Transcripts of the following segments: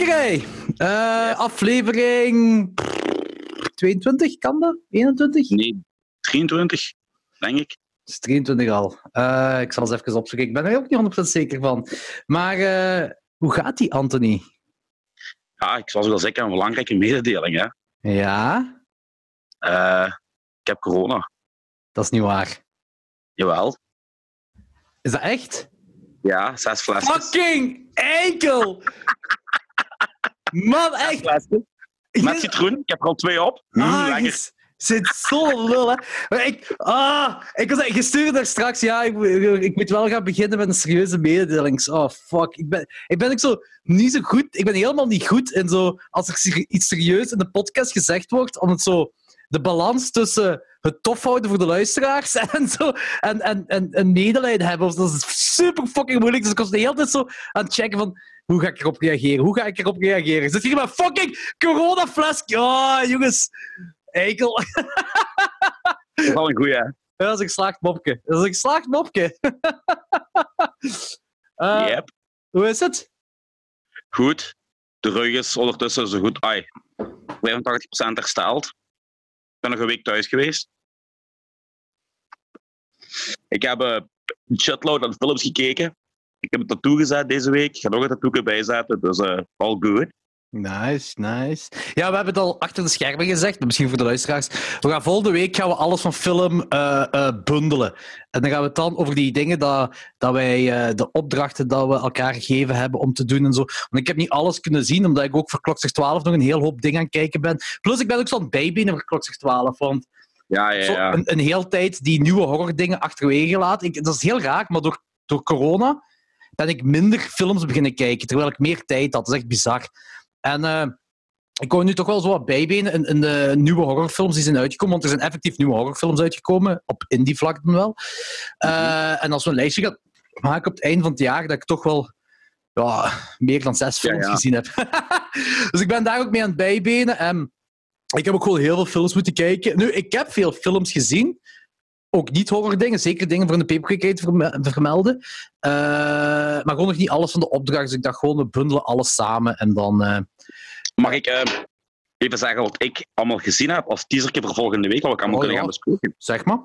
Eh, Aflevering 22, kan dat? 21? Nee, 23, denk ik. Het is 23 al. Eh, ik zal eens even opzoeken. Ik ben er ook niet 100% zeker van. Maar eh, hoe gaat die, Anthony? Ja, ik zal wel zeggen, een belangrijke mededeling. Hè. Ja, Eh, ik heb corona. dat is niet waar. Jawel. Is dat echt? Ja, zes flesjes. Fucking enkel! Man, echt. Met citroen. Ik heb er al twee op. Mm, Ah, je lekker. s- zit zo lul, hè. Maar ik, ah, ik was je stuurde daar straks, ja, ik, ik moet wel gaan beginnen met een serieuze mededeling. Oh, fuck. Ik ben, ik ben ook zo niet zo goed, ik ben helemaal niet goed in zo, als er iets serieus in de podcast gezegd wordt, om het zo, de balans tussen het tof houden voor de luisteraars en zo, en, en, en, en medelijden hebben. Dat is super fucking moeilijk. Dus ik was de hele tijd zo aan het checken van, hoe ga ik erop reageren? Hoe ga ik erop reageren? Zit hier met fucking coronafles? Oh, jongens. Eikel. Dat is wel een goeie, hè. Dat is een geslaagd mopje. Dat is een geslaagd mopje. Eh, Yep. Hoe is het? Goed. De rug is ondertussen zo goed. Ai, 85% hersteld. Ik ben nog een week thuis geweest. Ik heb een shitload aan films gekeken. Ik heb een tattoo gezet deze week. Ik ga nog een tattoo bijzetten. Dus eh all good. Nice, nice. Ja, we hebben het al achter de schermen gezegd, misschien voor de luisteraars. We gaan volgende week gaan we alles van film eh, eh, bundelen. En dan gaan we het dan over die dingen dat, dat wij, de opdrachten dat we elkaar gegeven hebben om te doen en zo. Want ik heb niet alles kunnen zien, omdat ik ook voor Klokzeg 12 nog een heel hoop dingen aan het kijken ben. Plus, ik ben ook zo aan het bijbenen voor Klokzeg 12, want Ja, ja, ja. een, een hele tijd die nieuwe horror-dingen achterwege laat. Ik, dat is heel raar, maar door, door corona ben ik minder films beginnen kijken, terwijl ik meer tijd had. Dat is echt bizar. En eh, ik kon nu toch wel zo wat bijbenen in, in de nieuwe horrorfilms die zijn uitgekomen, want er zijn effectief nieuwe horrorfilms uitgekomen, op indie-vlak dan wel. Eh, En als we een lijstje gaan maken op het einde van het jaar, dat ik toch wel ja, meer dan zes films ja. gezien heb. dus ik ben daar ook mee aan het bijbenen. En ik heb ook wel heel veel films moeten kijken. Nu, ik heb veel films gezien. Ook niet horror dingen, zeker dingen voor de paperclip vermelden. Eh, maar gewoon nog niet alles van de opdracht. Dus ik dacht gewoon, we bundelen alles samen en dan... eh, Mag ik eh, even zeggen wat ik allemaal gezien heb als teasertje voor volgende week, wat we allemaal Oh, kunnen ja. gaan bespreken? zeg maar.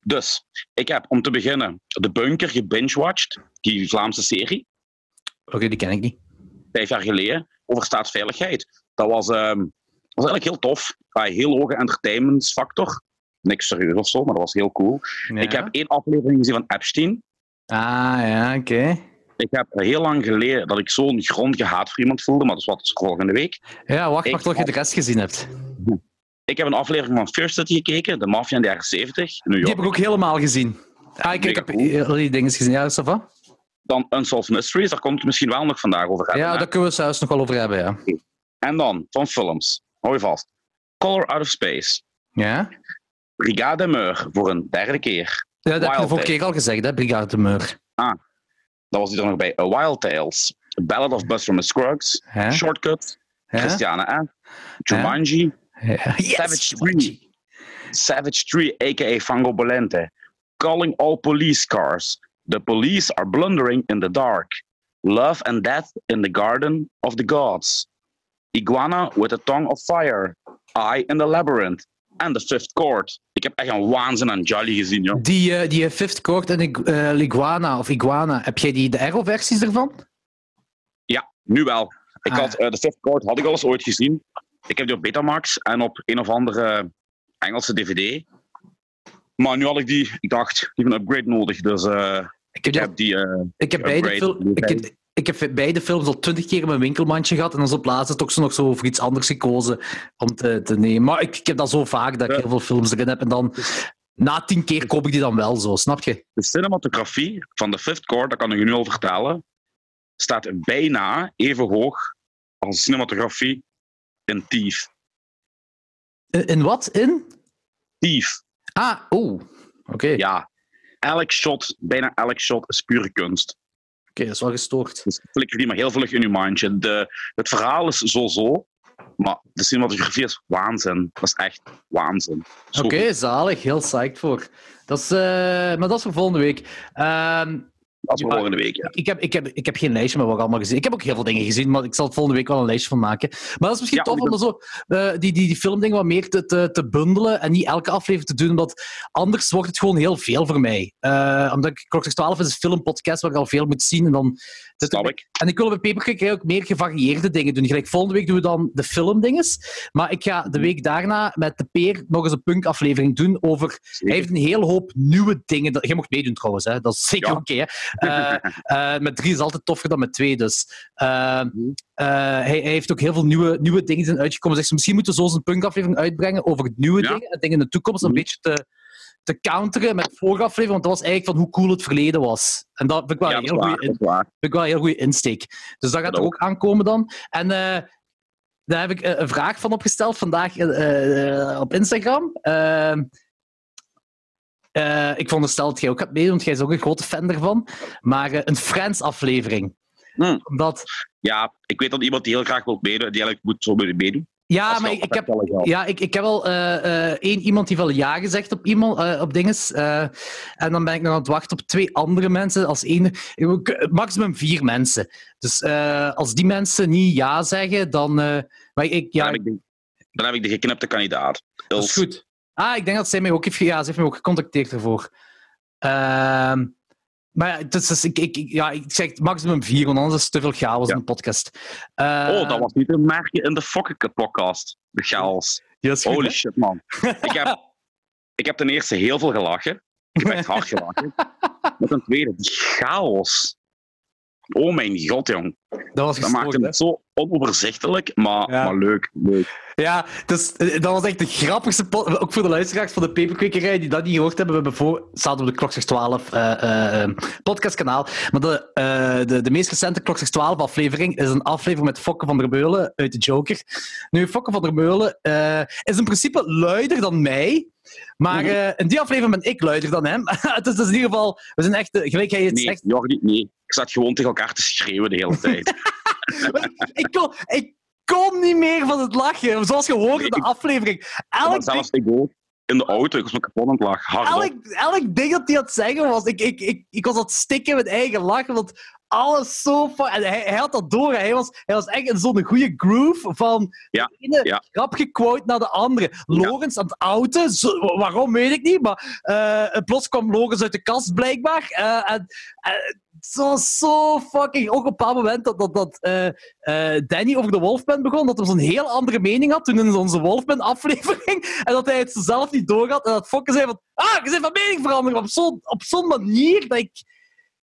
Dus, ik heb om te beginnen De Bunker gebingewatcht, die Vlaamse serie, Oké, die ken ik niet. vijf jaar geleden, over staatsveiligheid. Dat was, ehm, was eigenlijk heel tof. Ja, heel hoge entertainmentsfactor. Niks serieus of zo, maar dat was heel cool. Ik heb één aflevering gezien van Epstein. Ah, ja, oké. Ik heb heel lang geleden dat ik zo'n grondige haat voor iemand voelde, maar dat is wat volgende week. Ja, wacht maar tot je de rest gezien hebt. Ik heb een aflevering van Fear City gekeken, de maffia in de jaren 70, in New Die York. heb ik ook helemaal gezien. Ah, ik, ik heb al die dingen gezien. Ja, ça va? Dan Unsolved Mysteries, daar komt het misschien wel nog vandaag over hebben. Ja, hè? daar kunnen we het zelfs nog wel over hebben, ja. En dan, van films, hou je vast. Color Out of Space. Ja? Brigade Meur, voor een derde keer. Ja, dat heb je de Wild vorige keer al gezegd, hè, Brigade de Meur. Dat was die er nog bij. A Wild Tales. A Ballad of Buster Scruggs. Shortcut. Hè? Christiane F. Jumanji. Yes, Savage Jumanji. Savage 3, a.k.a. Fango Bolente. Calling all police cars. The police are blundering in the dark. Love and death in the garden of the gods. Iguana with a tongue of fire. Eye in the labyrinth. En The Fifth Court. Ik heb echt een waanzin aan Jolly gezien, joh. Die, eh, die Fifth Court en Ig- eh, Liguana, of Iguana, heb jij die, de Arrow-versies ervan? Nu wel. Ik Ah. had, eh, The Fifth Court had ik al eens ooit gezien. Ik heb die op Betamax en op een of andere Engelse DVD. Maar nu had ik die, ik dacht, die heeft een upgrade nodig. Dus Ik heb, ik die- heb die... ik heb, beide, ik, heb, ik heb beide films al twintig keer in mijn winkelmandje gehad en dan is op laatste toch zo nog zo voor iets anders gekozen om te, te nemen. Maar ik, ik heb dat zo vaak dat ik Ja. heel veel films erin heb en dan na tien keer koop ik die dan wel zo, snap je? de cinematografie van The Fifth Court, dat kan ik je nu al vertellen, staat bijna even hoog als de cinematografie in Thief. In, in wat? In? Thief, Ah, oh. Oké, ja. Elk shot, bijna elk shot is pure kunst. Oké, dat is wel gestoord. Dus flikker die maar heel vlug in je mindje. De, het verhaal is zo-zo, maar de cinematografie is waanzin. Dat is echt waanzin. Oké, zalig. Heel psyched voor. Dat is, eh, maar dat is voor volgende week. Ehm, Volgende week, ja. Ik heb, ik, heb, ik heb geen lijstje met wat ik allemaal gezien Ik heb ook heel veel dingen gezien, maar ik zal volgende week wel een lijstje van maken. Maar dat is misschien Ja, tof om er zo, eh, die, die, die filmdingen wat meer te, te, te bundelen en niet elke aflevering te doen, omdat anders wordt het gewoon heel veel voor mij. Eh, omdat ik, Klokslag 12 is een filmpodcast waar ik al veel moet zien. En, dan, ik. en ik wil bij Paperclip ook meer gevarieerde dingen doen. Gelijk volgende week doen we dan de filmdinges. Maar ik ga de week daarna met de Peer nog eens een punk-aflevering doen over hij heeft een hele hoop nieuwe dingen. Dat- Jij mocht meedoen trouwens, hè? dat is zeker Ja. oké. Eh, eh, met drie is altijd toffer dan met twee. Dus. Eh, hij, hij heeft ook heel veel nieuwe, nieuwe dingen zijn uitgekomen. Zegt ze, misschien moeten we zo een punkaflevering uitbrengen over nieuwe Ja. dingen en dingen in de toekomst. Een Mhm. beetje te, te counteren met de vorige aflevering, want dat was eigenlijk van hoe cool het verleden was. En dat vind ik wel Ja, heel waar. vind ik wel een heel goede insteek. Dus dat gaat Dat er ook aankomen dan. En daar heb ik een vraag van opgesteld vandaag op Instagram. Eh, ik veronderstel dat jij ook gaat meedoen, want jij is ook een grote fan ervan. Maar eh, een Friends-aflevering. Hmm. Omdat, Ja, ik weet dat iemand die heel graag wil meedoen, die eigenlijk moet zo meedoen. ja, maar ik, ik heb, al ja, ik, ik heb wel eh, één iemand die wel ja gezegd op, iemand, op dinges. en dan ben ik nog aan het wachten op twee andere mensen. Als één, maximum vier mensen. Dus als die mensen niet ja zeggen, dan. maar ik, ja, dan, heb ik de, dan heb ik de geknipte kandidaat. dat is goed. Ah, ik denk dat zij mij ook heeft, ja, ze heeft mij ook gecontacteerd ervoor. Ehm, maar is, dus ik, ik, ja, ik zeg maximum vier, want anders is het te veel chaos Ja. in de podcast. Oh, dat was niet een merkje in de fucking podcast. De chaos. goed, Holy shit, man. Ik heb, ik heb ten eerste heel veel gelachen. Ik heb echt hard gelachen. Maar ten tweede, die chaos. Oh mijn god, jong. Dat was Dat maakte hè? het zo onoverzichtelijk, maar, Ja. maar leuk. leuk. Ja, dus, dat was echt de grappigste... Ook voor de luisteraars van de Peperkwekerij die dat niet gehoord hebben. We hebben voor... Zaten op de Klokslag 12 eh, eh, podcastkanaal. Maar de, de, de meest recente Klokslag 12 aflevering is een aflevering met Fokke van der Meulen uit de Joker. Nu, Fokke van der Meulen is in principe luider dan mij. Maar Mhm. eh, in die aflevering ben ik luider dan hem. het is dus in ieder geval... We zijn echt... Gelijk hij het Nee, zegt... Jordi, nee. Ik zat gewoon tegen elkaar te schreeuwen de hele tijd. ik, kon, ik kon niet meer van het lachen. Zoals je hoorde in de aflevering. Elk zelfs ik ook. In de auto, ik was me kapot aan het lachen. Elk, elk ding dat hij het zeggen was, ik, ik, ik, ik was aan het stikken met eigen lachen, want alles zo... En hij, hij had dat door, hij was, hij was echt in zo'n goede groove van Ja, de ene ja. quote naar de andere. Logans aan het outen, zo- waarom weet ik niet, maar eh, plots kwam Logans uit de kast blijkbaar. eh, en, en het was zo fucking... Ook op een bepaald moment dat, dat, dat eh, eh, Danny over de Wolfman begon, dat hij zo'n heel andere mening had toen in onze Wolfman-aflevering. En dat hij het zelf niet doorhad. En dat Fokke zei van... Ah, je bent van mening veranderen. Op zo'n op zo'n manier dat ik...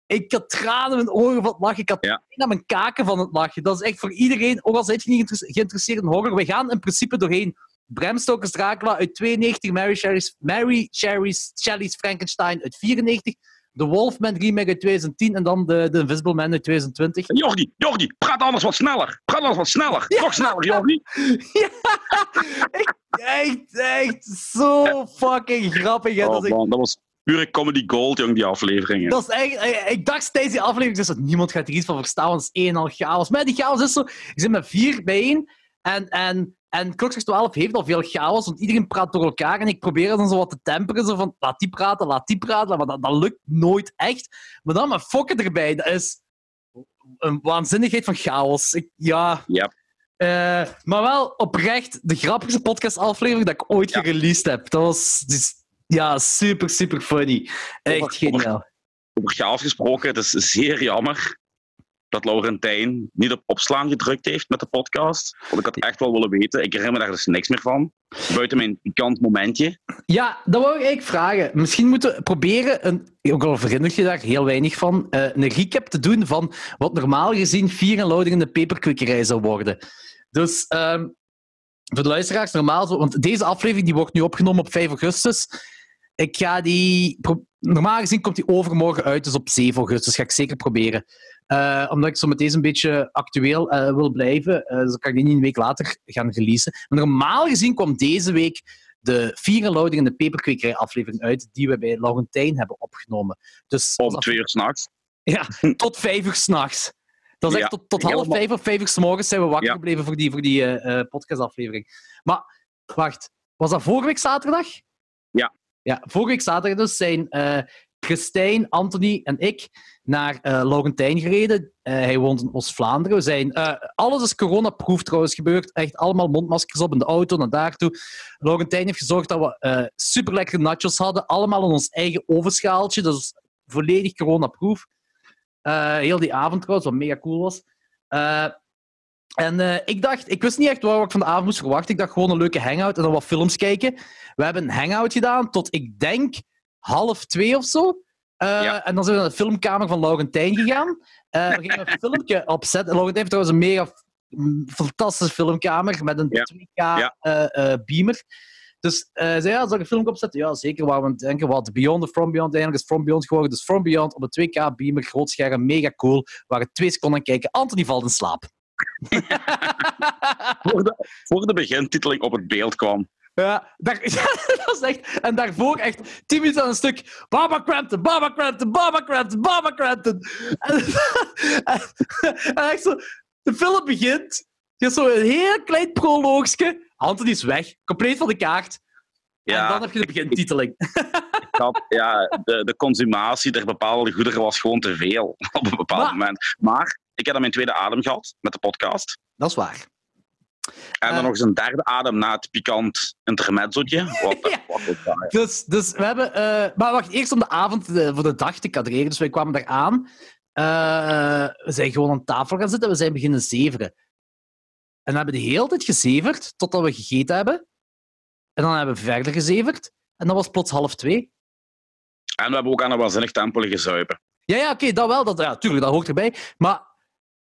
Ik had tranen in mijn ogen van het lachen. Ik had Ja. aan mijn kaken van het lachen. Dat is echt voor iedereen... Ook al zijn je niet geïnteresse- geïnteresseerd in horror, we gaan in principe doorheen. Bram Stoker's Dracula uit 92, Mary Shelley's, Mary Shelley's, Shelley's Frankenstein uit 94, The Wolfman remake uit 2010 en dan de, de Invisible Man uit 2020. Jordi, Jordi, praat anders wat sneller. Praat anders wat sneller. Ja. Nog sneller, Jordi. Ja, ik- echt, echt zo fucking grappig. hè. Dat Oh, echt- man, dat was pure comedy gold, jong, die afleveringen. Dat is echt, eh, ik dacht tijdens die aflevering dus dat niemand gaat er iets van verstaan, want het is één al chaos. Maar die chaos is zo, je zit met vier bijeen en, en, en Klokslag 12 heeft al veel chaos, want iedereen praat door elkaar en ik probeer dan zo wat te temperen, zo van laat die praten, laat die praten, maar dat, dat lukt nooit echt. Maar dan met fokken erbij, dat is een waanzinnigheid van chaos. Ik, ja... Ja. Eh, maar wel oprecht de grappigste podcast-aflevering dat ik ooit Ja. gereleased heb. Dat was dus, ja, super, super funny. Echt Over- geniaal. Over chaos gesproken, het is zeer jammer dat Laurentijn niet op opslaan gedrukt heeft met de podcast. Want ik had echt wel willen weten. Ik herinner me daar dus niks meer van. Buiten mijn pikant momentje. Ja, dat wou ik eigenlijk vragen. Misschien moeten we proberen, een, ook al herinner je daar heel weinig van, eh, een recap te doen van wat normaal gezien vier en loading in de peperkwikkerij zou worden. Dus ehm, voor de luisteraars, normaal want deze aflevering die wordt nu opgenomen op 5 augustus. Ik ga die, normaal gezien komt die overmorgen uit, dus op 7 augustus. Ga ik zeker proberen. Eh, omdat ik zo met deze een beetje actueel eh, wil blijven. eh, dus kan ik die niet een week later gaan releasen. Maar normaal gezien kwam deze week de vier loading en de peperkwekerij aflevering uit, die we bij Laurentijn hebben opgenomen. Dus Om twee uur s'nachts. ja, tot vijf uur s'nachts. Dat is echt Ja, tot, tot half vijf of vijf uur s morgens zijn we wakker Ja. gebleven voor die, voor die podcastaflevering. Maar, wacht. Was dat vorige week zaterdag? Ja. Ja, vorige week zaterdag dus zijn eh, Christijn, Anthony en ik naar uh, Logentijn gereden. Uh, hij woont in Oost-Vlaanderen. We zijn, uh, alles is coronaproof trouwens gebeurd. Echt allemaal mondmaskers op in de auto naar daartoe. Logentijn heeft gezorgd dat we super lekkere nachos hadden. Allemaal in ons eigen ovenschaaltje. Dus volledig coronaproof. heel die avond trouwens, wat mega cool was. En ik dacht, ik wist niet echt waar ik van de avond moest verwachten. Ik dacht gewoon een leuke hangout en dan wat films kijken. We hebben een hangout gedaan tot ik denk half twee of zo. Uh, En dan zijn we naar de filmkamer van Laurentijn gegaan. Uh, we gingen een filmpje opzetten. Laurentijn heeft trouwens een mega fantastische filmkamer met een 2K ja. uh, beamer. Dus zei ja, zal ik een film opzetten? Ja, zeker. Waar we denken, wat Beyond the From Beyond. Eigenlijk is From Beyond geworden. Dus From Beyond op een 2K beamer, groot scherm, mega cool. Waren twee seconden kijken. Anthony valt in slaap. Voor, de, voor de begintiteling op het beeld kwam. Ja, daar, dat was echt... En daarvoor echt tien minuten aan een stuk... Baba Crampton, Baba Crampton, Baba Crampton, Baba Crampton. En, en, echt zo... De film begint. Je hebt zo een heel klein proloogje. Anthony is weg. Compleet van de kaart. Ja, en dan heb je de begintiteling. Dat, ja, de, de consumatie der bepaalde goederen was gewoon te veel op een bepaald moment. Maar ik heb dan mijn tweede adem gehad met de podcast. Dat is waar. En dan uh, nog eens een derde adem na het pikant intermezzootje. Wat, ja. wat dus, dus we hebben... Uh, maar wacht, eerst om de avond de, voor de dag te kadreren. Dus wij kwamen daar aan. Uh, we zijn gewoon aan tafel gaan zitten. We zijn beginnen zeveren. En we hebben de hele tijd gezeverd totdat we gegeten hebben. En dan hebben we verder gezeverd. En dan was plots half twee. En we hebben ook aan een waanzinnig tempel gezuipen. Ja, ja oké, dat wel. Dat, ja, tuurlijk, dat hoort erbij. Maar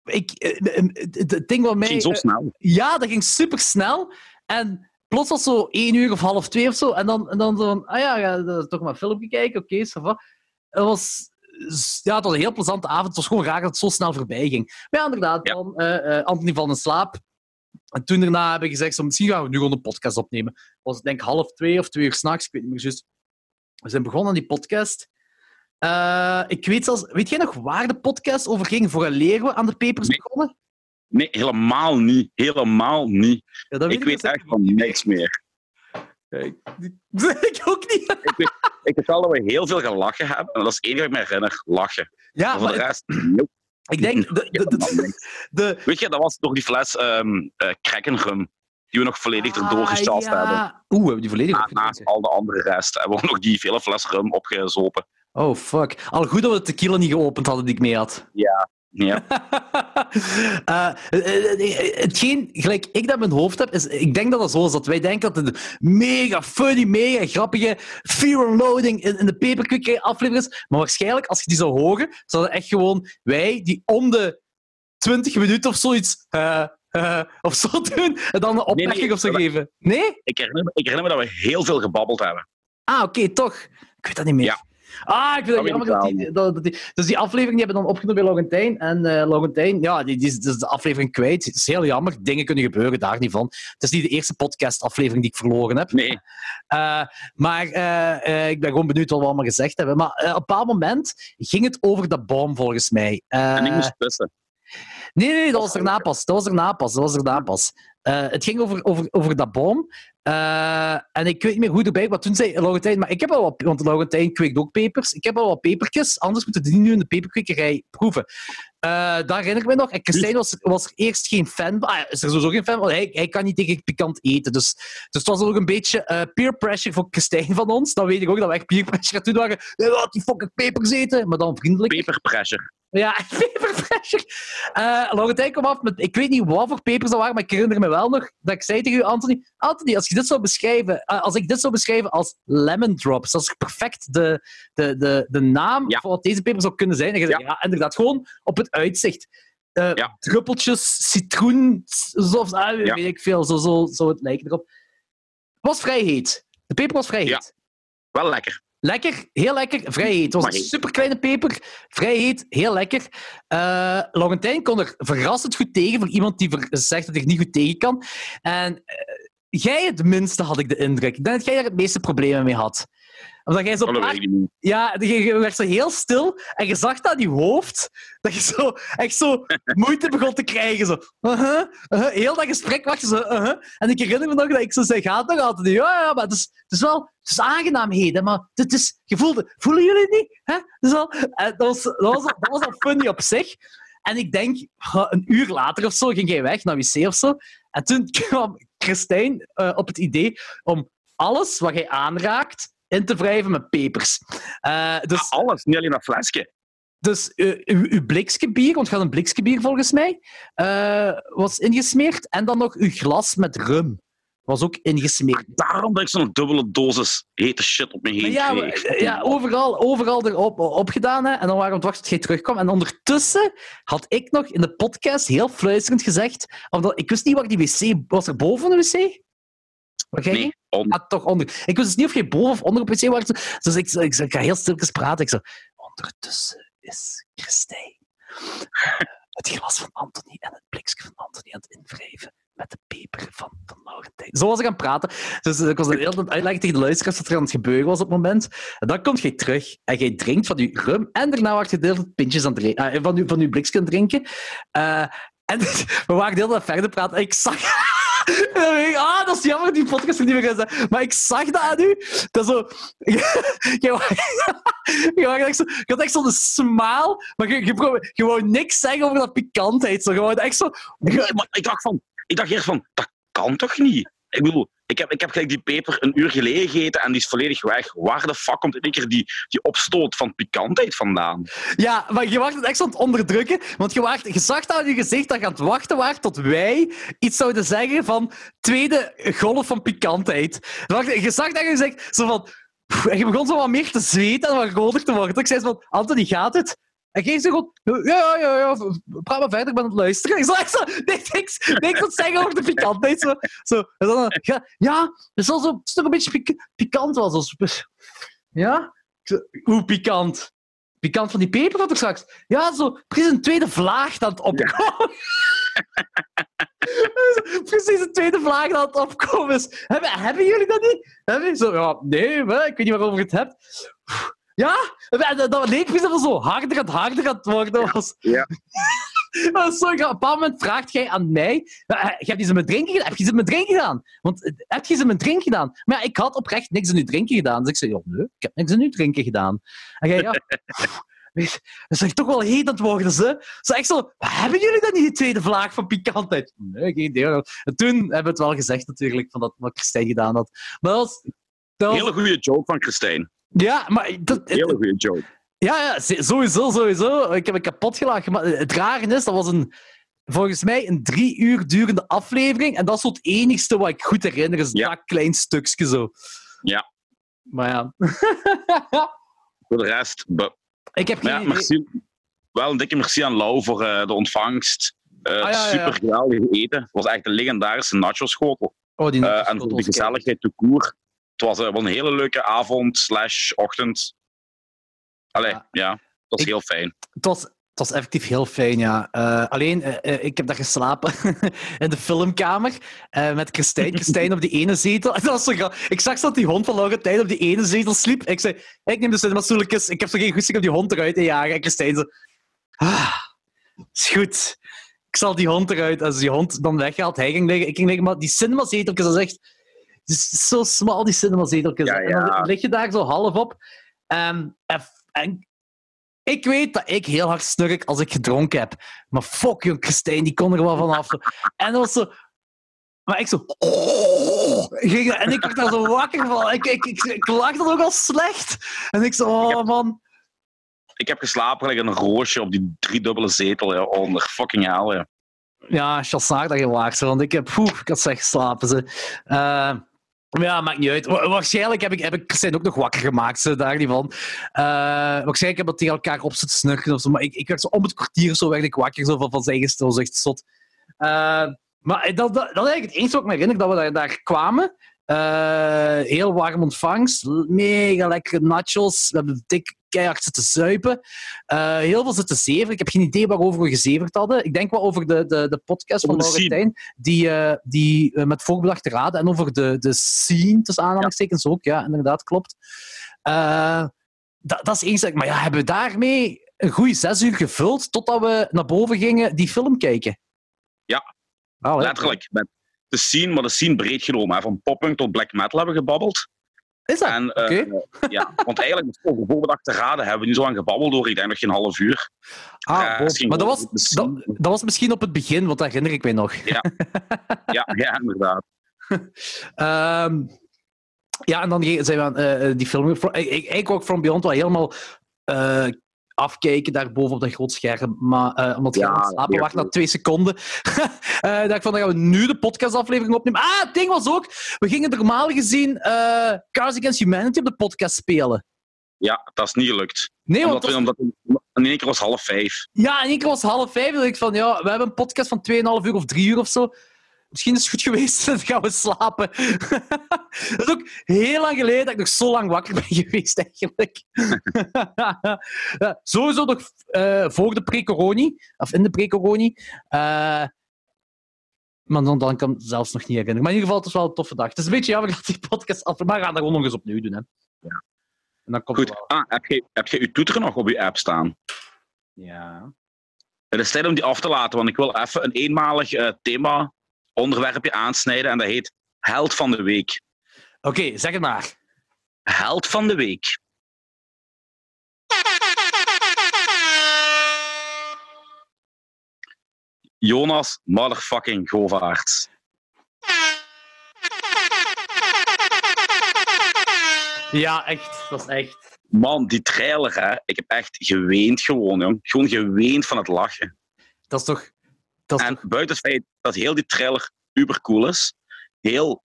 ik, eh, eh, het ding wat mij... ging zo snel. Ja, dat ging super snel. En plots was zo één uur of half twee of zo. En dan, en dan zo van, ah ja, ga toch maar een filmpje kijken. Oké, okay, Het was... Ja, het was een heel plezante avond. Het was gewoon raar dat het zo snel voorbij ging. Maar ja, inderdaad, ja. dan uh, Anthony van in slaap. En toen daarna hebben we gezegd, zo, misschien gaan we nu gewoon een podcast opnemen. Het was denk ik half twee of twee uur s'nachts, ik weet niet meer juist. We zijn begonnen aan die podcast. Uh, ik weet zelfs, weet jij nog waar de podcast over ging voor een we aan de papers begonnen? Nee, helemaal niet. Helemaal niet. Ja, ik weet echt van niks meer. ik, ik ook niet. ik, weet, ik weet wel dat we heel veel gelachen hebben. En dat is het enige wat ik me herinner. Lachen. Ja, maar, de rest... Ik denk... De, de, de, Weet je, dat was toch die fles um, uh, Krekkenrum die we nog volledig ah, erdoor gechast ja. hebben. Oeh, hebben die volledig Na, Naast al de andere rest hebben we nog die vele fles rum opgezopen. Oh, fuck. Al goed dat we de tequila niet geopend hadden die ik mee had. Ja. Ja. uh, hetgeen, gelijk ik dat in mijn hoofd heb, is, ik denk dat het zo is dat wij denken dat het een mega funny, mega grappige fear and loading in, in de paperquick aflevering is. Maar waarschijnlijk, als je die zou horen, zouden echt gewoon wij, die om de 20 minuten of zoiets uh, uh, of zo doen, en dan een opmerking nee, nee, of zo geven. Nee? Ik herinner, ik herinner me dat we heel veel gebabbeld hebben. Ah, oké, okay, toch. Ik weet dat niet meer. Ja. Ah, ik vind het jammer dat die, dat, die, Dus die aflevering die hebben dan opgenomen bij Logentijn. En uh, ja, die, die, is, de aflevering kwijt. Het is heel jammer. Dingen kunnen gebeuren, daar niet van. Het is niet de eerste podcast-aflevering die ik verloren heb. Nee. Uh, maar uh, ik ben gewoon benieuwd wat we allemaal gezegd hebben. Maar op een bepaald moment ging het over de boom, volgens mij. en ik moest tussen. Nee, nee, dat was erna pas. Dat was erna pas. Dat was erna pas. Uh, het ging over, over, over dat boom. Uh, en ik weet niet meer hoe erbij, wat toen zei Laurentijn, maar ik heb al wat, want Laurentijn kweekt ook pepers. Ik heb al wat pepertjes, anders moeten die nu in de peperkwekerij proeven. Uh, daar herinner ik me nog. En Christijn was, was er eerst geen fan van. Ah, is er sowieso geen fan van. Hij, hij kan niet tegen pikant eten. Dus, dus het was ook een beetje peer pressure voor Christijn van ons. Dan weet ik ook dat we echt peer pressure toen waren. Laat die fucking pepers eten. Maar dan vriendelijk. Peper pressure. Ja, peperfresher. Uh, Laurentijn kwam af met... Ik weet niet wat voor pepers dat waren, maar ik herinner me wel nog dat ik zei tegen u, Anthony... Anthony, als je dit zou beschrijven... Uh, als ik dit zou beschrijven als lemon drops, dat is perfect de, de, de, de naam ja. voor wat deze peper zou kunnen zijn. En je ja. ja, inderdaad, gewoon op het uitzicht. Uh, ja. Druppeltjes, citroen, zo, ah, weet ik veel. Zo, zo, zo het lijkt erop. Het was vrij heet. De peper was vrij heet. Wel lekker. Lekker, heel lekker, vrij heet. Het was een superkleine peper, vrij heet, heel lekker. Uh, Laurentijn kon er verrassend goed tegen, voor iemand die zegt dat hij niet goed tegen kan. En uh, jij het minste, had ik de indruk. Ik denk dat jij er het meeste problemen mee had. Omdat jij zo... Ja, je, werd zo heel stil en je zag dat aan je hoofd dat je zo echt zo moeite begon te krijgen. Zo. Uh-huh. Heel dat gesprek wacht je zo. uh-huh. En ik herinner me nog dat ik zo zei: gaat nog altijd? niet?" Ja, ja, maar het is, het is wel het is aangenaamheden, maar het is, je voelde, voelen jullie het niet? Hè? En dat, was, dat, was, dat was al funny op zich. En ik denk, uh, een uur later of zo ging jij weg naar wc of zo. En toen kwam Christijn eh, op het idee om alles wat jij aanraakt in te wrijven met pepers. Eh, dus, Alles, niet alleen dat flesje. dus eh, uw, uw blikske bier, want het gaat een blikske bier volgens mij, eh, was ingesmeerd. En dan nog uw glas met rum was ook ingesmeerd. Daarom dat ik zo'n dubbele dosis hete shit op me heen ja, kreeg. ja, overal, overal erop opgedaan. Hè. En dan waren we wachten tot jij terugkwam. En ondertussen had ik nog in de podcast heel fluisterend gezegd... Omdat, ik wist niet waar die wc... Was er boven de wc? Waar jij Nee, Ah, toch onder. Ik wist dus niet of jij boven of onder op wc was. Dus ik, ik, ik ga heel stilletjes praten. Ik zei, ondertussen is Christijn eh, het glas van Anthony en het blikje van Anthony aan het invrijven met de peper van, van Laurentijn. Zo was ik aan het praten. Dus ik was de hele tijd uitleggen tegen de luisteraars wat er aan het gebeuren was op het moment. En dan komt jij terug en jij drinkt van je rum en daarna werd je de hele pintjes aan het drinken, eh, van je, van je blikje aan het drinken. Eh, en we waren de hele tijd verder praten en ik zag... Ah, dat is jammer, die podcast er niet meer zijn. Maar ik zag dat aan u. Dat zo... Je, echt zo, je had echt zo'n smaal, maar je, je, probeerde- je wou niks zeggen over dat pikantheid. Zo. Je wou echt zo... Nee, maar ik dacht van, ik dacht eerst van, dat kan toch niet? Ik bedoel, ik heb, ik heb gelijk die peper een uur geleden gegeten en die is volledig weg. Waar de fuck komt in keer die, die opstoot van pikantheid vandaan? Ja, maar je was het echt aan het onderdrukken. Want je, wacht, je zag aan je gezicht dat je aan het wachten was tot wij iets zouden zeggen van tweede golf van pikantheid. Wacht, je zag dat je zegt zo van... En je begon zo wat meer te zweten en wat roder te worden. Ik zei van, Anthony, gaat het? En ze gewoon, ja, ja, ja, ja, praat maar verder, ik ben aan het luisteren. Ik zo echt zo, niks, niks, niks wat zeggen over de pikantheid. Zo, zo. En dan, ja, ja, het zo, het is toch een beetje pik- pikant was. Als, ja? Zo, Hoe pikant? Pikant van die peper had ik straks. Ja, zo, precies een tweede vlaag dat het opkomen. precies een tweede vlaag dat het opkomen is. Hebben, hebben jullie dat niet? Hebben zo, ja, nee, hè, ik weet niet waarover je het hebt. Ja, dat, dat leek of zo harder en harder aan het worden was. Ja. Dat zo. Op een bepaald moment vraagt jij aan mij: eh, je hebt iets met drinken gedaan? Heb je iets met drinken gedaan? Want eh, heb je iets met drinken gedaan? Maar ja, ik had oprecht niks in uw drinken gedaan. Dus ik zei: ja, nee, ik heb niks in uw drinken gedaan. En jij, ja. Je, Dat is toch wel heet aan het worden, ze. Zo echt zo, hebben jullie dan niet die tweede vlaag van pikantheid? Nee, geen idee. En toen hebben we het wel gezegd natuurlijk, van dat wat Christijn gedaan had. Maar dat was... Dat was Hele goede joke van Christijn. Ja, maar dat, Hele goede joke. ja, ja, sowieso, sowieso. Ik heb me kapot gelachen. Maar het rare is, dat was een, volgens mij een drie uur durende aflevering. En dat is het enigste wat ik goed herinner, is Ja. dat klein stukje zo. Ja. Maar ja. Voor de rest, ik heb geen ja, merci, wel een dikke merci aan Lau voor eh, de ontvangst. Eh, Ah, ja, super geweldig eten. Het was echt een legendarische nacho-schotel. Oh, die Eh, en voor de gezelligheid te koer. Het was eh, wel een hele leuke avond slash ochtend. Allee, Ja. ja, dat was Ik- heel fijn. Het was, het was effectief heel fijn, ja. Eh, alleen, eh, ik heb daar geslapen in de filmkamer eh, met Christijn. Christijn op die ene zetel. En dat was zo ik zag dat die hond van Laurentijn op die ene zetel sliep. Ik zei, ik neem de cinemastoeltjes. Ik heb zo geen goesting om die hond eruit te jagen. En Christijn zo... Ah, is goed. Ik zal die hond eruit. Als die hond dan weggaat, hij ging liggen, ik ging liggen. Maar die cinemazeteltjes, dat is echt... Het is zo smal, die cinemazeteltjes. Ja, En dan lig je daar zo half op. Ehm, en, en ik weet dat ik heel hard snurk als ik gedronken heb. Maar fuck, jong, Christijn, die kon er wel vanaf. Zo. En dat was zo... Maar ik zo... ging- En ik werd daar zo wakker van. Ik, ik, ik, ik dan ook al slecht. En ik zo, oh man. Ik heb geslapen like een roosje op die driedubbele zetel ja, onder. Fucking hell, ja. Ja, chassaar dat je bent, want ik heb... Poef, ik had slecht geslapen. Ze. Eh, ja, maakt niet uit. Wa- Waarschijnlijk heb ik, heb ik Christijn ook nog wakker gemaakt, ze, daar niet van. Eh, waarschijnlijk hebben we tegen elkaar op zitten snurken of zo. Maar ik, ik werd zo om het kwartier zo werd wakker zo van, van zijn gestel. Was echt zot. Eh, maar dat, dat, dat is eigenlijk het enige wat ik me herinner, dat we daar, daar kwamen. Eh, heel warm ontvangst. Mega lekkere nachos. We hebben dik keihard zitten zuipen. Eh, heel veel zitten zeveren. Ik heb geen idee waarover we gezeverd hadden. Ik denk wel over de, de, de podcast van Over Laurentijn. Die, eh, die eh, met voorbedachte raden. En over de, de scene, tussen aanhalingstekens ook. Ja, inderdaad, klopt. Dat, dat is één. Maar ja, hebben we daarmee een goede zes uur gevuld totdat we naar boven gingen die film kijken? Ja. Letterlijk. Met de scene, maar de scene breed genomen. hè. Van poppunk tot black metal hebben we gebabbeld. Is dat? En, eh, ja, want eigenlijk met volgende voorbedacht te raden hebben we niet zo lang gebabbeld door. Ik denk nog geen half uur. Ah, misschien maar dat was, scene. dat, dat was misschien op het begin, want dat herinner ik mij nog. Ja, ja inderdaad. Ehm, ja, en dan zijn we aan eh, die film. Ik, ik, ik ook From Beyond wel helemaal afkijken daar boven op dat groot scherm. Maar eh, omdat je Ja, aan het slapen wacht na twee seconden, dacht ik van, dan gaan we nu de podcastaflevering opnemen. Ah, het ding was ook, we gingen normaal gezien eh Cars Against Humanity op de podcast spelen. Ja, dat is niet gelukt. Nee, want Omdat, dat we, omdat in één keer was half vijf. Ja, in één keer was half vijf. Dan dacht ik van, ja, we hebben een podcast van 2,5 uur of 3 uur of zo. Misschien is het goed geweest, dan gaan we slapen. dat is ook heel lang geleden dat ik nog zo lang wakker ben geweest, eigenlijk. ja, sowieso nog eh, voor de pre-coroni, of in de pre-coroni. Eh, maar dan, dan kan ik me zelfs nog niet herinneren. Maar in ieder geval, het is wel een toffe dag. Het is een beetje jammer dat die podcast af... Maar we gaan dat gewoon nog eens opnieuw doen, hè. Ja. En dan komt het Goed. wel. Ah, heb je, heb je uw toeter nog op je app staan? Ja. Het is tijd om die af te laten, want ik wil even een eenmalig eh, thema onderwerpje aansnijden en dat heet Held van de Week. Oké, zeg het maar. Held van de Week. Jonas motherfucking Govaerts. Ja, echt. Dat is echt. Man, die trailer, hè. Ik heb echt geweend gewoon, jong. Gewoon geweend van het lachen. Dat is toch... Dat En buiten het feit dat heel die trailer uber cool is, heel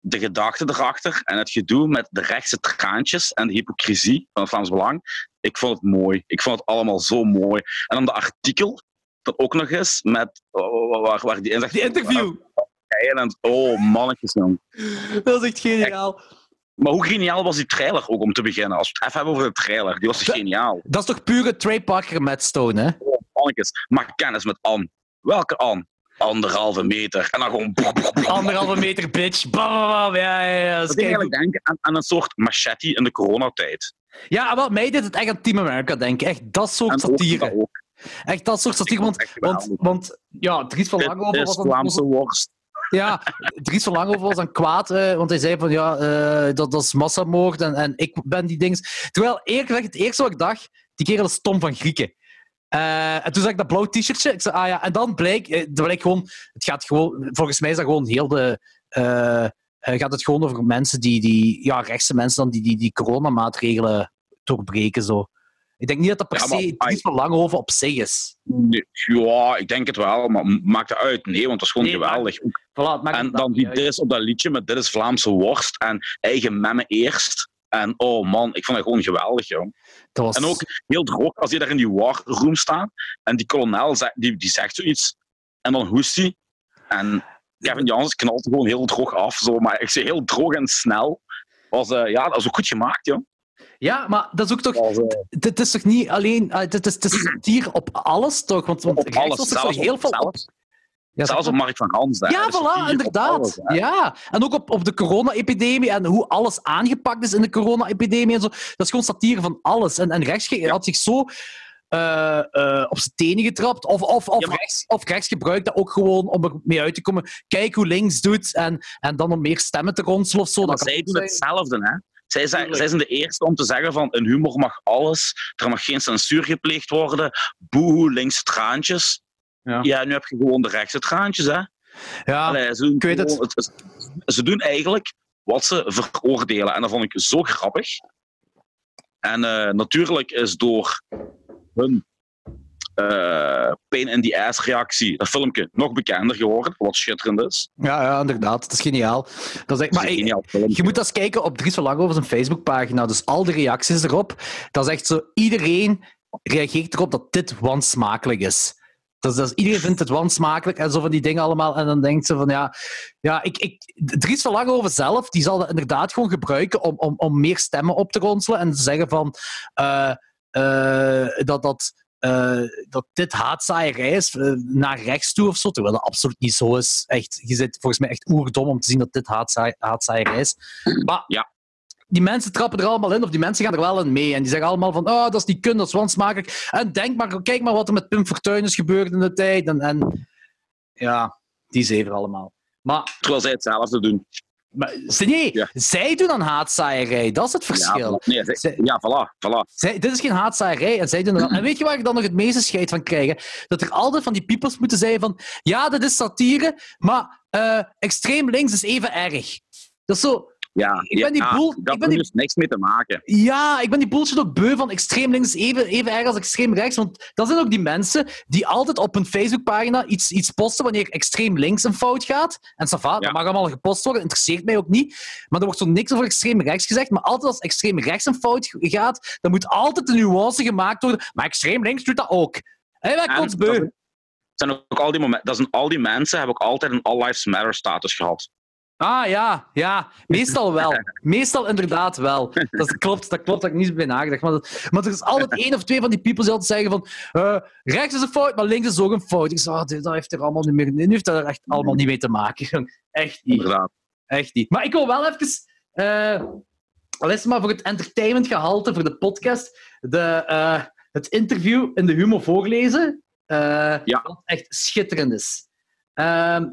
de gedachte erachter en het gedoe met de rechtse traantjes en de hypocrisie van het Vlaams Belang, ik vond het mooi. Ik vond het allemaal zo mooi. En dan de artikel, dat ook nog eens, met, oh, waar, waar die in zegt... Die interview. En, oh, mannetjes, jong. Dat is echt geniaal. Maar hoe geniaal was die trailer ook om te beginnen? Als we het even hebben over de trailer, die was geniaal. Dat is toch pure Trey Parker met Stone, hè? Mannetjes. Maak kennis met Anne. Welke Anne? Anderhalve meter. En dan gewoon... Anderhalve meter bitch. Bam, ja, ja, ja. Dat is Dat deed eigenlijk denken aan, aan een soort machete in de coronatijd. Ja, wel, mij deed het echt aan Team America denken. Echt dat soort satire. Echt dat soort satire. Want, want, want ja, Dries van Langhoven was, Vlaamse worst. Ja, Dries van Langhoven was dan kwaad, eh, want hij zei van ja, eh, dat, dat is massamoord en, en ik ben die dings. Terwijl eerlijk gezegd, het eerste wat ik dacht, die kerel is Tom van Grieken. Eh, en toen zag ik dat blauw t-shirtje. Ik zei, ah ja, en dan blijkt, eh, dan blijkt gewoon, het gaat gewoon, volgens mij is dat gewoon heel de, eh, gaat het gewoon over mensen die, die ja, rechtse mensen dan die, die, die coronamaatregelen doorbreken. Zo. Ik denk niet dat dat per Ja, maar- se Dries van Langhoven op zich is. Nee, Ja, ik denk het wel, maar maakt het uit? Nee, want dat is gewoon Nee, geweldig. Voilà, het maakt En het dan die dit is op dat liedje met dit is Vlaamse worst en eigen memme eerst. En oh man, ik vond dat gewoon geweldig, joh. Was... En ook heel droog als hij daar in die war room staat en die kolonel zegt, die, die zegt zoiets en dan hoest hij. En Kevin Jansen knalt gewoon heel droog af, zo, maar ik zei heel droog en snel. Was, eh, ja, dat was ook goed gemaakt, joh. Ja, maar dat is ook toch... Eh, Dit is toch niet alleen... ah, dit is, dit is satire op alles, toch? Want, want Op alles, op- heel veel op. zelfs- Ja, Zelfs op Mark van Gans. daar. ja, is voilà, inderdaad. alles, ja. En ook op, op de corona-epidemie en hoe alles aangepakt is in de corona-epidemie en zo. Dat is gewoon satire van alles. En, en rechts ge- had zich zo eh, eh, op zijn tenen getrapt. Of, of, of, Ja, maar- rechts, of rechts gebruikt dat ook gewoon om er mee uit te komen. Kijk hoe links doet en, en dan om meer stemmen te ronselen of zo. Maar dat zij doen hetzelfde, hè? Zij zijn, zij zijn de eerste om te zeggen van in humor mag alles, er mag geen censuur gepleegd worden, boehoe, linkse traantjes. Ja. Ja. nu heb je gewoon de rechtse traantjes, hè? Ja, Allee, ze, doen ik weet het. gewoon- het- ze doen eigenlijk wat ze veroordelen. En dat vond ik zo grappig. En eh, natuurlijk is door hun eh pain in the ass reactie dat filmpje nog bekender geworden, wat schitterend is. ja, ja, inderdaad. Het is geniaal. Dat is echt, is maar geniaal. Je moet eens kijken op Dries van Langhoven zijn Facebookpagina. Dus al de reacties erop. Dat is echt zo... Iedereen reageert erop dat dit wansmakelijk is. Dus, dus iedereen vindt het wansmakelijk en zo van die dingen allemaal. En dan denkt ze van ja... ja ik, ik, Dries van Langhoven zelf, die zal dat inderdaad gewoon gebruiken om, om, om meer stemmen op te ronselen. En te zeggen van... eh, eh, dat... dat eh, dat dit haatzaaierij is eh, naar rechts toe of zo, terwijl dat absoluut niet zo is. Echt, je zit volgens mij echt oerdom om te zien dat dit haatzaai, haatzaaierij is. Maar Ja. Die mensen trappen er allemaal in, of die mensen gaan er wel in mee. En die zeggen allemaal van, oh, dat is niet kun, dat is wansmakelijk. En denk maar, kijk maar wat er met Pim Fortuyn is gebeurd in de tijd. En, en ja, die zeven allemaal. Maar, Terwijl zij hetzelfde doen. maar nee, Ja. zij doen aan haatzaaierij. Dat is het verschil. Ja, voilà. Nee, zij- Zij- ja, voilà, voilà. Zij, dit is geen haatzaaierij. En, zij doen er en weet je waar ik dan nog het meeste scheid van krijg? Dat er altijd van die piepers moeten zijn van... Ja, dit is satire, maar eh, extreem links is even erg. Dat is zo... Ja, Ik ben die ja, boel- Dat ik ben heeft die- dus niks mee te maken. Ja, ik ben die bullshit ook beu van extreem links even, even erg als extreem rechts. Want dat zijn ook die mensen die altijd op hun Facebookpagina iets, iets posten wanneer extreem links een fout gaat. En ça va, Ja. dat mag allemaal gepost worden, interesseert mij ook niet. Maar er wordt zo niks over extreem rechts gezegd. Maar altijd als extreem rechts een fout gaat, dan moet altijd een nuance gemaakt worden. Maar extreem links doet dat ook. Hé, wij kotsbeu. dat zijn ook al die momenten, dat zijn al die mensen hebben ook altijd een All Lives Matter status gehad. Ah ja, ja, meestal wel. Meestal inderdaad wel. Dat klopt, dat klopt, dat ik niet bij nagedacht. Maar, dat- maar er is altijd één of twee van die people die altijd zeggen van eh, rechts is een fout, maar links is ook een fout. Ik zeg, ah, dit- dat heeft er allemaal niet meer, nu heeft dat er echt allemaal niet mee te maken. Echt niet. Inderdaad. Echt niet. Maar ik wil wel even, eh al is het maar voor het entertainmentgehalte, voor de podcast, de, eh, het interview in de Humo voorlezen. eh, Ja. Wat echt schitterend is. Ehm,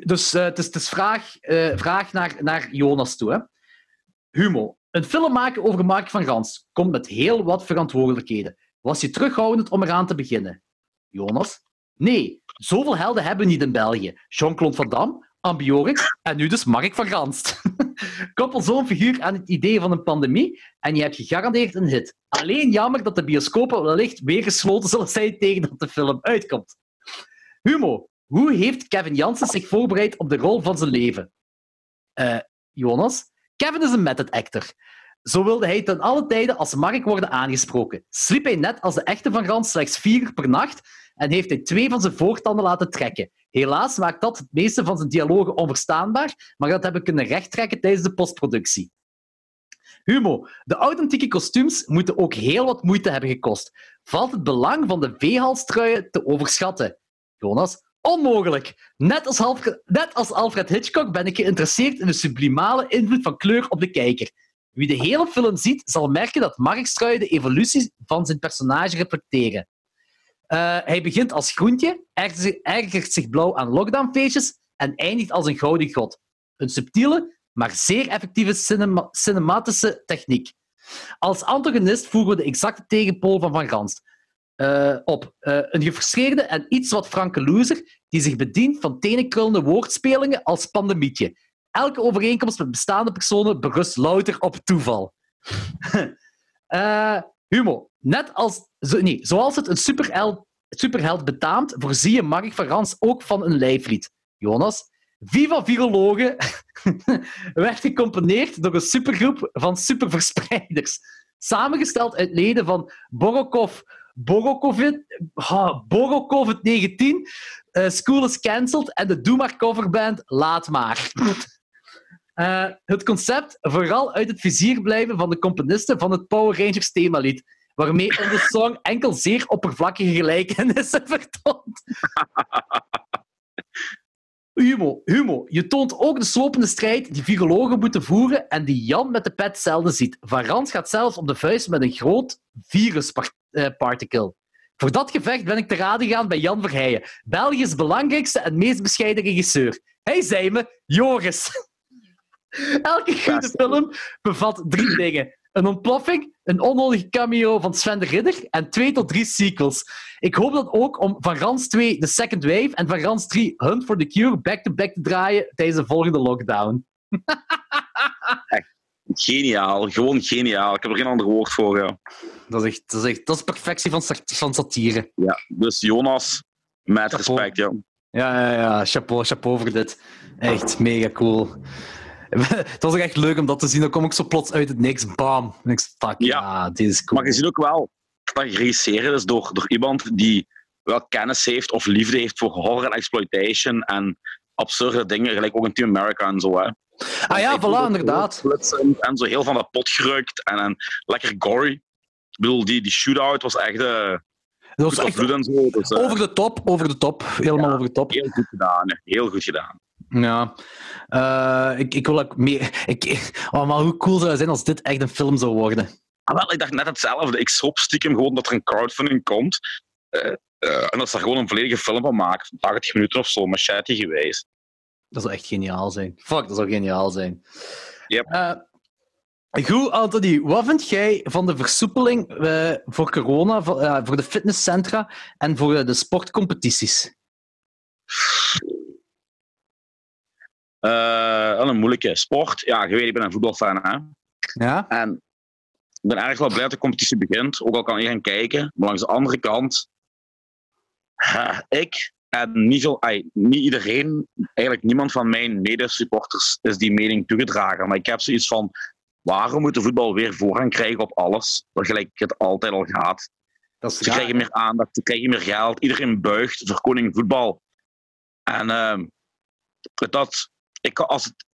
dus eh, het is, het vraag, eh, vraag naar, naar Jonas toe. Humo. Een film maken over Mark van Gans komt met heel wat verantwoordelijkheden. Was je terughoudend om eraan te beginnen? Jonas? Nee, zoveel helden hebben we niet in België. Jean-Claude Van Damme, Ambiorix en nu dus Mark van Gans. Koppel zo'n figuur aan het idee van een pandemie en je hebt gegarandeerd een hit. Alleen jammer dat de bioscopen wellicht weer gesloten zullen zijn tegen dat de film uitkomt. Humo, hoe heeft Kevin Jansen zich voorbereid op de rol van zijn leven? Eh, Jonas? Kevin is een method actor. Zo wilde hij ten alle tijden als Mark worden aangesproken. Sliep hij net als de echte Van Gans slechts vier per nacht en heeft hij twee van zijn voortanden laten trekken. Helaas maakt dat het meeste van zijn dialogen onverstaanbaar, maar dat hebben we kunnen rechttrekken tijdens de postproductie. Humo, de authentieke kostuums moeten ook heel wat moeite hebben gekost. Valt het belang van de veehalstruien te overschatten? Jonas, onmogelijk. Net als, Alfred, als Alfred Hitchcock ben ik geïnteresseerd in de sublimale invloed van kleur op de kijker. Wie de hele film ziet, zal merken dat markstruien de evolutie van zijn personage reflecteren. Eh, hij begint als groentje, ergert zich, blauw aan lockdownfeestjes en eindigt als een gouden god. Een subtiele, maar zeer effectieve cinema- cinematische techniek. Als antagonist voegen we de exacte tegenpool van Van Gans eh, op. Eh, een gefrustreerde en iets wat franke loser die zich bedient van tenenkrullende woordspelingen als pandemietje. Elke overeenkomst met bestaande personen berust louter op toeval. Eh, Humo. Net als, zo, nee, zoals het een superheld, superheld betaamt, voorzie je Mark van Rans ook van een lijflied. Jonas. Viva Virologen werd gecomponeerd door een supergroep van superverspreiders. Samengesteld uit leden van Borokov, Borokovid, ah, Borokovid-19, eh, School is Cancelled en de Doe coverband Laat Maar. Eh, het concept vooral uit het vizier blijven van de componisten van het Power Rangers themalied, waarmee in de song enkel zeer oppervlakkige gelijkenissen vertoont. Humo, Humo, je toont ook de slopende strijd die virologen moeten voeren en die Jan met de pet zelden ziet. Van gaat zelfs op de vuist met een groot virusparticle. Voor dat gevecht ben ik te raden gegaan bij Jan Verheijen, België's belangrijkste en meest bescheiden regisseur. Hij zei me, Joris. Elke goede film bevat drie dingen. Een ontploffing, een onnodige cameo van Sven de Ridder en twee tot drie sequels. Ik hoop dat ook om Van Rans 2 The Second Wave en Van Rans 3 Hunt for the Cure back-to-back te draaien tijdens de volgende lockdown. Geniaal, gewoon geniaal. Ik heb er geen ander woord voor. Ja. Dat is echt, dat is, echt, dat is perfectie van, sat- van satire. Ja, dus Jonas, met Chapeau. respect. Ja. Ja, ja, ja. Chapeau, chapeau voor dit. Echt mega cool. Het was ook echt leuk om dat te zien. Dan kom ik zo plots uit het niks. Bam. En ik zeg, fuck, ja, Ja. dit is cool. Maar je ziet ook wel dat regisseren is door, door iemand die wel kennis heeft of liefde heeft voor horror en exploitation en absurde dingen, gelijk ook in Team America en zo. Hè. ah ja, voilà, inderdaad. En zo heel van de pot gerukt en, en lekker gory. Ik bedoel, die, die shootout was echt eh Dat was echt zo. Dus, eh, over de top, over de top. Helemaal Ja. over de top. heel goed gedaan. Heel goed gedaan. Ja, uh, ik, ik wil ook meer. Ik, oh, maar hoe cool zou het zijn als dit echt een film zou worden? Ah, wel, ik dacht net hetzelfde. Ik hoop stiekem gewoon dat er een crowdfunding komt. Uh, uh, en dat ze er gewoon een volledige film van maken, van 80 minuten of zo, machete geweest. Dat zou echt geniaal zijn. Fuck, dat zou geniaal zijn. Yep. Goed, Anthony, wat vind jij van de versoepeling voor corona, voor, voor de fitnesscentra en voor de sportcompetities? Een moeilijke sport. Ja, je weet, ik ben een voetbalfan. Hè? Ja. En ik ben erg wel blij dat de competitie begint. Ook al kan gaan kijken. Maar langs de andere kant, ik en niet, veel, ay, niet iedereen, eigenlijk niemand van mijn medesupporters is die mening toegedragen. Maar ik heb zoiets van, waarom moet de voetbal weer voorrang krijgen op alles? Waar gelijk het altijd al gaat. Dat ze krijgen meer aandacht, ze krijgen meer geld. Iedereen buigt voor koning voetbal. En uh, dat, ik, als, het,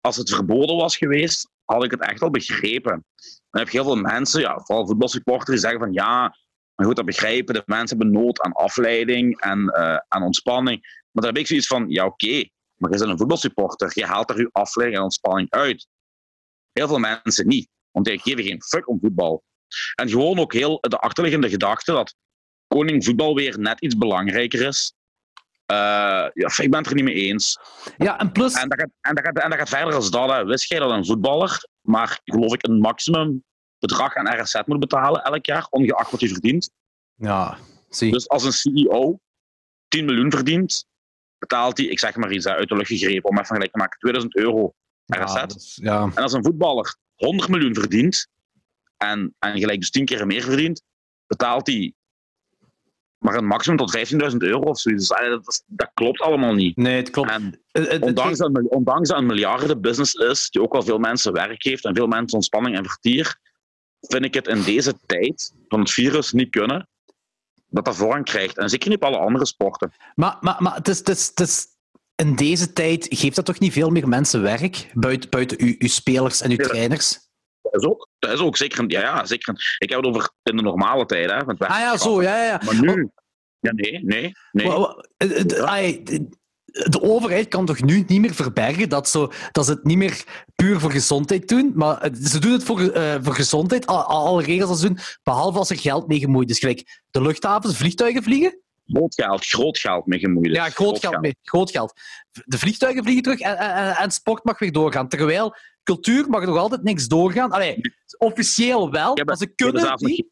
als het verboden was geweest, had ik het echt wel begrepen. Dan heb je heel veel mensen, ja, vooral voetbalsupporters, die zeggen van ja, maar goed, dat begrijpen. De mensen hebben nood aan afleiding en uh, aan ontspanning. Maar dan heb ik zoiets van, ja oké, maar je bent een voetbalsupporter. Je haalt er je afleiding en ontspanning uit. Heel veel mensen niet. Want die geven geen fuck om voetbal. En gewoon ook heel de achterliggende gedachte dat koning voetbal weer net iets belangrijker is. Uh, ja, ik ben het er niet mee eens. Ja, en plus... En dat gaat, en dat gaat, en dat gaat verder als dat. Hè. Wist jij dat een voetballer maar geloof ik een maximum bedrag aan RSZ moet betalen elk jaar, ongeacht wat hij verdient. Ja, zie. Dus als een CEO 10 miljoen verdient, betaalt hij, ik zeg maar iets uit de lucht gegrepen, om even gelijk te maken, 2000 euro RSZ. Ja, is, ja. En als een voetballer 100 miljoen verdient, en, en gelijk dus 10 keer meer verdient, betaalt hij maar een maximum tot 15.000 euro of zoiets. Dus, dat, dat, klopt allemaal niet. Nee, het klopt. En ondanks, dat, ondanks dat een miljardenbusiness is, die ook wel veel mensen werk heeft en veel mensen ontspanning en vertier, vind ik het in deze tijd van het virus niet kunnen dat dat voorrang krijgt. En zeker niet op alle andere sporten. Maar, maar, maar het is, het is, het is in deze tijd geeft dat toch niet veel meer mensen werk? Buiten, buiten uw, uw spelers en uw ja. trainers? Dat is ook, dat is ook zeker, ja, ja, zeker. Ik heb het over in de normale tijd. Hè, ah ja, zo, ja, ja. Maar nu, ja, nee, nee. nee. De overheid kan toch nu niet meer verbergen dat, zo, dat ze het niet meer puur voor gezondheid doen, maar ze doen het voor, uh, voor gezondheid, alle, alle regels als ze doen, behalve als er geld mee gemoeid is. Gelijk de luchthavens, vliegtuigen vliegen. Groot geld, groot geld mee gemoeid. Ja, groot, geld, mee, groot geld. De vliegtuigen vliegen terug en, en, en sport mag weer doorgaan. Terwijl cultuur mag nog altijd niks doorgaan. Allee, officieel wel, maar ze kunnen het niet.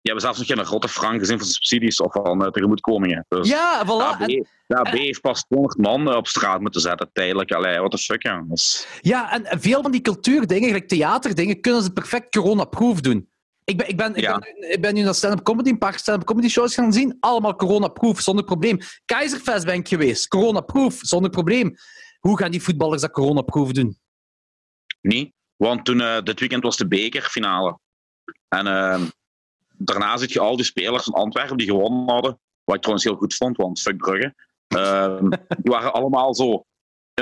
Je hebt zelfs nog geen grote frank gezien van subsidies of van uh, tegemoetkomingen. Dus ja, voilà. AB, en, AB heeft pas 200 man op straat moeten zetten tijdelijk. Allee, what the fuck, ja. Dus... Ja, en veel van die cultuurdingen, gelijk theaterdingen, kunnen ze perfect corona-proof doen. Ik ben, ik, ben, ik, Ja. ben, ik ben nu naar stand-up comedy, een paar stand-up comedy shows gaan zien. Allemaal corona-proof, zonder probleem. Keizerfest ben ik geweest, corona-proof, zonder probleem. Hoe gaan die voetballers dat corona-proof doen? Niet, want toen uh, dit weekend was de bekerfinale. En uh, daarna zit je al die spelers van Antwerpen die gewonnen hadden. Wat ik trouwens heel goed vond, want fuck Brugge. Uh, die waren allemaal zo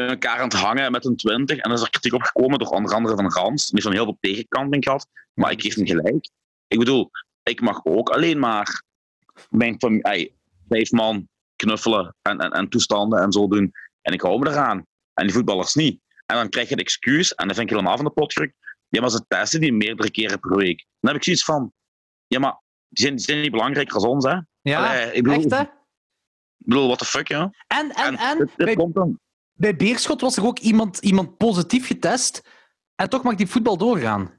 in elkaar aan het hangen met een 20. En er is er kritiek op gekomen door onder andere van Rans. Die heeft dan heel veel tegenkanting gehad. Maar ik geef hem gelijk. Ik bedoel, ik mag ook alleen maar mijn familie, vijf man knuffelen en, en, en toestanden en zo doen. En ik hou me eraan. En die voetballers niet. En dan krijg je het excuus, en dan vind ik helemaal van de potgedrukt. Ja, maar ze testen die meerdere keren per week. Dan heb ik zoiets van, ja, maar die zijn, die zijn niet belangrijker als ons, hè? Ja, Allee, ik bedoel, echt hè? Ik bedoel, what the fuck, ja? En, en, en, dit, dit bij, komt dan. Bij Beerschot was er ook iemand, iemand positief getest. En toch mag die voetbal doorgaan.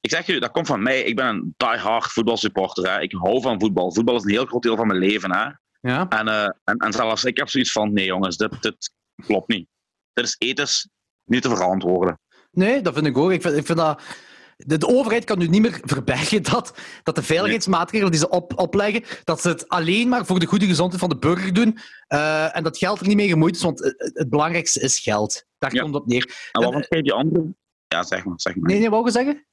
Ik zeg je, dat komt van mij. Ik ben een die-hard voetbalsupporter. Hè. Ik hou van voetbal. Voetbal is een heel groot deel van mijn leven. Hè. Ja. En, uh, en, en zelfs ik heb zoiets van, nee jongens, dit, dit klopt niet. Dit is ethisch niet te verantwoorden. Nee, dat vind ik ook. Ik vind, ik vind dat... De, de, overheid kan nu niet meer verbergen dat, dat de veiligheidsmaatregelen die ze op, opleggen, dat ze het alleen maar voor de goede gezondheid van de burger doen uh, en dat geld er niet mee gemoeid is, want het, het belangrijkste is geld. Daar Ja. komt op neer. En wat vond jij die andere? Ja, zeg maar. Zeg maar. Nee, nee, wou je zeggen?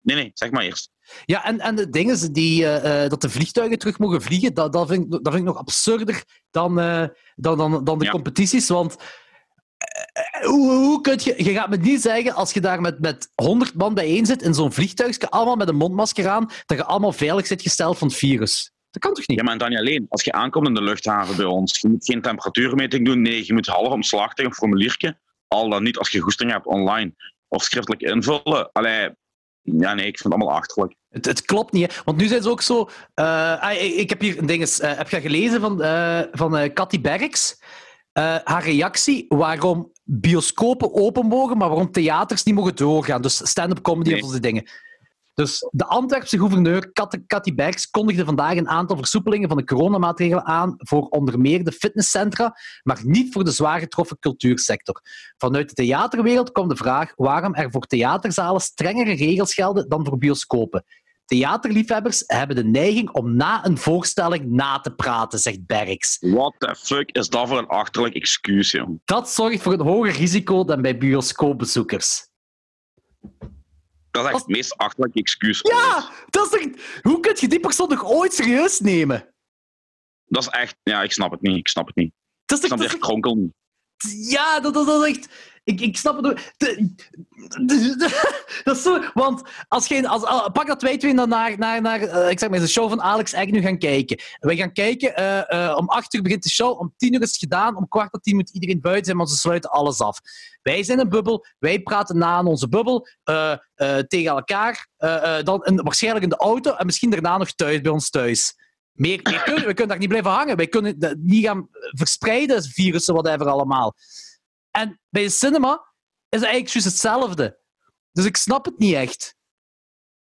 nee, nee, zeg maar eerst. Ja, en, en de ding is die, uh, uh, dat de vliegtuigen terug mogen vliegen, dat, dat, vind, ik, dat vind ik nog absurder dan, uh, dan, dan, dan de Ja. competities. Want eh, hoe, hoe kun je, je gaat me niet zeggen, als je daar met, met 100 man bijeen zit in zo'n vliegtuigje, allemaal met een mondmasker aan, dat je allemaal veilig zit gesteld van het virus. Dat kan toch niet? Ja, maar dan niet alleen. Als je aankomt in de luchthaven bij ons, je moet geen temperatuurmeting doen. Nee, je moet half omslachtig een formuliertje. Al dan niet als je goesting hebt online of schriftelijk invullen. Allee, ja, nee, ik vind het allemaal achterlijk. Het, het klopt niet, hè. want nu zijn ze ook zo. eh, ah, ik, ik heb hier een ding. eens, eh, heb je gelezen van, eh van eh Cathy Berks? Eh, haar reactie waarom bioscopen open mogen, maar waarom theaters niet mogen doorgaan. Dus stand-up comedy Nee. en zo'n dingen. Dus de Antwerpse gouverneur Cathy Berks kondigde vandaag een aantal versoepelingen van de coronamaatregelen aan voor onder meer de fitnesscentra, maar niet voor de zwaar getroffen cultuursector. Vanuit de theaterwereld kwam de vraag waarom er voor theaterzalen strengere regels gelden dan voor bioscopen. Theaterliefhebbers hebben de neiging om na een voorstelling na te praten, zegt Berks. What the fuck is dat voor een achterlijk excuus, joh? Dat zorgt voor een hoger risico dan bij bioscoopbezoekers. Dat is echt het meest achterlijke excuus. Ja, dat is. Hoe kun je die persoon nog ooit serieus nemen? Dat is echt... Ja, ik snap het niet. Ik snap het niet. Dat is Ik snap echt kronkel niet. Ja, dat, dat, dat is echt... Ik, ik snap het ook. Dat zo... Want als je... Als, als- pak dat wij twee dan naar, naar, naar eh, ik zeg maar, de show van Alex Agnew gaan kijken. Wij gaan kijken, eh, eh, om acht uur begint de show, om tien uur is het gedaan, om kwart voor tien moet iedereen buiten zijn, maar ze sluiten alles af. Wij zijn een bubbel, wij praten na onze bubbel, tegen elkaar, dan waarschijnlijk in de auto en misschien daarna nog thuis, bij ons thuis. Meer, meer we kunnen daar niet blijven hangen. Wij kunnen niet gaan verspreiden, virussen, whatever allemaal. En bij de cinema is het eigenlijk juist hetzelfde. Dus ik snap het niet echt.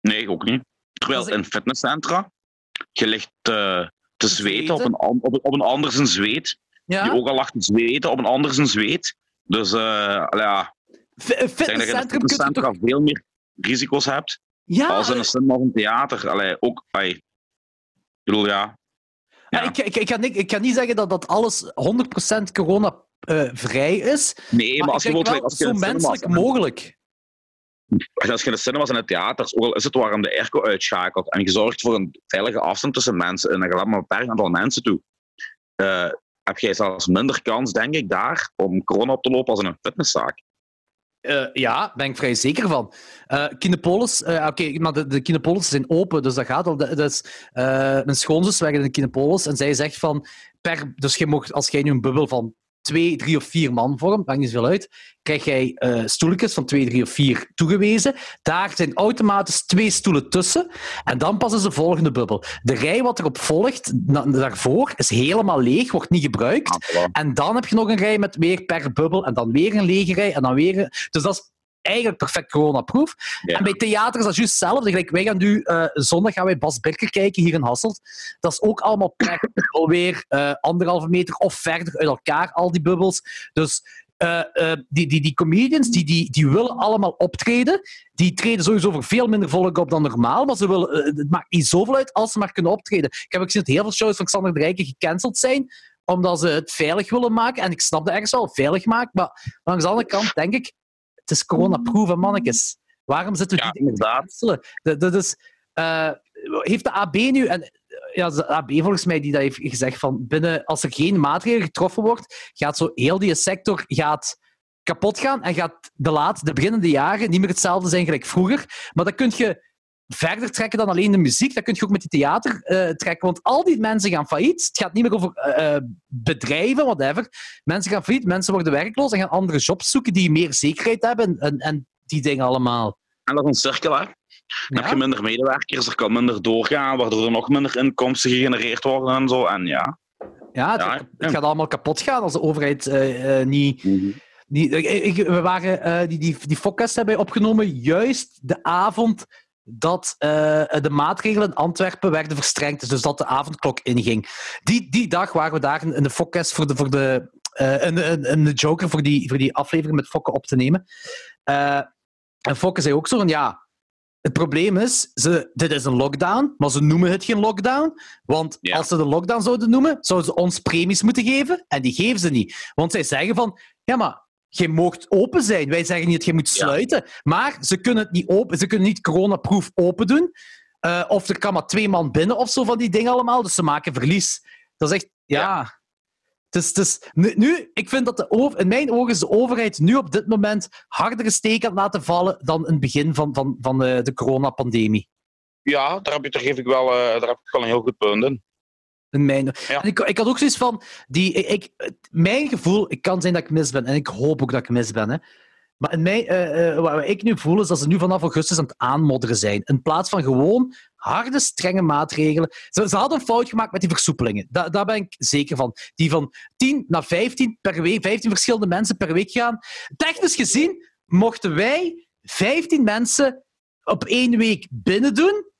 Nee, ik ook niet. Terwijl ik- in fitnesscentra, je ligt eh, te zweten op een, op, een- op een ander zijn zweet. Ja? Die ook al lag te zweten op een ander zijn zweet. Dus eh, allee, ja, in een fitnesscentrum toch... veel meer risico's hebt Ja, als in een cinema of een theater. Allee, ook, allee, ik bedoel, ja. ik, ik, ik, ga niet, ik ga niet zeggen dat, dat alles 100% corona-vrij is. Nee, maar, Maar, als je wel als je zo cinemas- menselijk mogelijk. als je in de cinemas en de theaters, ook al is het warm de airco uitschakelt en je zorgt voor een veilige afstand tussen mensen en gaat maar een beperkt aantal mensen toe, eh, heb jij zelfs minder kans, denk ik, daar om corona op te lopen als in een fitnesszaak. Eh, ja, daar ben ik vrij zeker van. Eh Kinepolis, eh, oké, maar de, de Kinepolis zijn open, dus dat gaat al. Dat, is, eh, mijn schoonzus werkt in de Kinepolis en zij zegt van, per, dus je mocht, als jij nu een bubbel van twee, drie of vier man vormt, maakt niet zoveel uit, krijg jij eh stoeltjes van twee, drie of vier toegewezen. Daar zijn automatisch twee stoelen tussen en dan pas is de volgende bubbel. De rij wat erop volgt, daarvoor, is helemaal leeg, wordt niet gebruikt. Ah. En dan heb je nog een rij met weer per bubbel en dan weer een lege rij en dan weer... een- Dus dat is eigenlijk perfect coronaproof. Ja. En bij theater is dat juist hetzelfde. Gelijk, wij gaan nu... eh, zondag gaan wij Bas Birker kijken hier in Hasselt. Dat is ook allemaal per alweer eh anderhalve meter of verder uit elkaar, al die bubbels. Dus eh, die, die, die comedians die, die, die willen allemaal optreden. Die treden sowieso voor veel minder volk op dan normaal. Maar ze willen, het maakt niet zoveel uit als ze maar kunnen optreden. Ik heb ook gezien dat heel veel shows van Xander de Rijken gecanceld zijn omdat ze het veilig willen maken. En ik snap dat ergens wel, veilig maken. Maar langs de andere kant denk ik, het is corona-proof, hè, mannetjes. Waarom zitten we Ja, die dingen te inderdaad. cancelen? Dat, dat is, eh, heeft de AB nu... En, ja, de AB volgens mij die dat heeft gezegd van binnen, als er geen maatregelen getroffen wordt, gaat zo heel die sector gaat kapot gaan en gaat de laat, de beginnende jaren niet meer hetzelfde zijn gelijk vroeger. Maar dat kun je verder trekken dan alleen de muziek. Dat kun je ook met die theater eh, trekken. Want al die mensen gaan failliet. Het gaat niet meer over eh, bedrijven, whatever. Mensen gaan failliet, mensen worden werkloos en gaan andere jobs zoeken die meer zekerheid hebben en, en, die dingen allemaal. En dat is een cirkel, hè. Dan heb je minder medewerkers, er kan minder doorgaan, waardoor er nog minder inkomsten gegenereerd worden en zo. En ja. Ja, het, Ja, het ja. gaat allemaal kapot gaan als de overheid eh, niet... ik- we waren, eh, die, die, die podcast hebben wij opgenomen juist de avond dat eh, de maatregelen in Antwerpen werden verstrengd. Dus dat de avondklok inging. Die, die dag waren we daar in de podcast voor de, voor de, in, in, in de Joker voor die, voor die aflevering met Fokke op te nemen. Eh, en Fokke zei ook zo van, ja, het probleem is, ze, dit is een lockdown, maar ze noemen het geen lockdown. Want Ja. als ze de lockdown zouden noemen, zouden ze ons premies moeten geven. En die geven ze niet. Want zij zeggen van, ja, maar je moogt open zijn. Wij zeggen niet dat je moet Ja. sluiten. Maar ze kunnen het niet open, ze kunnen niet coronaproof open doen. Eh, of er kan maar twee man binnen of zo van die dingen allemaal. Dus ze maken verlies. Dat is echt, ja. Het is, het is, nu, nu, ik vind dat de over, in mijn ogen is de overheid nu op dit moment hardere steek aan het laten vallen dan in het begin van, van, van de, de coronapandemie. Ja, daar, heb je, daar, geef ik wel, eh, daar heb ik wel een heel goed punt in. Mijn, Ja. en ik, ik had ook zoiets van, die, ik, mijn gevoel, ik kan zijn dat ik mis ben, en ik hoop ook dat ik mis ben, hè. maar in mijn, eh, eh, wat ik nu voel, is dat ze nu vanaf augustus aan het aanmodderen zijn. In plaats van gewoon harde, strenge maatregelen. Ze, ze hadden een fout gemaakt met die versoepelingen. Da, daar ben ik zeker van. Die van 10 naar 15 per week, 15 verschillende mensen per week gaan. Technisch gezien mochten wij 15 mensen op één week binnen doen.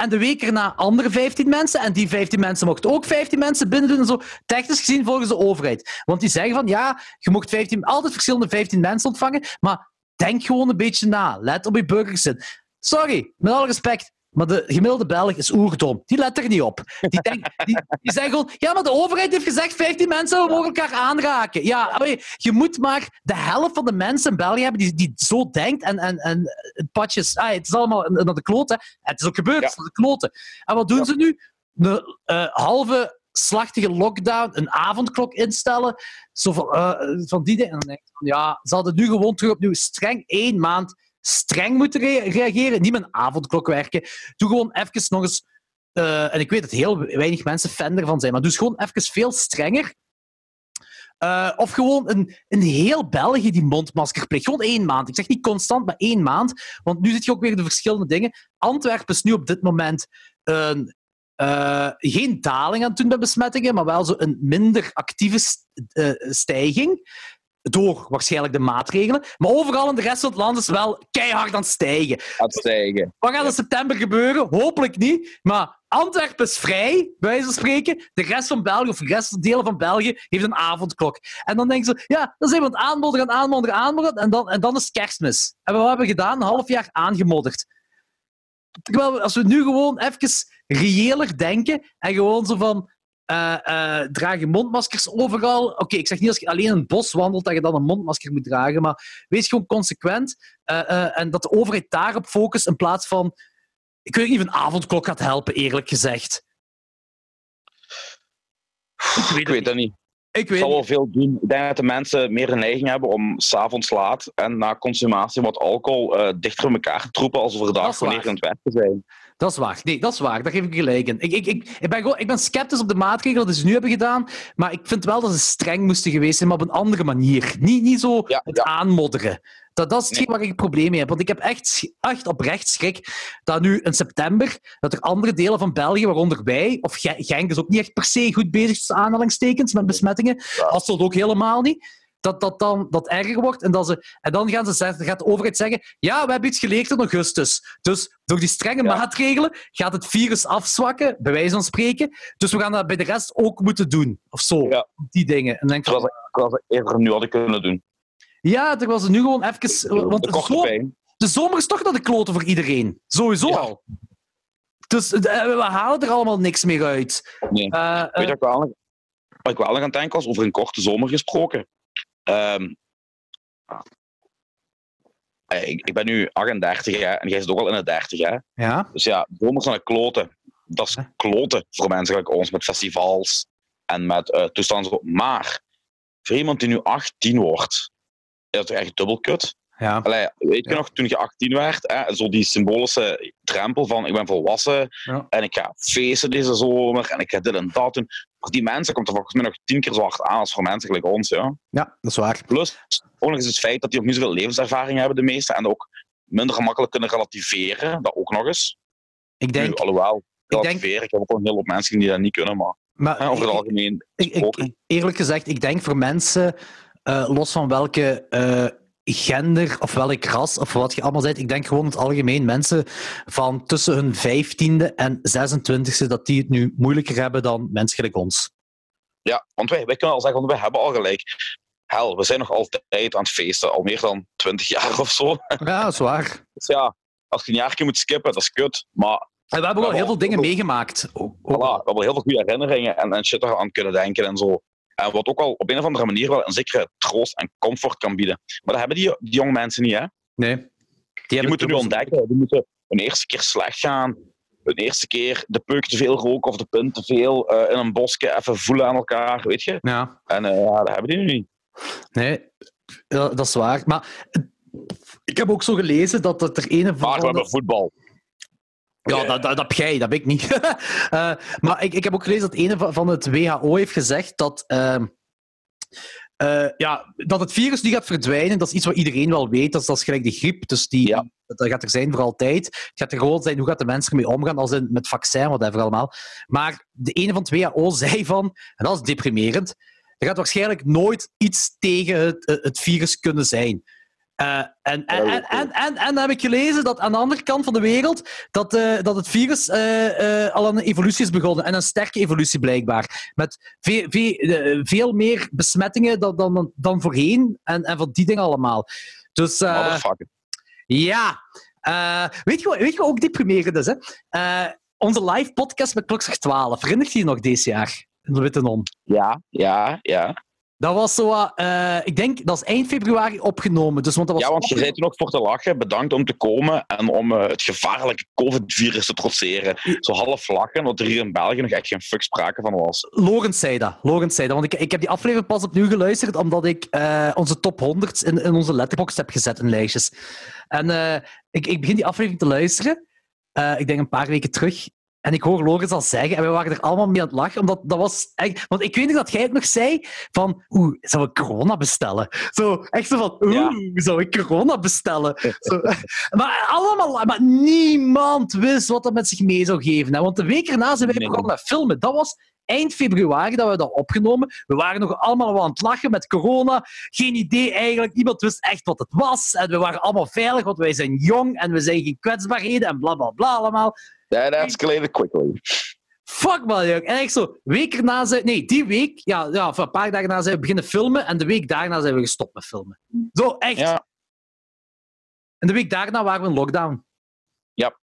En de week erna andere 15 mensen. En die 15 mensen mochten ook 15 mensen binnen doen. En zo. Technisch gezien volgens de overheid. Want die zeggen van ja, je mocht 15, altijd verschillende 15 mensen ontvangen. Maar denk gewoon een beetje na. Let op je burgerzin. Sorry, met alle respect. Maar de gemiddelde Belg is oerdom. Die let er niet op. Die, denkt, die, die zeggen gewoon, ja, maar de overheid heeft gezegd 15 mensen, we mogen elkaar aanraken. Ja, maar je, je moet maar de helft van de mensen in België hebben die, die zo denkt en, en, en het padjes... Ah, het is allemaal naar de kloten. Het is ook gebeurd, het is naar de kloten. En wat doen Ja. ze nu? Een eh, halve slachtige lockdown, een avondklok instellen. Zo van, eh, van die dingen. En dan denk ik van, ja, ze hadden nu gewoon terug opnieuw streng één maand streng moeten rea- reageren. Niet met een avondklok werken. Doe gewoon even nog eens... eh, en ik weet dat heel weinig mensen fan ervan zijn, maar eens gewoon even veel strenger. Eh, of gewoon een, een heel België die mondmaskerplicht. Gewoon één maand. Ik zeg niet constant, maar één maand. Want nu zit je ook weer de verschillende dingen. Antwerpen is nu op dit moment een, eh, geen daling aan het doen bij besmettingen, maar wel zo een minder actieve st- stijging. Door waarschijnlijk de maatregelen. Maar overal in de rest van het land is wel keihard aan het stijgen. Aan het stijgen. Wat gaat in september gebeuren? Hopelijk niet. Maar Antwerpen is vrij, bij wijze van spreken. De rest van België, of de rest van delen van België, heeft een avondklok. En dan denken ze, ja, dan zijn we aan het aanmodderen, aanmodderen, aanmodderen. En dan, en dan is het kerstmis. En wat hebben we gedaan? Een half jaar aangemodderd. Terwijl, als we nu gewoon even reëler denken en gewoon zo van... eh eh, draag je mondmaskers overal. Oké, ik zeg niet als je alleen in het bos wandelt dat je dan een mondmasker moet dragen, maar wees gewoon consequent. eh, eh, en dat de overheid daarop focust in plaats van ik weet niet of een avondklok gaat helpen, eerlijk gezegd. Ik Ik weet dat niet. Ik Het weet zal wel veel doen. Ik denk dat de mensen meer een neiging hebben om s'avonds laat en na consumatie wat alcohol eh, dichter bij elkaar te troepen als overdag wanneer aan het werken zijn. Dat is waar. Nee, dat is waar. Daar geef ik gelijk in. Ik, ik, ik, ik, ben gewoon, ik ben sceptisch op de maatregelen die ze nu hebben gedaan, maar ik vind wel dat ze streng moesten geweest zijn, maar op een andere manier. Niet, niet zo Ja, het ja. aanmodderen. Dat, dat is hetgeen Nee. waar ik probleem mee heb. Want ik heb echt, echt oprecht schrik dat nu in september dat er andere delen van België, waaronder wij, of Ge- Genk is ook niet echt per se goed bezig, tussen aanhalingstekens, met besmettingen, Ja. dat ook helemaal niet, dat dat dan dat erger wordt. En, dat ze, en dan gaan ze, gaat de overheid zeggen, ja, we hebben iets geleerd in augustus. Dus door die strenge Ja. maatregelen gaat het virus afzwakken, bij wijze van spreken. Dus we gaan dat bij de rest ook moeten doen. Of zo. Ja. Die dingen. En dan Terwijl ze, terwijl ze eerder nu hadden kunnen doen. ja, terwijl ze nu gewoon even... Want de de, korte zo- pijn. de zomer is toch naar de kloten voor iedereen. Sowieso Ja. al. Dus eh, we halen er allemaal niks meer uit. Nee. Eh, eh, Weet je wat ik wel, aan- wat ik wel aan het denken was? Over een korte zomer gesproken. Ehm, eh, ik, ik ben nu 38 hè, en jij zit ook al in de 30 hè. ja. Dus ja, zomers zijn kloten. Dat is kloten voor mensen gelijk ons, met festivals en met eh toestanden. Maar voor iemand die nu 18 wordt, is dat echt dubbel kut. Ja. Allee, weet je Ja. nog, toen je 18 werd, hè, zo die symbolische drempel van ik ben volwassen Ja. en ik ga feesten deze zomer en ik ga dit en dat doen. Voor die mensen komt er volgens mij nog tien keer zo hard aan als voor mensen gelijk ons. Ja. ja, dat is waar. Plus, ook nog eens het feit dat die ook niet zoveel levenservaring hebben, de meesten, en ook minder gemakkelijk kunnen relativeren, dat ook nog eens. Ik denk... Nu, alhoewel, ik denk- ik heb ook een hele hoop mensen die dat niet kunnen, maar maar, hè, over het algemeen Ik, eerlijk gezegd, ik denk voor mensen, eh, los van welke eh, gender of welk ras of wat je allemaal bent, ik denk gewoon in het algemeen mensen van tussen hun vijftiende en 26e, dat die het nu moeilijker hebben dan mensen gelijk ons. Ja, want wij, wij kunnen al zeggen, wij hebben al gelijk. Hel, we zijn nog altijd aan het feesten, al meer dan 20 jaar of zo. Ja, dat is waar. Dus ja, als je een jaartje moet skippen, dat is kut. Maar En we hebben wel heel veel dingen meegemaakt. Ook- ook- voilà, we hebben heel veel goede herinneringen en, en shit aan kunnen denken en zo. En wat ook al op een of andere manier wel een zekere troost en comfort kan bieden. Maar dat hebben die, die jonge mensen niet, hè. Nee. Die, moeten nu ontdekken. Die moeten een eerste keer slecht gaan. Een eerste keer de peuk te veel roken of de punt te veel eh, in een bosje even voelen aan elkaar, weet je. Ja, En eh, ja, dat hebben die nu niet. nee, dat is waar. Maar eh, ik heb ook zo gelezen dat het er een of Maar we hebben voetbal. Ja, dat, dat, dat heb jij, dat heb ik niet. Eh, maar ik, ik heb ook gelezen dat een van- van het WHO heeft gezegd dat, ehm, eh, ja, dat het virus niet gaat verdwijnen. Dat is iets wat iedereen wel weet. Dat is, dat is gelijk de griep. Dus die, Ja. dat gaat er zijn voor altijd. Het gaat er gewoon zijn hoe gaat de mensen ermee omgaan, als in met vaccin, whatever allemaal. Maar de ene van het WHO zei van, en dat is deprimerend, er gaat waarschijnlijk nooit iets tegen het, het virus kunnen zijn. Eh, en, en, en, en, en, en dan heb ik gelezen dat aan de andere kant van de wereld dat, eh, dat het virus eh, eh, al een evolutie is begonnen. En een sterke evolutie blijkbaar. Met veel, veel, eh, veel meer besmettingen dan, dan, dan voorheen. En, en van die dingen allemaal. Dus eh, ja. Eh, weet, je, weet je wat ook deprimerend is? Hè? Eh, onze live podcast met Klokslag 12. Herinnert je je nog deze jaar? In de Witte Non. Ja, ja, ja. Dat was zo, wat, eh, ik denk, dat is eind februari opgenomen. Dus, want dat was Ja, want je zei toen ook voor te lachen. Bedankt om te komen en om eh, het gevaarlijke COVID-virus te trotseren. Zo half lachen, want er hier in België nog echt geen fuck sprake van was. Lorens zei dat. Lorens zei dat. Want ik, ik heb die aflevering pas opnieuw geluisterd, omdat ik eh, onze top 100 in, in onze letterbox heb gezet in lijstjes. En ik, ik begin die aflevering te luisteren, ik denk een paar weken terug. En ik hoor Lorens al zeggen, en we waren er allemaal mee aan het lachen, omdat dat was echt... Want ik weet nog dat jij het nog zei, van, oeh, zou ik corona bestellen? Zo, echt zo van, oeh, Ja. zou ik corona bestellen? Zo, maar allemaal, maar niemand wist wat dat met zich mee zou geven. Hè? Want de week erna zijn wij Nee. begonnen met filmen. Dat was eind februari dat we dat opgenomen. We waren nog allemaal wel aan het lachen met corona. Geen idee eigenlijk. Niemand wist echt wat het was. En we waren allemaal veilig, want wij zijn jong en we zijn geen kwetsbaarheden en bla bla bla allemaal. That escalated quickly. Fuck man, jong. En echt zo, week erna zijn... Nee, die week, ja, ja, een paar dagen na zijn we beginnen filmen en de week daarna zijn we gestopt met filmen. Zo, echt. Ja, En de week daarna waren we in lockdown. Ja.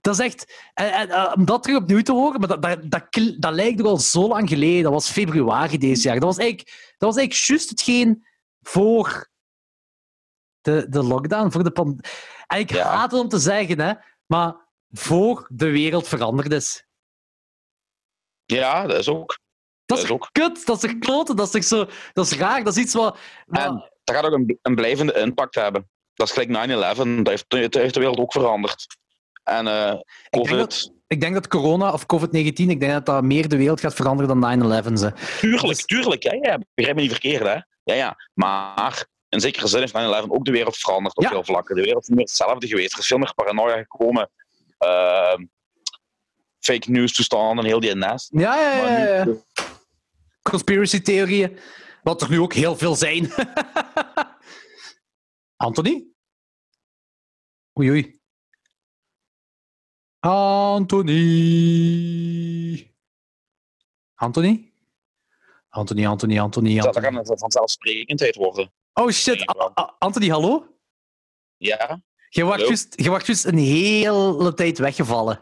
Dat is echt... En, en, eh, om dat terug opnieuw te horen, maar dat, dat, dat, lijkt er al zo lang geleden. Dat was februari deze jaar. Dat was eigenlijk, dat was eigenlijk juist hetgeen voor de, de lockdown, voor de pand- En ik Ja. haat het om te zeggen, hè, maar voor de wereld veranderd is. ja, dat is ook. Dat Dat is ook. kut, dat is kloten, dat is, toch zo, dat is raar, dat is iets wat... En dat gaat ook een, een blijvende impact hebben. Dat is gelijk 9-11, dat heeft, dat heeft de wereld ook veranderd. En eh denk COVID, dat- Ik denk dat corona of COVID-19, ik denk dat dat meer de wereld gaat veranderen dan 9-11. ze. tuurlijk, dus- tuurlijk. Ja, ja, begrijp me niet verkeerd, hè. Ja, ja. Maar in zekere zin heeft 9-11 ook de wereld veranderd op Ja. veel vlakken. De wereld is niet meer hetzelfde geweest. Er is veel meer paranoia gekomen. Ehm, fake news toestanden, heel die nest. Ja, ja, ja. Ja. nu- Conspiracy-theorieën. Wat er nu ook heel veel zijn. Anthony? Oei, oei. Anthony. Anthony? Anthony, Anthony, Anthony, dat kan een vanzelfsprekendheid worden. Oh shit, A- A- Anthony, hallo? Ja? Je Hallo? juist- een hele tijd weggevallen.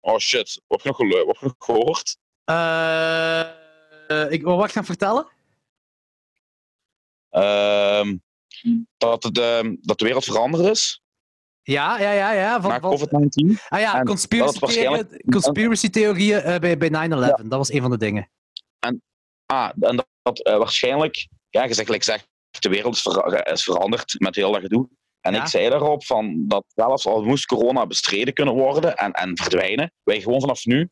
Oh shit, word je nog, gelu- word je nog gehoord? Eh, eh, ik wil wat gaan vertellen? Ehm, dat, het, dat de wereld veranderd is Ja, ja, ja. ja van, na van- COVID-19. ah ja, en conspiracy, waarschijnlijk- conspiracy theorieën eh, bij, bij 9-11. Dat was een van de dingen. Ah, en dat, dat waarschijnlijk, ja, je zegt, like, zegt, de wereld is, ver- is veranderd met heel dat gedoe. En Ja. ik zei daarop van dat zelfs al moest corona bestreden kunnen worden en, en verdwijnen, wij gewoon vanaf nu,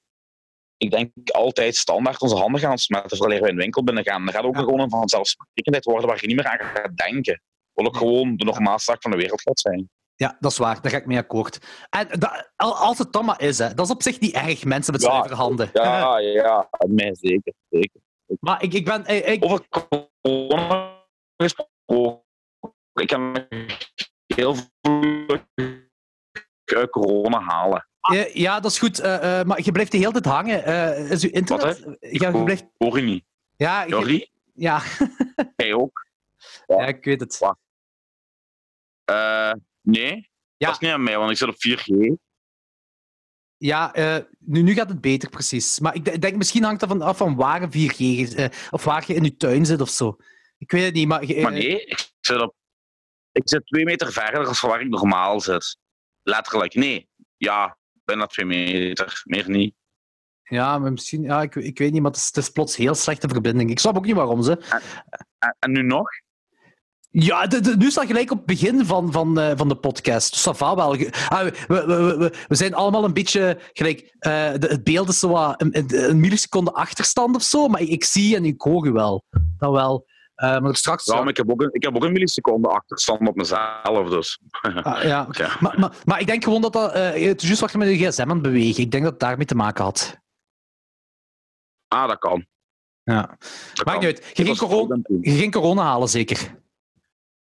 ik denk altijd standaard onze handen gaan smetten voordat wij een winkel binnen gaan. Dan gaat ook Ja. gewoon een vanzelfsprekendheid worden waar je niet meer aan gaat denken. Wat ook gewoon de normaalste zaak van de wereld gaat zijn. Ja, dat is waar. Daar ga ik mee akkoord. En dat, als het dan maar is, hè, dat is op zich niet erg, mensen met Ja, handen. Ja, ja, nee, zeker. zeker. Maar ik, ik ben... Ik, ik- Over corona gesproken. Ik heb heel veel eh, corona halen. ja, dat is goed. eh, eh, maar je blijft de hele tijd hangen. Eh, is uw internet... ja, je blijft... Hoor je niet? Ja, je- ja, Jij ook? ja, ik weet het. Nee, Ja. dat is niet aan mij, want ik zit op 4G. Ja, nu, nu gaat het beter, precies. Maar ik de- denk, misschien hangt dat van af van waar een 4G is, of waar je in je tuin zit of zo. Ik weet het niet, maar... Maar nee, ik zit, op, ik zit twee meter verder dan waar ik normaal zit. Letterlijk, nee. Ja, bijna twee meter, meer niet. Ja, maar misschien... Ja, ik, ik weet niet, maar het is, het is plots heel slechte verbinding. Ik snap ook niet waarom ze. En, en nu nog? Ja, de, de, nu staat gelijk op het begin van, van, uh, van de podcast. Dus dat va wel. Ah, we, we, we, we, zijn allemaal een beetje gelijk. Uh, de, het beeld is zo wat een, een, milliseconde achterstand of zo, maar ik, ik, zie en ik hoor u wel. Dat wel. Uh, maar straks... Ja, maar ik heb, ook een, ik heb ook een milliseconde achterstand op mezelf, dus. Ah, ja, ja. Maar, maar, maar, ik denk gewoon dat dat... Uh, het is juist wat je met je gsm aan het bewegen. Ik denk dat het daarmee te maken had. Ah, dat kan. Ja. Maakt niet uit. Je ging, corona, je ging corona halen, zeker?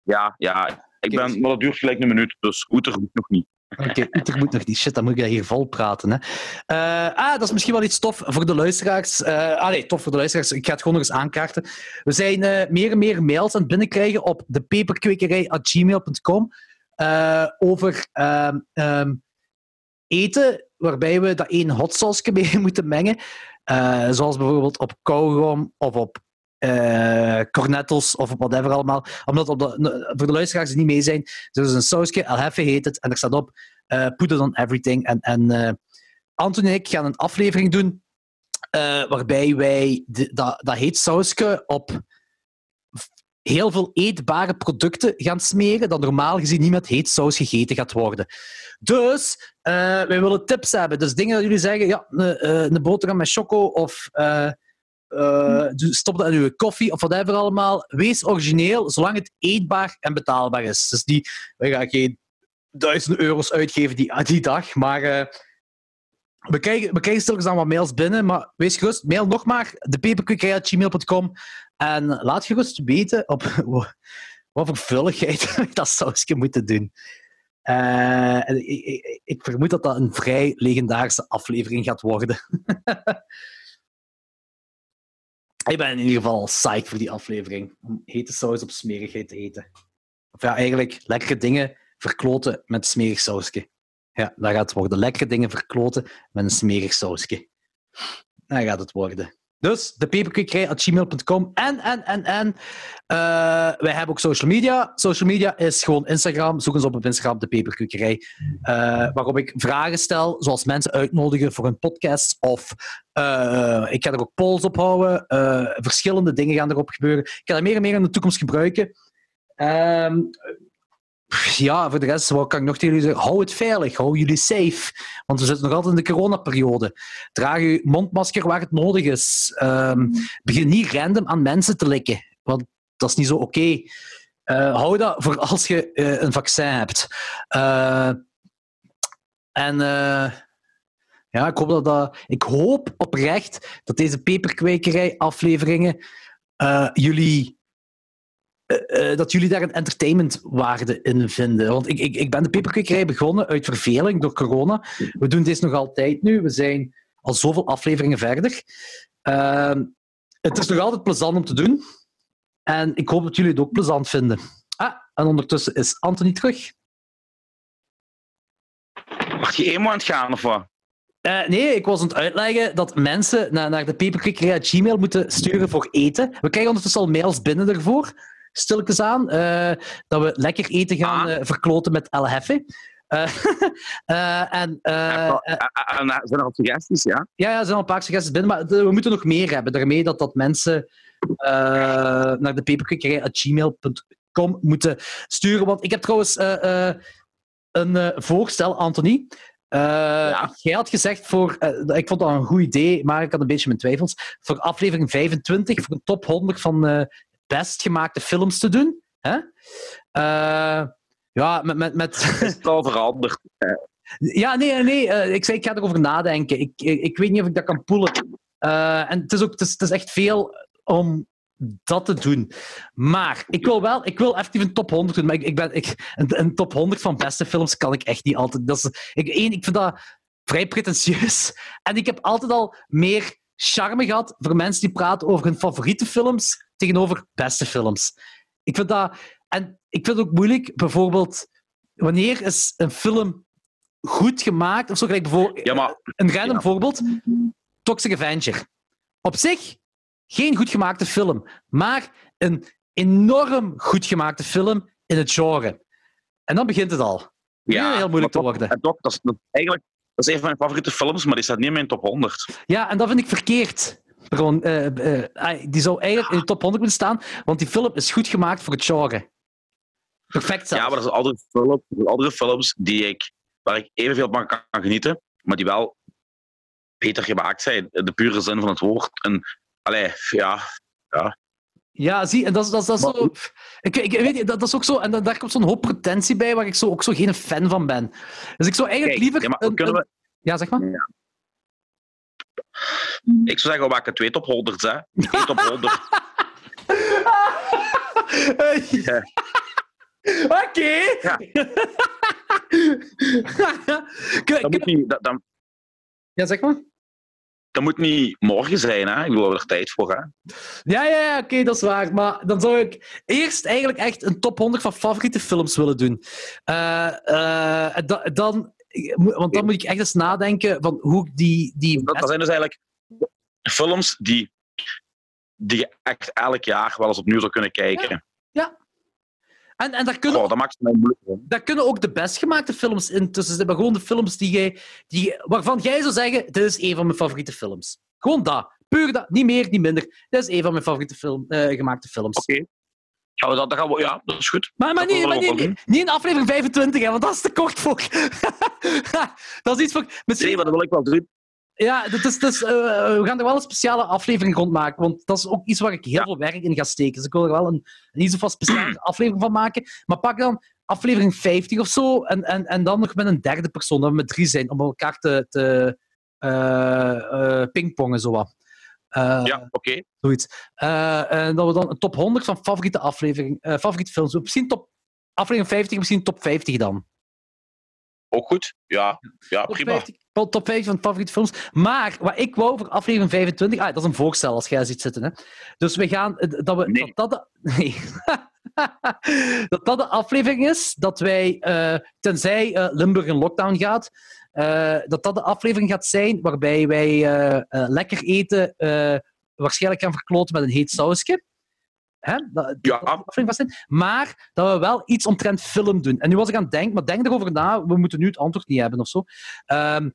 Ja, ja. Ik ben, maar dat duurt gelijk een minuut, dus Oeter moet nog niet. Oké, okay, moet nog niet. Shit, dan moet ik hier vol praten. Hè. Uh, ah, dat is misschien wel iets tof voor de luisteraars. Uh, ah nee, tof voor de luisteraars. Ik ga het gewoon nog eens aankaarten. We zijn uh, meer en meer mails aan het binnenkrijgen op depeperkwekerij.gmail.com over um, um, eten, waarbij we dat één hot mee moeten mengen. zoals bijvoorbeeld op kauwgom of op uh, of whatever allemaal. Omdat op de, voor de luisteraars die niet mee zijn, er een sausje, El Hefe heet het, en er staat op uh, put on everything. En, en uh, Anton en ik gaan een aflevering doen waarbij wij de, dat, dat heet sausje op heel veel eetbare producten gaan smeren dat normaal gezien niet met heet saus gegeten gaat worden. Dus wij willen tips hebben. Dus dingen dat jullie zeggen, ja, een boterham met choco of uh, stop dat in uw koffie of whatever allemaal. Wees origineel, zolang het eetbaar en betaalbaar is. Dus die, we gaan geen duizenden euro's uitgeven die, die dag, maar uh, we krijgen, we krijgen wat mails binnen, maar wees gerust, mail nog maar depeperkwekerij.gmail.com en laat gerust weten op wat voor vulligheid dat sausje moeten doen. Ik, ik, ik vermoed dat dat een vrij legendarische aflevering gaat worden. Ik ben in ieder geval psyched voor die aflevering. Om hete saus op smerigheid te eten. Of ja, eigenlijk lekkere dingen verkloten met smerig sausje. Ja, dat gaat het worden. Lekkere dingen verkloten met een smerig sausje. Dat gaat het worden. Dus de peperkwekerij.gmail.com. En, en, en, en. Uh, wij hebben ook social media. Social media is gewoon Instagram. Zoek eens op op Instagram, de. Uh, waarop ik vragen stel, zoals mensen uitnodigen voor een podcast. Of uh, ik ga er ook polls op houden. verschillende dingen gaan erop gebeuren. Ik ga dat meer en meer in de toekomst gebruiken. Ehm, ja, voor de rest, wat kan ik nog tegen jullie zeggen? Hou het veilig, hou jullie safe. Want we zitten nog altijd in de coronaperiode. Draag je mondmasker waar het nodig is. Um, begin niet random aan mensen te likken, want dat is niet zo oké. Okay. Uh, hou dat voor als je uh, een vaccin hebt. Uh, en ja, ik hoop, dat, ik hoop oprecht dat deze peperkwekerij-afleveringen jullie uh, dat jullie daar een entertainmentwaarde in vinden. Want ik, ik, ik ben de peperkwekerij begonnen uit verveling door corona. We doen dit nog altijd nu. We zijn al zoveel afleveringen verder. Uh, het is nog altijd plezant om te doen. En ik hoop dat jullie het ook plezant vinden. Ah, en ondertussen is Anthony terug. Mag je eenmaal aan het gaan, of wat? Uh, nee, ik was aan het uitleggen dat mensen naar, naar de peperkwekerij Gmail moeten sturen voor eten. We krijgen ondertussen al mails binnen ervoor stilletjes aan. Uh, dat we lekker eten gaan uh, verkloten met El Hefe. Uh, en, zijn er al suggesties, ja? Ja, ja er zijn al een paar suggesties binnen, maar we moeten nog meer hebben. Daarmee dat, dat mensen naar de peperkwekerij.gmail.com moeten sturen. Want ik heb trouwens een voorstel, Anthony. Uh, ja. Jij had gezegd voor, uh, ik vond dat een goed idee, maar ik had een beetje mijn twijfels. Voor aflevering 25, voor een top 100 van uh, best gemaakte films te doen. Hè? Uh, ja, met... met, met... is het al veranderd. Ja, nee, nee. Uh, ik zei, ik ga erover nadenken. Ik, ik, ik, weet niet of ik dat kan poelen. Uh, en het is ook het is, het is echt veel om dat te doen. Maar ik wil wel, ik wil effectief een top 100 doen. Maar ik, ik ben, ik, een, een, top 100 van beste films kan ik echt niet altijd. Dat is, ik, één, ik vind dat vrij pretentieus. En ik heb altijd al meer charme gehad voor mensen die praten over hun favoriete films tegenover beste films. Ik vind dat... En ik vind het ook moeilijk, bijvoorbeeld... Wanneer is een film goed gemaakt? Of zo gelijk bijvoorbeeld... Ja, maar... Een random ja. voorbeeld. Toxic Avenger. Op zich geen goed gemaakte film, maar een enorm goed gemaakte film in het genre. En dan begint het al. Ja, heel moeilijk te worden. En toch, dat is, eigenlijk dat is een van mijn favoriete films, maar die staat niet in mijn top 100. Ja, en dat vind ik verkeerd. Gewoon, uh, uh, die zou eigenlijk in de top 100 moeten staan, want die film is goed gemaakt voor het genre. Perfect zelfs. Ja, maar er zijn andere films, er andere films die ik, waar ik evenveel van kan, kan genieten, maar die wel beter gemaakt zijn, in de pure zin van het woord. En, allee, ja, Ja, zie, en dat is, dat is, dat Maar- zo... Ik, ik weet niet, dat, dat is ook zo... En daar komt zo'n hoop pretentie bij, waar ik zo, ook zo geen fan van ben. Dus ik zou eigenlijk Kijk, liever... ja, maar een- kunnen een- we, Ja, zeg maar. Ik zou zeggen, we maken twee top 100, hè. Twee top 100. Ja. Oké. Ja. Moet niet, dat, dat, Ja, zeg maar. dat moet niet morgen zijn, hè. Ik bedoel, we hebben er tijd voor, hè. Ja, ja, ja oké, dat is waar. Maar dan zou ik eerst eigenlijk echt een top 100 van favoriete films willen doen. Eh, eh, en da- dan, want dan moet ik echt eens nadenken van hoe ik die... die Dat, dat zijn dus eigenlijk films die, die je echt elk jaar wel eens opnieuw zou kunnen kijken. en, en daar kunnen Goh, dat maakt daar kunnen ook de best gemaakte films in tussen zitten. Maar gewoon de films die jij, die, waarvan jij zou zeggen: dit is een van mijn favoriete films. Gewoon dat. Puur dat. Niet meer, niet minder. Dit is een van mijn favoriete film, eh, gemaakte films. Oké. Gaan we dat, gaan we, ja, dat is goed. Maar, maar, niet, willen maar we niet, niet, niet in aflevering 25, hè, want dat is te kort voor. dat is iets voor. Misschien, Nee, maar dat wil ik wel doen. Ja, dat is, dat is, eh, we gaan er wel een speciale aflevering rond maken, want dat is ook iets waar ik heel Ja. veel werk in ga steken. Dus ik wil er wel een, iets of wat speciale aflevering van maken. Maar pak dan aflevering 50 of zo, en, en, en dan nog met een derde persoon, dat we met drie zijn, om elkaar te, te eh, eh, pingpongen, zo wat. Eh, Ja, oké. Zoiets. Eh, en dat we dan een top 100 van favoriete aflevering, eh, favoriete films doen. Misschien top aflevering 50, misschien top 50 dan. Ook goed. Ja, ja Top prima. 50, wel top 50 van favoriete films. Maar wat ik wou voor aflevering 25... Ah, dat is een voorstel als jij ziet zitten. Hè. Dus we gaan... Dat, we, Nee. dat, dat, de, nee. dat dat de aflevering is dat wij, tenzij Limburg in lockdown gaat, dat dat de aflevering gaat zijn waarbij wij eh, eh, lekker eten eh, waarschijnlijk gaan verkloten met een heet sausje. Hè? Dat, dat Ja. aflevering zijn. Maar dat we wel iets omtrent film doen. En nu was ik aan het denken, maar denk erover na, we moeten nu het antwoord niet hebben of zo. Ehm,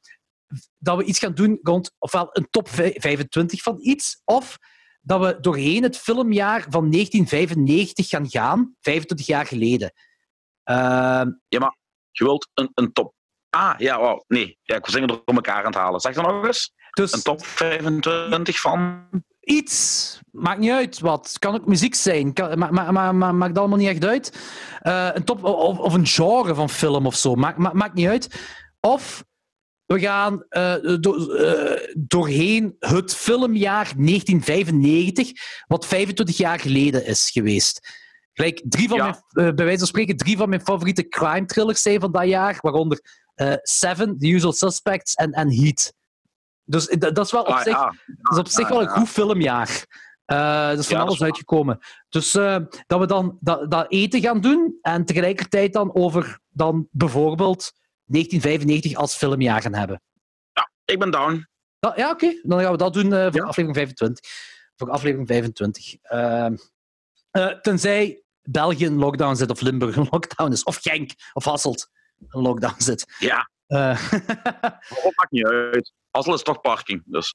dat we iets gaan doen rond ofwel een top vij- 25 van iets, of dat we doorheen het filmjaar van 1995 gaan gaan, 25 jaar geleden. Ehm, Je wilt een, een top... Ah, ja, wauw. Nee, ja, ik was dingen door elkaar aan het halen. Zeg dan nog eens. dus Een top 25 van... iets, maakt niet uit wat. Kan ook muziek zijn, kan, ma, ma, ma, ma- maakt allemaal niet echt uit. Eh, een top, of, of een genre van film of zo, maakt, ma- maakt niet uit. Of we gaan eh, do- eh, doorheen het filmjaar 1995, wat 25 jaar geleden is geweest. Gelijk, drie van Ja. mijn, bij wijze van spreken, drie van mijn favoriete crime thrillers zijn van dat jaar, waaronder eh, Seven, The Usual Suspects en, en Heat. Dus dat is wel op Ah, zich ja. dat is op zich Ah, wel een ja. goed filmjaar. Er is van Ja, alles uitgekomen. Dus eh, dat we dan dat, dat eten gaan doen en tegelijkertijd dan over dan bijvoorbeeld 1995 als filmjaar gaan hebben. Ik ben down. Dat- ja, oké. Dan gaan we dat doen voor Ja. aflevering 25. Voor aflevering 25. Eh, eh, tenzij België in lockdown zit of Limburg in lockdown is. Of Genk of Hasselt lockdown zit. Ja, Eh, dat maakt niet uit. Hassel is toch parking, dus...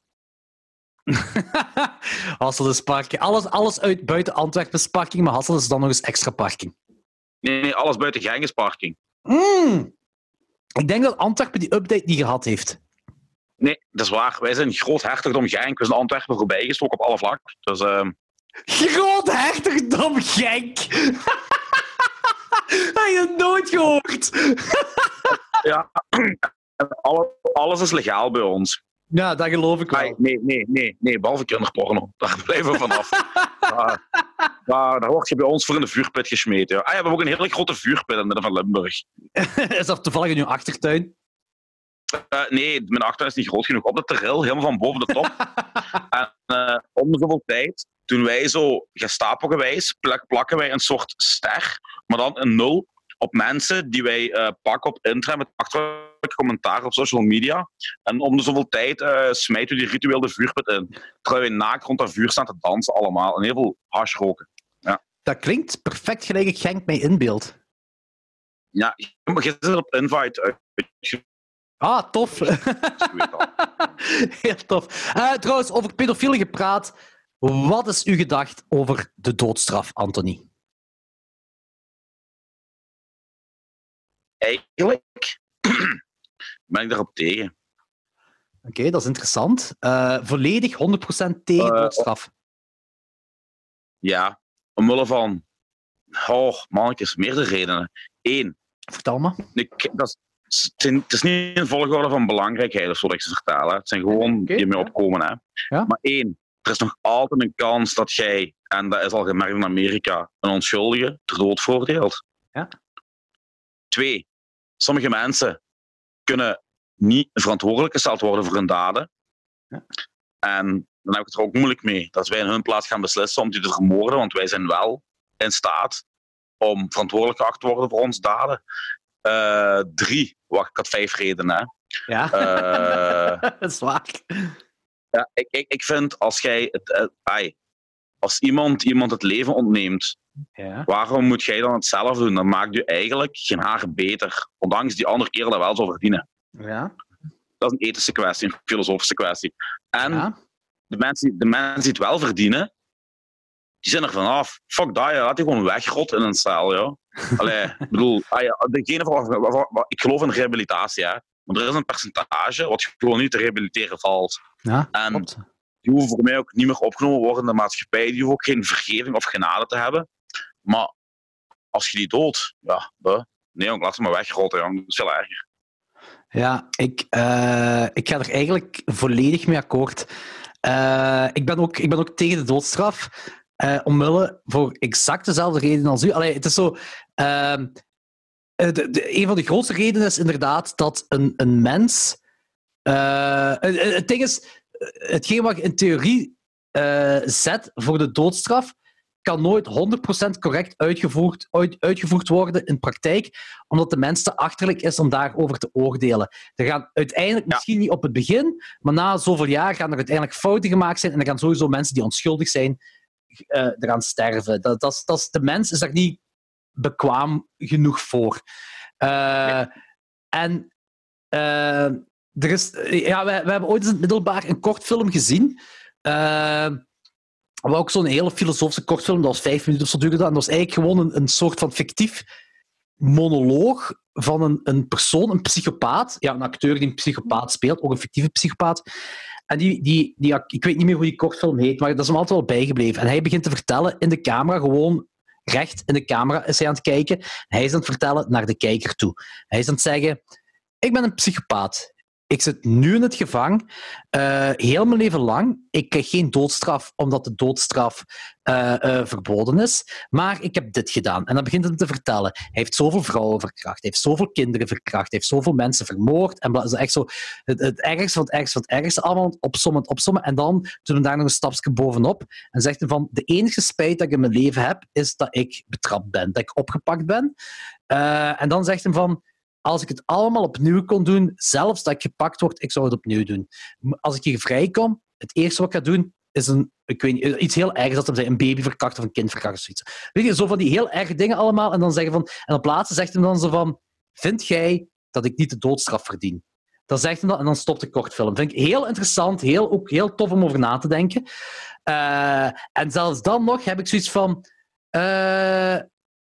Hasselt is parking. Alles, alles uit buiten Antwerpen is parking, maar Hasselt is dan nog eens extra parking. Nee, nee, alles buiten Genk is parking. Mm. Ik denk dat Antwerpen die update niet gehad heeft. Nee, dat is waar. Wij zijn groot hertogdom Genk. We zijn Antwerpen voorbij gestoken op alle vlakken. Dus ehm, Groot hertogdom Genk! Heb je het nooit gehoord? ja, alle, alles is legaal bij ons. Ja, dat geloof ik Nee, wel. nee, nee, nee, nee, behalve kinderporno. Daar blijven we vanaf. daar, daar, daar word je bij ons voor in de vuurpit gesmeten. Ja. Ah, ja, we hebben ook een hele grote vuurpit in het midden van Limburg. Is dat toevallig in uw achtertuin? Eh, nee, mijn achtertuin is niet groot genoeg. Op de terril, helemaal van boven de top. en eh, om de zoveel tijd doen wij zo gestapelgewijs, plak, plakken wij een soort ster, maar dan een nul op mensen die wij eh, pakken op internet met achterlijke commentaar op social media. En om de zoveel tijd smijten we die ritueel de vuurput in. Terwijl wij naakt rond dat vuur staan te dansen allemaal. En heel veel hash roken. Dat klinkt perfect gelijk ik Genk mij inbeeld. Ja, zit op invite Ah, tof. Heel tof. Eh, trouwens, over pedofielen gepraat. Wat is uw gedacht over de doodstraf, Anthony? eigenlijk ben ik daarop tegen. Oké, dat is interessant. Uh, volledig 100% tegen uh, doodstraf. Ja, omwille van. Oh, mannetjes, meerdere redenen. Eén. Vertel me. Ik, dat is, het is niet een volgorde van belangrijkheid of zo dat ik ze vertellen. Het zijn gewoon die mee opkomen. Hè. Ja? Maar één, er is nog altijd een kans dat jij, en dat is al gemerkt in Amerika, een onschuldige ter dood veroordeelt. Ja. Twee, sommige mensen kunnen niet verantwoordelijk gesteld worden voor hun daden. Ja. En dan heb ik het er ook moeilijk mee dat wij in hun plaats gaan beslissen om die te vermoorden, want wij zijn wel in staat om verantwoordelijk geacht te worden voor onze daden. Uh, drie, wacht, ik had vijf redenen. Ja, uh, dat is waar. Ja, ik, ik, ik vind als jij het, uh, ai, als iemand iemand het leven ontneemt, ja. waarom moet jij dan hetzelfde doen? Dan maakt je eigenlijk geen haar beter, ondanks die andere keer dat wel zou verdienen. Ja. Dat is een ethische kwestie, een filosofische kwestie. En Ja. de, mensen, de mensen die het wel verdienen, die zijn er vanaf. Fuck dat, ja. laat die gewoon wegrot in een cel. Ja. Allee, ik bedoel, ah degene van, ik geloof in rehabilitatie, hè. maar er is een percentage wat gewoon niet te rehabiliteren valt. Ja, En klopt. die hoeven voor mij ook niet meer opgenomen worden in de maatschappij. Die hoeven ook geen vergeving of genade te hebben. Maar als je die dood, ja, nee jong, laat ze maar wegrotten, jong. dat is veel erger. Ja, ik, eh, ik ga er eigenlijk volledig mee akkoord. Eh, ik, ben ook, ik ben ook tegen de doodstraf. Eh omwille voor exact dezelfde reden als u. Allee, het is zo. de, de- een van de grootste redenen is inderdaad dat een, een mens. eh, het, het ding is, hetgeen wat je in theorie zet voor de doodstraf, kan nooit 100% correct uitgevoerd, uit- uitgevoerd worden in praktijk, omdat de mens te achterlijk is om daarover te oordelen. Er gaan uiteindelijk, Ja. misschien niet op het begin, maar na zoveel jaar gaan er uiteindelijk fouten gemaakt zijn en er gaan sowieso mensen die onschuldig zijn eh, eraan sterven. Dat, dat, dat de mens is daar niet bekwaam genoeg voor. Eh, En eh, er is, ja, we, we hebben ooit in het middelbaar een kortfilm gezien. wat ook zo'n hele filosofische kortfilm, dat was vijf minuten of zo duurde dat. En dat was eigenlijk gewoon een, een soort van fictief monoloog van een, een persoon, een psychopaat. Ja, een acteur die een psychopaat speelt, ook een fictieve psychopaat. En die, die, die, ik weet niet meer hoe die kortfilm heet, maar dat is hem altijd wel bijgebleven. En hij begint te vertellen in de camera, gewoon recht in de camera is hij aan het kijken. Hij is aan het vertellen naar de kijker toe. Hij is aan het zeggen, ik ben een psychopaat. Ik zit nu in het gevangen, eh, heel mijn leven lang. Ik krijg geen doodstraf, omdat de doodstraf eh, eh, verboden is. Maar ik heb dit gedaan. En dan begint hij te vertellen. Hij heeft zoveel vrouwen verkracht, hij heeft zoveel kinderen verkracht, hij heeft zoveel mensen vermoord. En bla- zo echt zo het, het ergste van het ergste van het ergste, allemaal opsommen, opsommen. En dan doen we daar nog een stapje bovenop. En zegt hij van, de enige spijt dat ik in mijn leven heb, is dat ik betrapt ben, dat ik opgepakt ben. En dan zegt hij van, als ik het allemaal opnieuw kon doen, zelfs dat ik gepakt word, ik zou het opnieuw doen. Als ik hier vrijkom, het eerste wat ik ga doen, is een, ik weet niet, iets heel ergs, dat hem een baby verkracht of een kind verkracht of zoiets. Weet je, zo van die heel erge dingen allemaal. En dan zeggen van, en op laatste zegt hij dan zo van, vind jij dat ik niet de doodstraf verdien? Dan zegt hij dat en dan stopt de kortfilm. Vind ik heel interessant, heel, ook heel tof om over na te denken. Eh, en zelfs dan nog heb ik zoiets van... eh,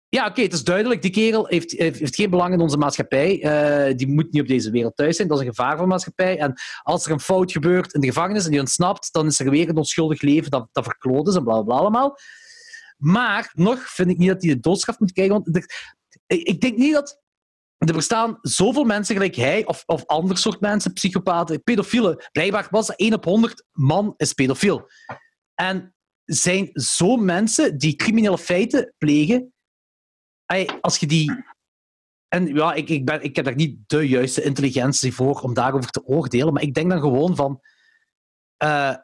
ja, oké, het is duidelijk. Die kerel heeft, heeft, geen belang in onze maatschappij. Eh, die moet niet op deze wereld thuis zijn. Dat is een gevaar voor de maatschappij. En als er een fout gebeurt in de gevangenis en die ontsnapt, dan is er weer een onschuldig leven dat, dat verkloot is en bla bla allemaal. Maar nog vind ik niet dat hij de doodstraf moet krijgen. Want ik, denk niet dat. Er bestaan zoveel mensen gelijk hij, of, of ander soort mensen, psychopaten, pedofielen. Blijkbaar was dat 1 op 100 man is pedofiel. En zijn zo mensen die criminele feiten plegen, als je die. En ja, ik, ik, ben, ik heb daar niet de juiste intelligentie voor om daarover te oordelen, maar ik denk dan gewoon van. eh,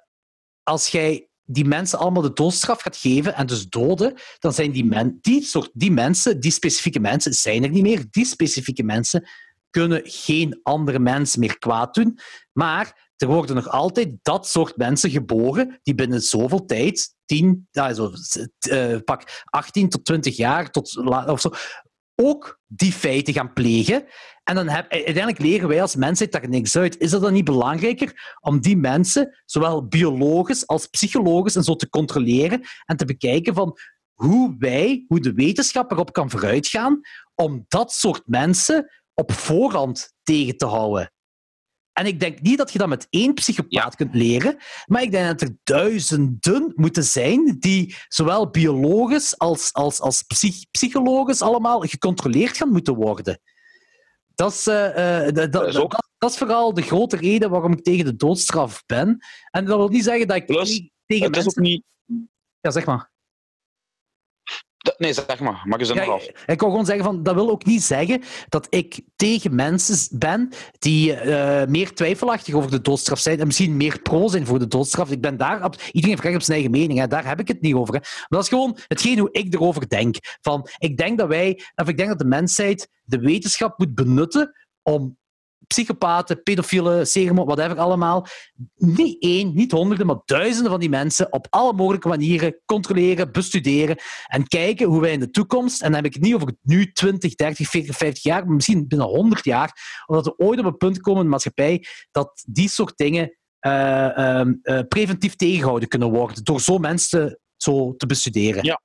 als jij die mensen allemaal de doodstraf gaat geven en dus doden, dan zijn die, men, die, soort, die mensen, die specifieke mensen, zijn er niet meer. Die specifieke mensen kunnen geen andere mensen meer kwaad doen. Maar er worden nog altijd dat soort mensen geboren die binnen zoveel tijd, 10, ja, zo, eh, pak 18 tot 20 jaar tot, of zo, ook die feiten gaan plegen. En dan heb, uiteindelijk leren wij als mensheid daar niks uit. Is het dan niet belangrijker om die mensen, zowel biologisch als psychologisch, en zo te controleren en te bekijken van hoe wij, hoe de wetenschap erop kan vooruitgaan om dat soort mensen op voorhand tegen te houden. En ik denk niet dat je dat met één psychopaat kunt leren, maar ik denk dat er duizenden moeten zijn die zowel biologisch als, als, als psych psychologisch allemaal gecontroleerd gaan moeten worden. Dat is, uh, dat, dat, is ook... dat, is vooral de grote reden waarom ik tegen de doodstraf ben. En dat wil niet zeggen dat ik Plus, tegen het is ook niet... Ja, zeg maar. Nee, zeg maar. Mag je zin ja, af. Ik wil gewoon zeggen, van, dat wil ook niet zeggen dat ik tegen mensen ben die uh, meer twijfelachtig over de doodstraf zijn en misschien meer pro zijn voor de doodstraf. Ik ben daar, iedereen heeft recht op zijn eigen mening, hè. daar heb ik het niet over. Hè. Maar dat is gewoon hetgeen hoe ik erover denk. Van, ik denk dat wij, of ik denk dat de mensheid de wetenschap moet benutten om psychopaten, pedofielen, seremo, whatever allemaal. Niet één, niet honderden, maar duizenden van die mensen op alle mogelijke manieren controleren, bestuderen en kijken hoe wij in de toekomst, en dan heb ik het niet over nu 20, 30, 40, 50 jaar, maar misschien binnen 100 jaar, omdat we ooit op een punt komen in de maatschappij dat die soort dingen uh, uh, uh, preventief tegengehouden kunnen worden door zo mensen zo te bestuderen. Ja,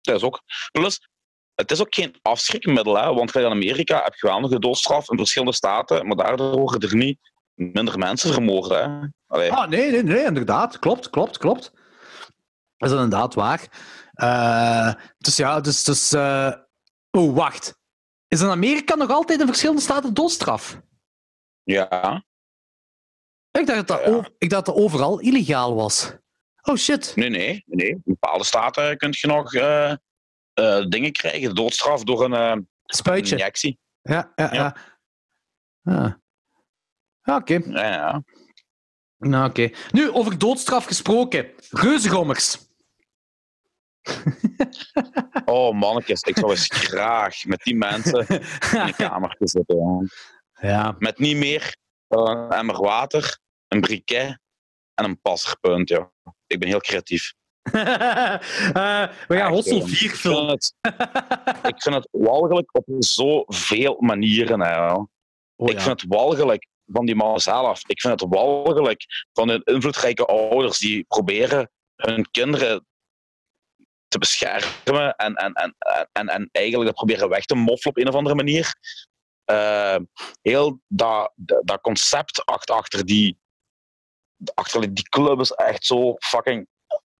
dat is ook. Plus, het is ook geen afschrikmiddel, hè? want in Amerika heb je wel nog de doodstraf in verschillende staten, maar daardoor worden er niet minder mensen vermoord. Hè? Ah, nee, nee, nee, inderdaad. Klopt, klopt, klopt. Dat is inderdaad waar. Uh, dus ja, dus... dus uh... Oh, wacht. Is in Amerika nog altijd in verschillende staten doodstraf? Ja. Ik dacht dat, ja. ik dacht dat overal illegaal was. Oh, shit. Nee, nee. nee. In bepaalde staten kun je nog... Uh uh, dingen krijgen. Doodstraf door een, uh, Spuitje. Injectie. Ja, ja, ja. ja. Ah. Oké. Okay. Ja, ja. Nou, oké. Okay. Nu, over doodstraf gesproken. Reuzengommers. oh, mannetjes. Ik zou eens graag met die mensen in de kamer zitten. Man. Ja. Met niet meer een emmer water, een briquet en een passerpunt. Ja. Ik ben heel creatief. Uh, we gaan Hossel 4 filmen. Ik vind het walgelijk op zoveel manieren. Hè. Oh, ik vind het walgelijk van die mannen zelf. Ik vind het walgelijk van hun invloedrijke ouders die proberen hun kinderen te beschermen en, en, en, en, en eigenlijk dat proberen weg te moffelen op een of andere manier. Uh, heel dat, dat concept achter die, achter die club is echt zo fucking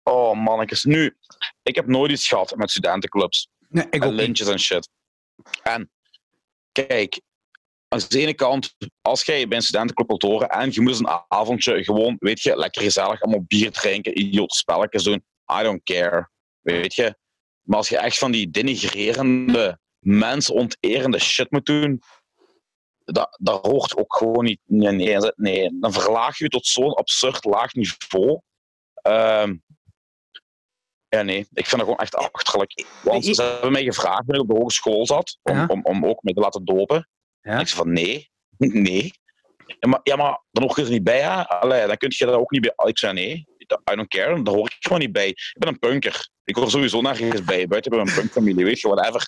Oh, mannetjes. Nu, ik heb nooit iets gehad met studentenclubs. Nee, ik en lintjes en shit. En kijk, aan de ene kant, als jij bij een studentenclub wilt horen en je moet een avondje gewoon, weet je, lekker gezellig, allemaal bier drinken, idioot spelletjes doen, I don't care. Weet je. Maar als je echt van die denigrerende, mensonterende shit moet doen, dat, dat hoort ook gewoon niet. Nee, nee, nee. Dan verlaag je je tot zo'n absurd laag niveau. Um, ja, nee, ik vind dat gewoon echt achterlijk. Want ze hebben mij gevraagd toen ik op de hogeschool zat, om, ja. om, om ook mee te laten dopen. Ja. Ik zei van nee, nee. Ja, maar, ja, maar dan hoor je er niet bij, hè? Allee, dan kun je daar ook niet bij. Ik zei nee, I don't care, daar hoor ik gewoon niet bij. Ik ben een punker. Ik hoor sowieso nergens bij. Buiten bij mijn punkfamilie, weet je, whatever.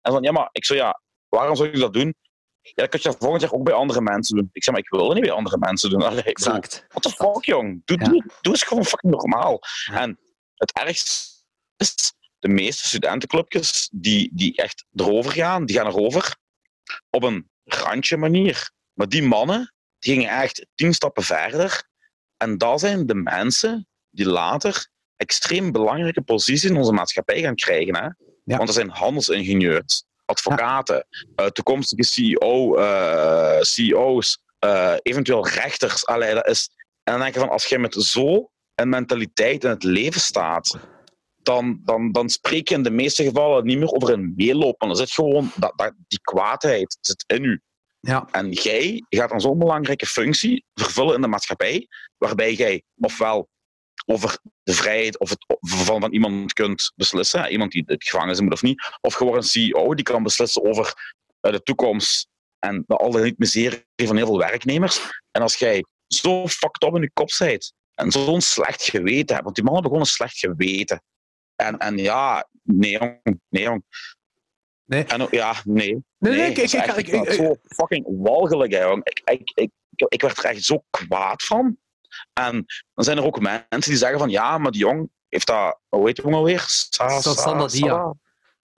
En van ja, maar ik zei ja, waarom zou je dat doen? Ja, dan kun je dat volgend jaar ook bij andere mensen doen. Ik zeg maar, ik wil het niet bij andere mensen doen. Allee, exact. What the fuck, jong? Doe, ja. doe, doe eens gewoon fucking normaal. En het ergste is, de meeste studentenclubjes die, die echt erover gaan, die gaan erover op een randje manier. Maar die mannen, die gingen echt tien stappen verder. En dat zijn de mensen die later extreem belangrijke posities in onze maatschappij gaan krijgen. Hè? Ja. Want er zijn handelsingenieurs, advocaten, ja. uh, toekomstige CEO, uh, CEO's, uh, eventueel rechters. Allee, dat is... En dan denk je van, als je met zo een mentaliteit in het leven staat, dan, dan, dan spreek je in de meeste gevallen niet meer over een meelopen. Dan zit gewoon dat, dat, die kwaadheid zit in u. Ja. En jij gaat een zo'n belangrijke functie vervullen in de maatschappij, waarbij jij ofwel over de vrijheid of het verval van iemand kunt beslissen, iemand die het gevangen moet of niet, of gewoon een CEO die kan beslissen over eh, de toekomst en de al niet miserie van heel veel werknemers. En als jij zo fucked up in je kop bent en zo'n slecht geweten hebt, want die mannen hebben gewoon een slecht geweten. En, en ja, nee jong, nee jong. Nee. En, ja, nee. Nee, nee, ik, ik, ik, ik, zo fucking walgelijk, hè, jong. Ik, ik, ik, ik werd er echt zo kwaad van. En dan zijn er ook mensen die zeggen van ja, maar die jong, heeft dat, hoe heet je alweer? Sa, Sa- Sandadia.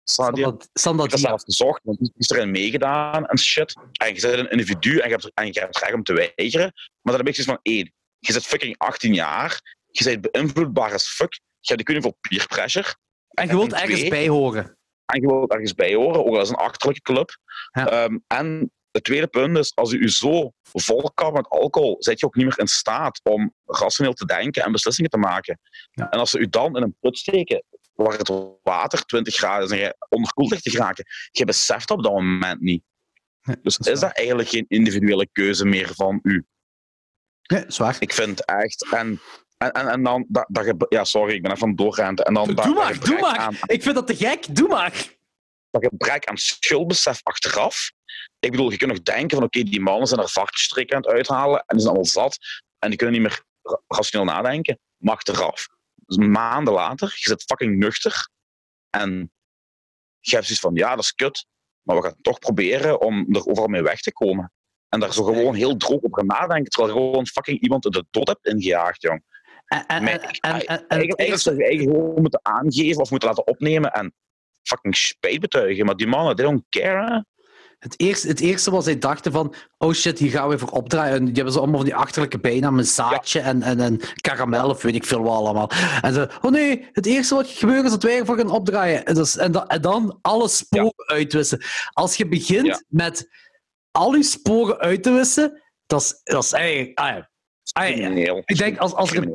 Sandadia. Ik heb zelf gezocht, want die is erin meegedaan en shit. En je bent een individu en je hebt, en je hebt het recht om te weigeren. Maar dan heb ik zoiets van, één, je zit fucking 18 jaar, je bent beïnvloedbaar as fuck, je hebt weet niet veel peer pressure, En je wilt en ergens bij horen. en je wilt ergens bij horen, ook al is het een achterlijke club. Ja. Ehm, en het tweede punt is, als u u zo vol kan met alcohol, zit je ook niet meer in staat om rationeel te denken en beslissingen te maken. Ja. En als ze u dan in een put steken, waar het water 20 graden is en je onderkoeld ligt te geraken, je beseft op dat moment niet. Nee, Dus dat is is dat eigenlijk geen individuele keuze meer van u? Nee, zwaar. Ik vind echt. En, en, en, en dan. Dat, ja, sorry, ik ben even aan het doorrenten. En dan Doe dat, maar, dat doe maar. Aan, Ik vind dat te gek. Doe maar. dat gebrek aan schuldbesef achteraf. Ik bedoel, je kunt nog denken van oké, die mannen zijn er varkensstrikken aan het uithalen en die zijn allemaal zat en die kunnen niet meer ra- rationeel nadenken. Maar achteraf, dus maanden later, je zit fucking nuchter en je hebt zoiets van ja, dat is kut, maar we gaan toch proberen om er overal mee weg te komen. En daar zo gewoon heel droog over nadenken, terwijl je gewoon fucking iemand de dood hebt ingejaagd, jong. En, en, en, Eigenlijk, eigenlijk zou je eigen gewoon moeten aangeven of moeten laten opnemen en fucking spijt betuigen. Maar die mannen, they don't care. hè. Het eerste, het eerste was zij dachten van, oh shit, hier gaan we voor opdraaien. En die hebben ze allemaal van die achterlijke bijnamen, zaadje en, en, en karamel of weet ik veel wat allemaal. En ze, oh nee, het eerste wat gebeurt is dat wij ervoor gaan opdraaien. En, dus, en, da- en dan alle sporen uitwissen. Als je begint Ja. met al je sporen uit te wissen, dat is, dat is eigenlijk... ah ja. Ah ja. Ik denk, als, als er,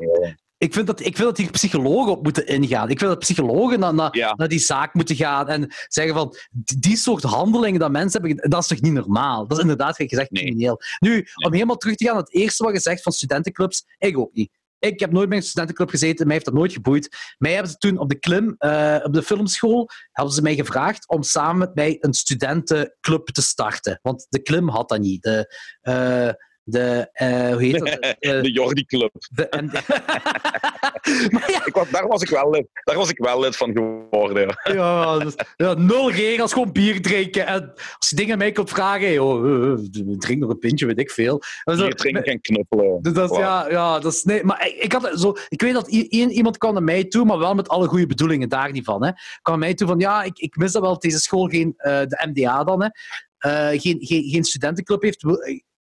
ik, vind dat, ik vind dat hier psychologen op moeten ingaan. Ik vind dat psychologen naar, naar, Ja. naar die zaak moeten gaan en zeggen van, die, soort handelingen dat mensen hebben, dat is toch niet normaal? Dat is inderdaad, gezegd, Nee. crimineel. Nu, om helemaal terug te gaan, het eerste wat je zegt van studentenclubs, ik ook niet. Ik heb nooit bij een studentenclub gezeten, mij heeft dat nooit geboeid. Mij hebben ze toen op de klim, eh, op de filmschool, hebben ze mij gevraagd om samen met mij een studentenclub te starten. Want de klim had dat niet. De, eh, de eh, hoe heet dat? Eh, De Jordi Club. de, en- maar ja, Ik was, daar, was ik wel lid, daar was ik wel lid van geworden. Ja. Ja, dus, ja, nul regels, gewoon bier drinken. En als je dingen mij komt vragen, joh, eh, eh, drink nog een pintje, weet ik veel. En zo, Je drinken en knuffelen. dus dat Wow. ja, ja, dat is, nee, maar ik, ik, had zo, ik weet dat iemand kwam naar mij toe, maar wel met alle goede bedoelingen, daar niet van. Hè. Kwam naar mij toe van, ja, ik, ik mis dat wel, deze school geen, de MDA dan, hè, geen, geen, geen studentenclub heeft.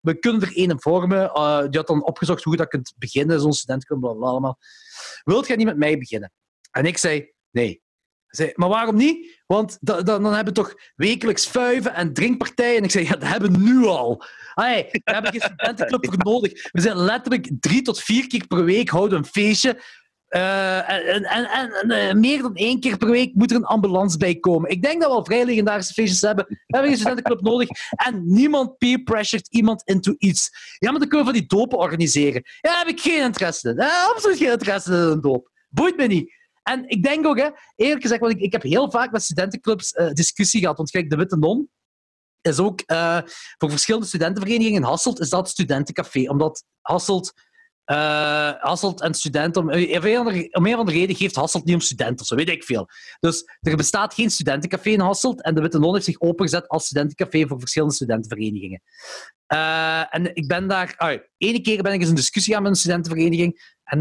We, kunnen er één vormen. Eh, die had dan opgezocht hoe je dat kunt beginnen, zo'n bla, bla, allemaal. Wilt jij niet met mij beginnen? En ik zei, nee. Zei, maar waarom niet? Want da- da- dan hebben we toch wekelijks vuiven en drinkpartijen. En ik zei, ja, dat hebben we nu al. Hey, we hebben geen studentenclub voor nodig. We zijn letterlijk drie tot vier keer per week houden een feestje. Eh, en, en, eh, meer dan één keer per week moet er een ambulance bij komen. Ik denk dat we al vrij legendarische feestjes hebben. We hebben geen studentenclub nodig. En niemand peer pressured iemand into iets. Ja, maar dan kunnen we van die dopen organiseren. Ja, daar heb ik geen interesse in. Eh, absoluut geen interesse in een doop. Boeit me niet. En ik denk ook, hè, eerlijk gezegd, want ik, ik heb heel vaak met studentenclubs discussie gehad. Want kijk, de Witte Non is ook voor verschillende studentenverenigingen in Hasselt is dat studentencafé. Omdat Hasselt, eh, Hasselt en studenten, om, eh, om, een of andere- een reden geeft Hasselt niet om studenten of zo, weet ik veel. Dus er bestaat geen studentencafé in Hasselt en de Witte Non heeft zich opengezet als studentencafé voor verschillende studentenverenigingen. Eh, en ik ben daar... ah, ene keer ben ik eens in discussie gaan met een studentenvereniging en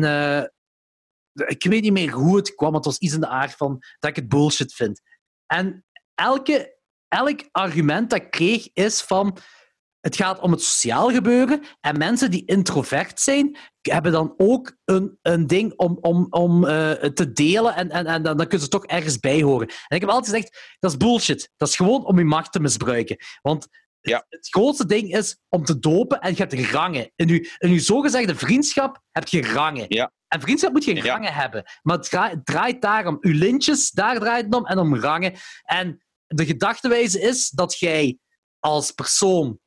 ik weet niet meer hoe het kwam, het was iets in de aard van dat ik het bullshit vind. En elke, elk argument dat ik kreeg is van het gaat om het sociaal gebeuren en mensen die introvert zijn, hebben dan ook een, een ding om, om, om eh, te delen en, en, en dan dan kunnen ze toch ergens bij horen. En ik heb altijd gezegd, dat is bullshit. Dat is gewoon om je macht te misbruiken. Want Ja. het, grootste ding is om te dopen en je hebt rangen. In je, in je zogezegde vriendschap heb je rangen. Ja. En vriendschap moet je Ja. rangen hebben. Maar het draait, het draait daar om. Uw lintjes, daar draait het om. En om rangen. En de gedachtewijze is dat jij als persoon...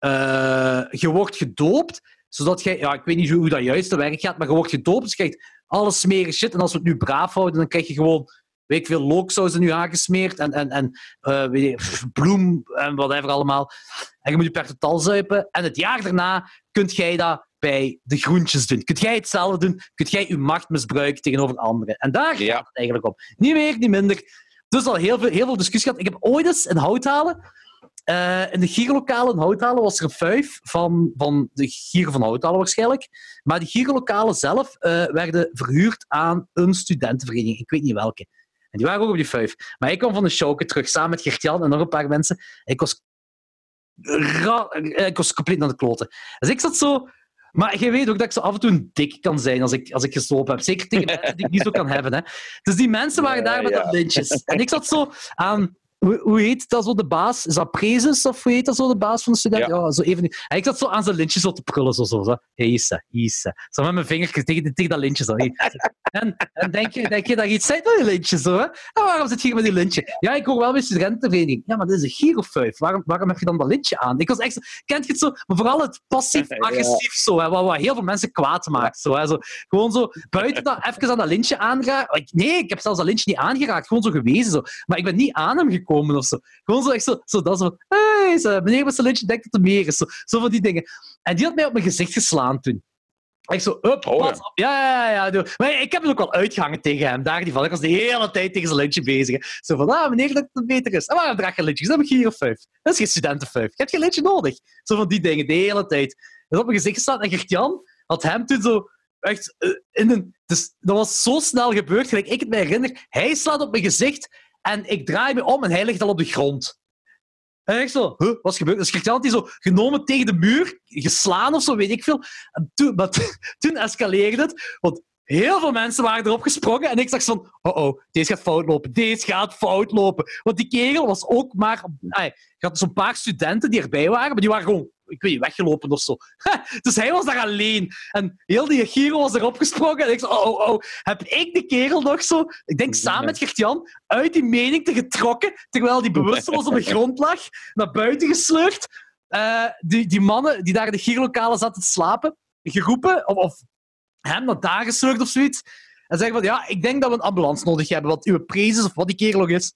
eh, je wordt gedoopt, zodat jij... Ja, ik weet niet hoe dat juist te werk gaat, maar je wordt gedoopt, dus je krijgt alle smerige shit. En als we het nu braaf houden, dan krijg je gewoon... Weet ik veel, looksaus in je haar gesmeerd en, en, en eh, weet je, pff, bloem en whatever allemaal. En je moet je per totaal zuipen. En het jaar daarna kunt jij dat bij de groentjes doen. Kunt jij hetzelfde doen? Kunt jij je macht misbruiken tegenover anderen? En daar gaat Ja. het eigenlijk om. Niet meer, niet minder. Dus al heel veel, heel veel discussie gehad. Ik heb ooit eens in Houthalen eh, in de gierlokalen in Houthalen was er een vijf van, van de gieren van Houthalen waarschijnlijk. Maar die gierlokalen zelf eh, werden verhuurd aan een studentenvereniging. Ik weet niet welke. En die waren ook op die vijf. Maar ik kwam van de show terug samen met Gert-Jan en nog een paar mensen. Ik was, ra- ik was compleet naar de kloten. Dus ik zat zo... Maar je weet ook dat ik zo af en toe dik kan zijn als ik, als ik gestopen heb. Zeker tegen mensen die ik niet zo kan hebben. Hè. Dus die mensen waren daar met Ja, dat lintjes. En ik zat zo aan... Hoe, hoe heet dat zo, de baas? Is dat Prezes, of hoe heet dat zo, de baas van de student? Ja. zo even... En ik zat zo aan zijn lintjes zo te prullen, zo. zo, zo. Hey, Issa, Issa. Zo met mijn vinger tegen, tegen dat lintje. Zo. En, en denk, je, denk je dat je iets zei met die lintje, zo, hè? En waarom zit je hier met die lintje? Ja, ik hoor wel bij studentenvereniging. Ja, maar dit is een girofuif. Waarom, waarom heb je dan dat lintje aan? Ik was echt zo... Kent je het zo? Maar vooral het passief-agressief, zo, hè, wat, wat heel veel mensen kwaad maakt. Zo, hè, zo. Gewoon zo buiten dat even aan dat lintje aangeraakt. Nee, ik heb zelfs dat lintje niet aangeraakt. Gewoon zo gewezen. Zo. Maar ik ben niet aan hem gekomen of zo. Gewoon zo echt zo, zo dat zo. Hey, zo, meneer met zijn lintje denkt dat er meer is. Zo, zo van die dingen. En die had mij op mijn gezicht geslaan toen. Ik zo, up, Oh, pas op. Ja, ja, ja. Maar ik heb het ook wel uitgehangen tegen hem. Daar die van. Ik was de hele tijd tegen zijn lintje bezig. hè. Zo van, ah, meneer, dat het beter is. En waarom draag je lintjes? Dat heb ik hier vijf. Dat is geen studentenvijf. Je hebt geen lintje nodig. Zo van die dingen, de hele tijd. Dat op mijn gezicht gestaan. En Gert-Jan had hem toen zo echt eh, in een... Dus dat was zo snel gebeurd, gelijk ik het me herinner. Hij slaat op mijn gezicht en ik draai me om en hij ligt al op de grond. En ik zo, wat is gebeurd? Dus had die zo genomen tegen de muur, geslaan of zo, weet ik veel. En toen, maar toen escaleerde het, want heel veel mensen waren erop gesprongen en ik zag van, oh oh, deze gaat fout lopen, deze gaat fout lopen. Want die kerel was ook maar... Ay, had zo'n paar studenten die erbij waren, maar die waren gewoon, ik weet niet, weggelopen of zo. Dus hij was daar alleen. En heel die Giro was erop gesprongen. En ik zo, oh, oh, oh. Heb ik de kerel nog zo, ik denk samen met Gert-Jan, uit die mening te getrokken, terwijl die bewusteloos op de grond lag, naar buiten gesleurd. Eh, die, die mannen die daar in de Gierlokalen zaten te slapen, geroepen, of, of hem naar daar gesleurd of zoiets. En zeggen van, ja, ik denk dat we een ambulance nodig hebben, want uw prezes, of wat die kerel ook is,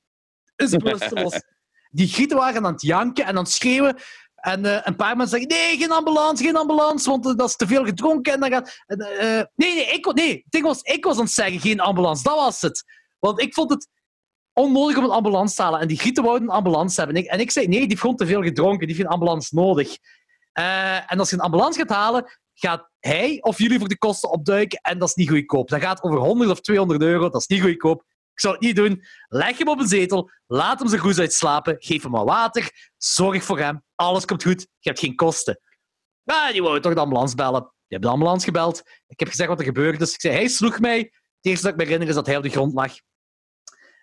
is bewusteloos. Die grieten waren aan het janken en aan het schreeuwen. En eh, een paar mensen zeggen: nee, geen ambulance, geen ambulance, want eh, dat is te veel gedronken. En dan gaat, eh, nee, nee, ik, nee, het was, ik was aan het zeggen: geen ambulance, dat was het. Want ik vond het onnodig om een ambulance te halen. En die grieten wouden een ambulance hebben. En ik, en ik zei: nee, die heeft te veel gedronken, die heeft geen ambulance nodig. En als je een ambulance gaat halen, gaat hij of jullie voor de kosten opduiken. En dat is niet goedkoop. Dat gaat over 100 of 200 euro, dat is niet goedkoop. Ik zou het niet doen. Leg hem op een zetel, laat hem zijn goed uitslapen, geef hem wat water, zorg voor hem, alles komt goed, je hebt geen kosten. Ah, die wou toch de ambulance bellen. Die hebben de ambulance gebeld. Ik heb gezegd wat er gebeurde. Dus ik zei, hij sloeg mij. Het eerste dat ik me herinner is dat hij op de grond lag.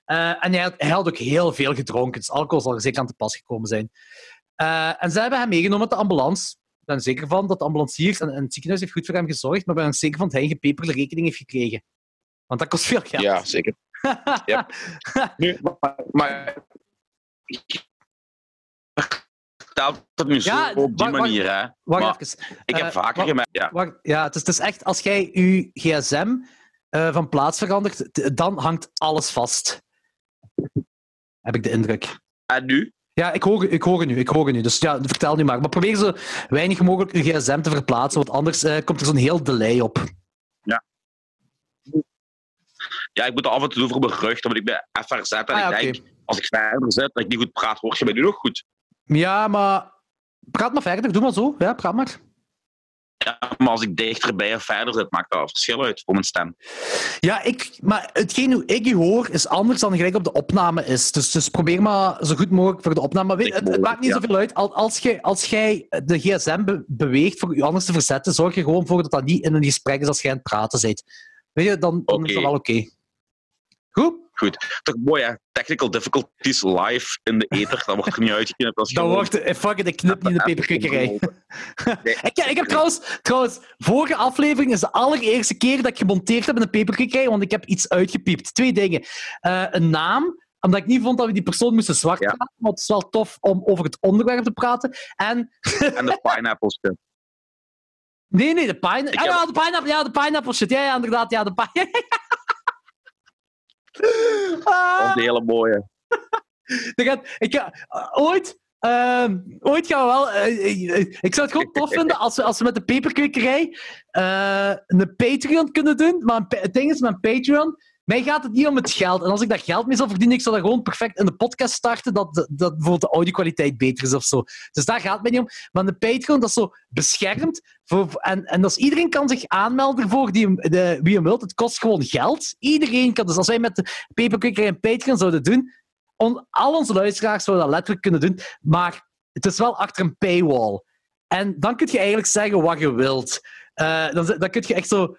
Eh, en hij had, hij had ook heel veel gedronken. Dus alcohol zal er zeker aan te pas gekomen zijn. Eh, en ze hebben hem meegenomen met de ambulance. Ik ben er zeker van dat de ambulanciers en, het ziekenhuis heeft goed voor hem gezorgd, maar ik ben er zeker van dat hij een gepeperde rekening heeft gekregen. Want dat kost veel geld. Ja, zeker. Yep. Nu, maar, maar het nu Ja, zo op die wacht, manier, hè? Wacht Maar even. ik heb Eh, vaker wacht- gemerkt, ja. Wacht, ja, het is, het is echt, als jij je gsm eh, van plaats verandert, dan hangt alles vast. Heb ik de indruk. En nu? Ja, ik hoor, ik hoor nu, ik hoor nu. Dus ja, vertel nu maar. Maar probeer zo weinig mogelijk je gsm te verplaatsen, want anders eh, komt er zo'n heel delay op. Ja, ik moet er af en toe voor mijn rug, moet ik even zetten. En Ah, ik denk, als ik verder zit en ik niet goed praat, hoor je mij nu nog goed. Ja, maar praat maar verder, doe maar zo. Ja, praat maar. Ja, maar als ik dichterbij of verder zit, maakt dat verschil uit voor mijn stem. Ja, ik, maar hetgeen hoe ik je hoor is anders dan gelijk op de opname is. Dus, dus probeer maar zo goed mogelijk voor de opname. Maar weet, het, het maakt niet ja. zoveel uit. Al- Als jij, als jij de gsm be- beweegt voor je anders te verzetten, zorg je gewoon voor dat dat niet in een gesprek is als jij aan het praten bent. Weet je, dan, dan is dat wel oké. Goed? Toch mooi, hè? Technical difficulties live in de ether, dat wordt er niet uitgeknipt. Dat gewoon- wordt fuck it, ik knip niet in de peperkikkerij. Nee. ik, ik heb trouwens, trouwens, vorige aflevering is de allereerste keer dat ik gemonteerd heb in een peperkikkerij, want ik heb iets uitgepiept. Twee dingen. Eh, een naam, omdat ik niet vond dat we die persoon moesten zwart Ja. praten, maar het is wel tof om over het onderwerp te praten. En En de pineapples. Nee, nee, de pine... Ik Ah, heb- ja, de pineapple, ja, de pineapple shit. Ja, ja, inderdaad, ja, de pine... Dat ah, is een hele mooie. er gaat, ik ga, ooit, ehm, ooit gaan we wel... eh, eh, eh, ik zou het gewoon tof vinden als we, als we met de peperkwekerij een Patreon kunnen doen. Maar een het ding is, met Patreon mij gaat het niet om het geld. En als ik dat geld mee zou verdienen, ik zou dat gewoon perfect in de podcast starten, dat, dat, bijvoorbeeld de audio-kwaliteit beter is of zo. Dus daar gaat het mij niet om. Maar de Patreon, dat is zo beschermd. Voor, en, en iedereen kan zich aanmelden voor die, de, wie hem wilt. Het kost gewoon geld. Iedereen kan. Dus als wij met de Paperquicker en Patreon zouden doen, al onze luisteraars zouden dat letterlijk kunnen doen. Maar het is wel achter een paywall. En dan kun je eigenlijk zeggen wat je wilt. Uh, dan, dan kun je echt zo...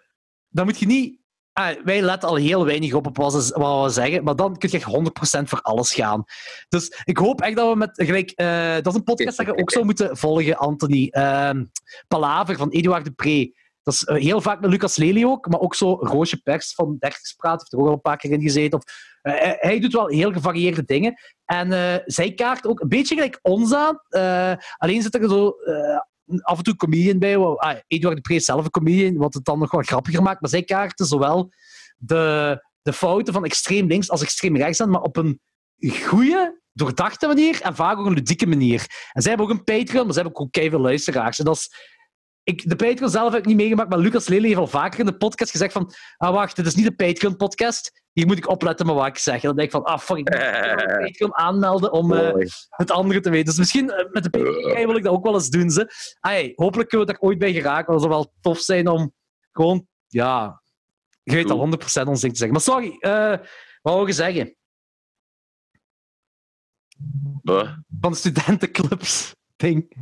Dan moet je niet... Ah, wij letten al heel weinig op, op wat, we zeggen, maar dan kun je echt 100% voor alles gaan. Dus ik hoop echt dat we met... Gelijk, uh, dat is een podcast dat je ook zou moeten volgen, Anthony. Uh, Palaver van Eduard de Pre. Dat is uh, heel vaak met Lucas Lely ook, maar ook zo Roosje Pers van Dertigspraat heeft er ook al een paar keer in gezeten. Of, uh, hij doet wel heel gevarieerde dingen. En zij kaart ook een beetje gelijk ons aan. alleen zit er zo af en toe comedian bij. Ah, Eduard de Pre is zelf een comedian, wat het dan nog wat grappiger maakt. Maar zij kaarten zowel de, de fouten van extreem links als extreem rechts aan, maar op een goede, doordachte manier en vaak ook een ludieke manier. En zij hebben ook een Patreon, maar ze hebben ook keihard luisteraars. En dat is ik, de Patreon zelf heb ik niet meegemaakt, maar Lucas Lely heeft al vaker in de podcast gezegd van ah, wacht, dit is niet de Patreon-podcast. Hier moet ik opletten met wat ik zeg. En dan denk ik van, ah, fuck, ik moet de Patreon aanmelden om uh, het andere te weten. Dus misschien uh, met de Patreon wil ik dat ook wel eens doen. Ze. Ay, hopelijk kunnen we daar ooit bij geraken. Het zou wel tof zijn om gewoon, ja, je weet al 100% ons ding te zeggen. Maar sorry, uh, wat wou je zeggen? Van studentenclubs, ding.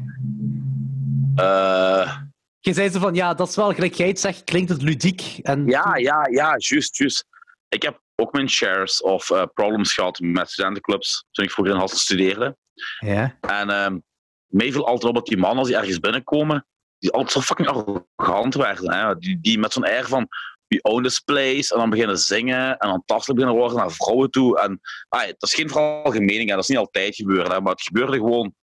Uh, je zei zo van, ja, dat is wel, gelijk jij het zegt, klinkt het ludiek. En... Ja, ja, ja, juist, juist. Ik heb ook mijn shares of uh, problems gehad met studentenclubs toen ik vroeger in Hasselt studeerde. Ja. En uh, mij viel altijd op dat die mannen, als die ergens binnenkomen, die altijd zo fucking arrogant werden. Hè? Die, die met zo'n air van, we own this place, en dan beginnen zingen, en dan tastelijk beginnen worden naar vrouwen toe. En, ah, dat is geen veralgemening, hè? dat is niet altijd gebeurd, hè? maar het gebeurde gewoon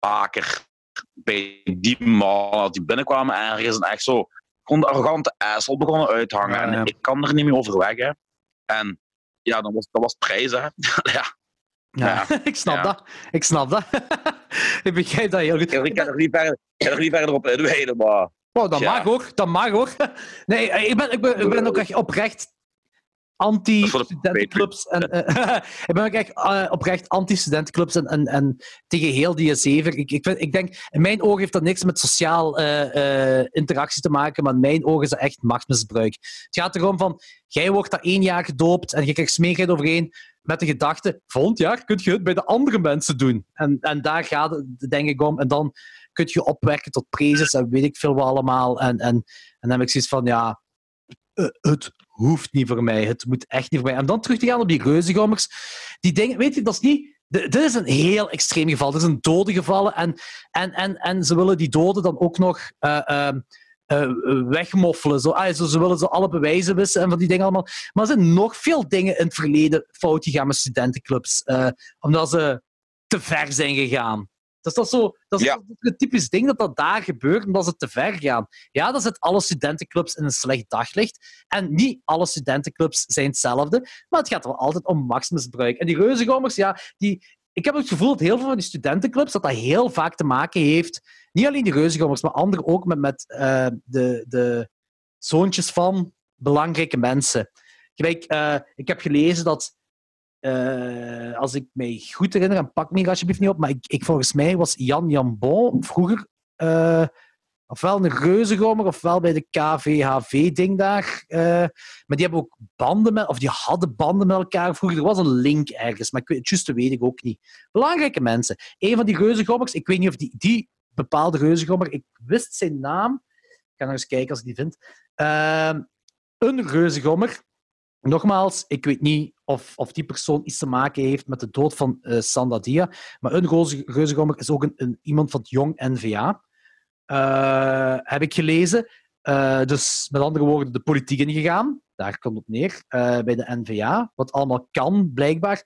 vaker bij die mannen die binnenkwamen ergens en echt zo gewoon de arrogante assel begonnen uithangen. Ja, ja. En ik kan er niet meer over weg. Hè. En ja, dat was, dat was prijs, hè. ja. Ja, ja, ik snap dat. Ik snap dat. ik begrijp dat heel goed. Ik kan er niet verder, er niet verder op inwijden, maar... Oh, dat mag hoor, dat mag hoor. Nee, ik ben, ik ben, ik ben ook echt oprecht anti-studentenclubs. En, uh, ik ben ook echt uh, oprecht anti-studentenclubs en, en, en, tegen heel die zever. Ik, ik, vind, ik denk, in mijn ogen heeft dat niks met sociaal uh, interactie te maken, maar in mijn ogen is dat echt machtsmisbruik. Het gaat erom van, jij wordt daar één jaar gedoopt en je krijgt smeerheid overheen met de gedachte, volgend jaar kun je het bij de andere mensen doen. En, en daar gaat het denk ik om. En dan kun je opwerken tot prezes en weet ik veel wat allemaal. En, en, en dan heb ik zoiets van, ja, het hoeft niet voor mij. Het moet echt niet voor mij. En dan terug te gaan op die reuzengommers. Die dingen, weet je, dat is niet... Dit is een heel extreem geval. Er zijn doden gevallen en, en, en, en ze willen die doden dan ook nog uh, uh, uh, wegmoffelen. Zo, ah, zo, ze willen ze alle bewijzen wissen en van die dingen allemaal. Maar er zijn nog veel dingen in het verleden fout gegaan met studentenclubs. omdat ze te ver zijn gegaan. Dat is, zo, dat is ja. het typisch ding dat dat daar gebeurt omdat ze te ver gaan. Ja, dat zit alle studentenclubs in een slecht daglicht. En niet alle studentenclubs zijn hetzelfde. Maar het gaat wel altijd om machtsmisbruik. En die reuzengommers, ja, die, ik heb het gevoel dat heel veel van die studentenclubs dat dat heel vaak te maken heeft. Niet alleen die reuzengommers, maar anderen ook met, met uh, de, de zoontjes van belangrijke mensen. Gelijk, uh, ik heb gelezen dat uh, als ik mij goed herinner, en pak me alsjeblieft niet op, maar ik, ik, volgens mij was Jan Jambon vroeger uh, ofwel een reuzengomer ofwel bij de KVHV-ding daar. Uh, maar die hebben ook banden met, of die hadden banden met elkaar vroeger. Er was een link ergens, maar ik weet, het juiste weet ik ook niet. Belangrijke mensen. Een van die reuzengommers, ik weet niet of die, die bepaalde reuzengommer, ik wist zijn naam. Ik ga nog eens kijken als ik die vind. een reuzengommer Nogmaals, ik weet niet of, of die persoon iets te maken heeft met de dood van uh, Sandadia. Maar een reuzegommer is ook een, een, iemand van het jong NVA. Uh, eh, heb ik gelezen. Uh, dus met andere woorden, de politiek ingegaan. Daar komt het neer. bij de NVA. Wat allemaal kan, blijkbaar.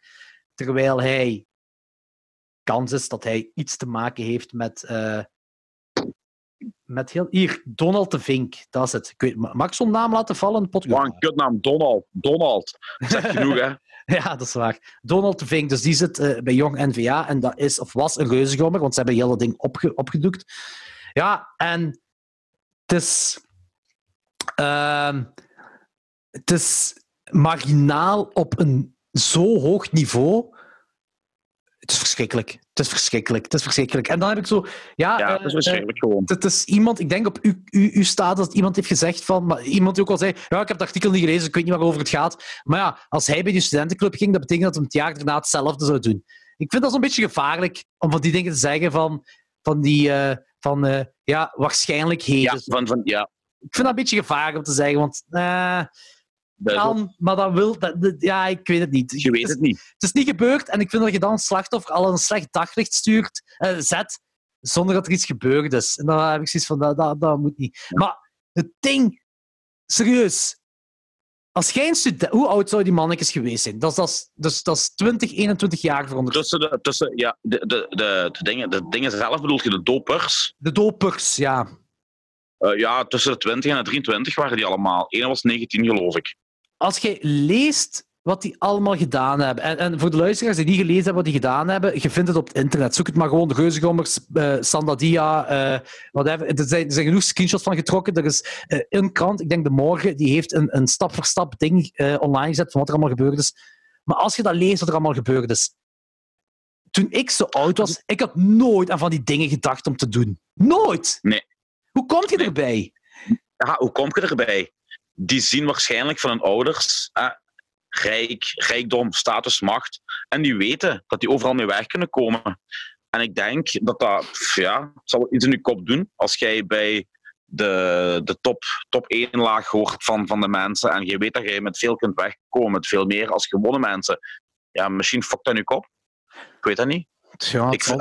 Terwijl hij kans is dat hij iets te maken heeft met met heel... Hier, Donald de Vink, dat is het. Ik weet, mag ik zo'n naam laten vallen? Wat een kutnaam, Donald. Donald. Dat genoeg, hè? ja, dat is waar. Donald de Vink, dus die zit uh, bij Jong NVA en dat is, of was een reuzegommer, want ze hebben heel dat ding opge opgedoekt. Ja, en het is... Uh, het is marginaal op een zo hoog niveau. Het is verschrikkelijk. Het is verschrikkelijk. Het is verschrikkelijk. En dan heb ik zo... Ja, Ja, eh, dat is eh, verschrikkelijk gewoon. het is iemand, ik denk op uw, uw, uw status, dat iemand heeft gezegd van, maar iemand die ook al zei, ja, ik heb het artikel niet gelezen, ik weet niet waarover het gaat. Maar ja, als hij bij die studentenclub ging, dat betekent dat hij het jaar daarna hetzelfde zou doen. Ik vind dat zo'n beetje gevaarlijk, om van die dingen te zeggen van, van die, eh, van, eh, ja, waarschijnlijkheden. Ja, van, van, ja, Ik vind dat een beetje gevaarlijk om te zeggen, want, eh, kan, maar dat wil, dat, dat- ja, ik weet het niet. je weet het niet. Het is niet gebeurd en ik vind dat je dan een slachtoffer al een slecht daglicht stuurt, eh, zet, zonder dat er iets gebeurd is. En dan heb ik zoiets van, dat, dat, dat moet niet. Maar het ding, serieus, als jij een student... Hoe oud zou die mannetjes geweest zijn? Dat is, dat is, dus, dat is 20, 21 jaar verondersteld. Tussen, de, tussen ja, de, de, de, de, dingen, de dingen zelf bedoel je, de dopers. De dopers, ja. Eh, ja, tussen de 20 en de 23 waren die allemaal. Eén was 19, geloof ik. Als jij leest wat die allemaal gedaan hebben, en, en voor de luisteraars die niet gelezen hebben wat die gedaan hebben, je vindt het op het internet. Zoek het maar gewoon, de Reuzengommers, eh Sandadia, eh whatever. Er zijn, er zijn genoeg screenshots van getrokken. Er is eh, een krant, ik denk de Morgen, die heeft een, een stap voor stap ding online gezet van wat er allemaal gebeurd is. Maar als je dat leest wat er allemaal gebeurd is, toen ik zo oud was, ik had nooit aan van die dingen gedacht om te doen. Nooit! Nee. Hoe kom je erbij? Ja, hoe kom je erbij? Die zien waarschijnlijk van hun ouders eh, rijk, rijkdom, status, macht. En die weten dat die overal mee weg kunnen komen. En ik denk dat dat, ja, zal iets in je kop doen als jij bij de, de top, top 1 laag hoort van, van de mensen en je weet dat je met veel kunt wegkomen, met veel meer als gewone mensen. Ja, misschien fokt dat in je kop. Ik weet dat niet. Ja, Ik, vind-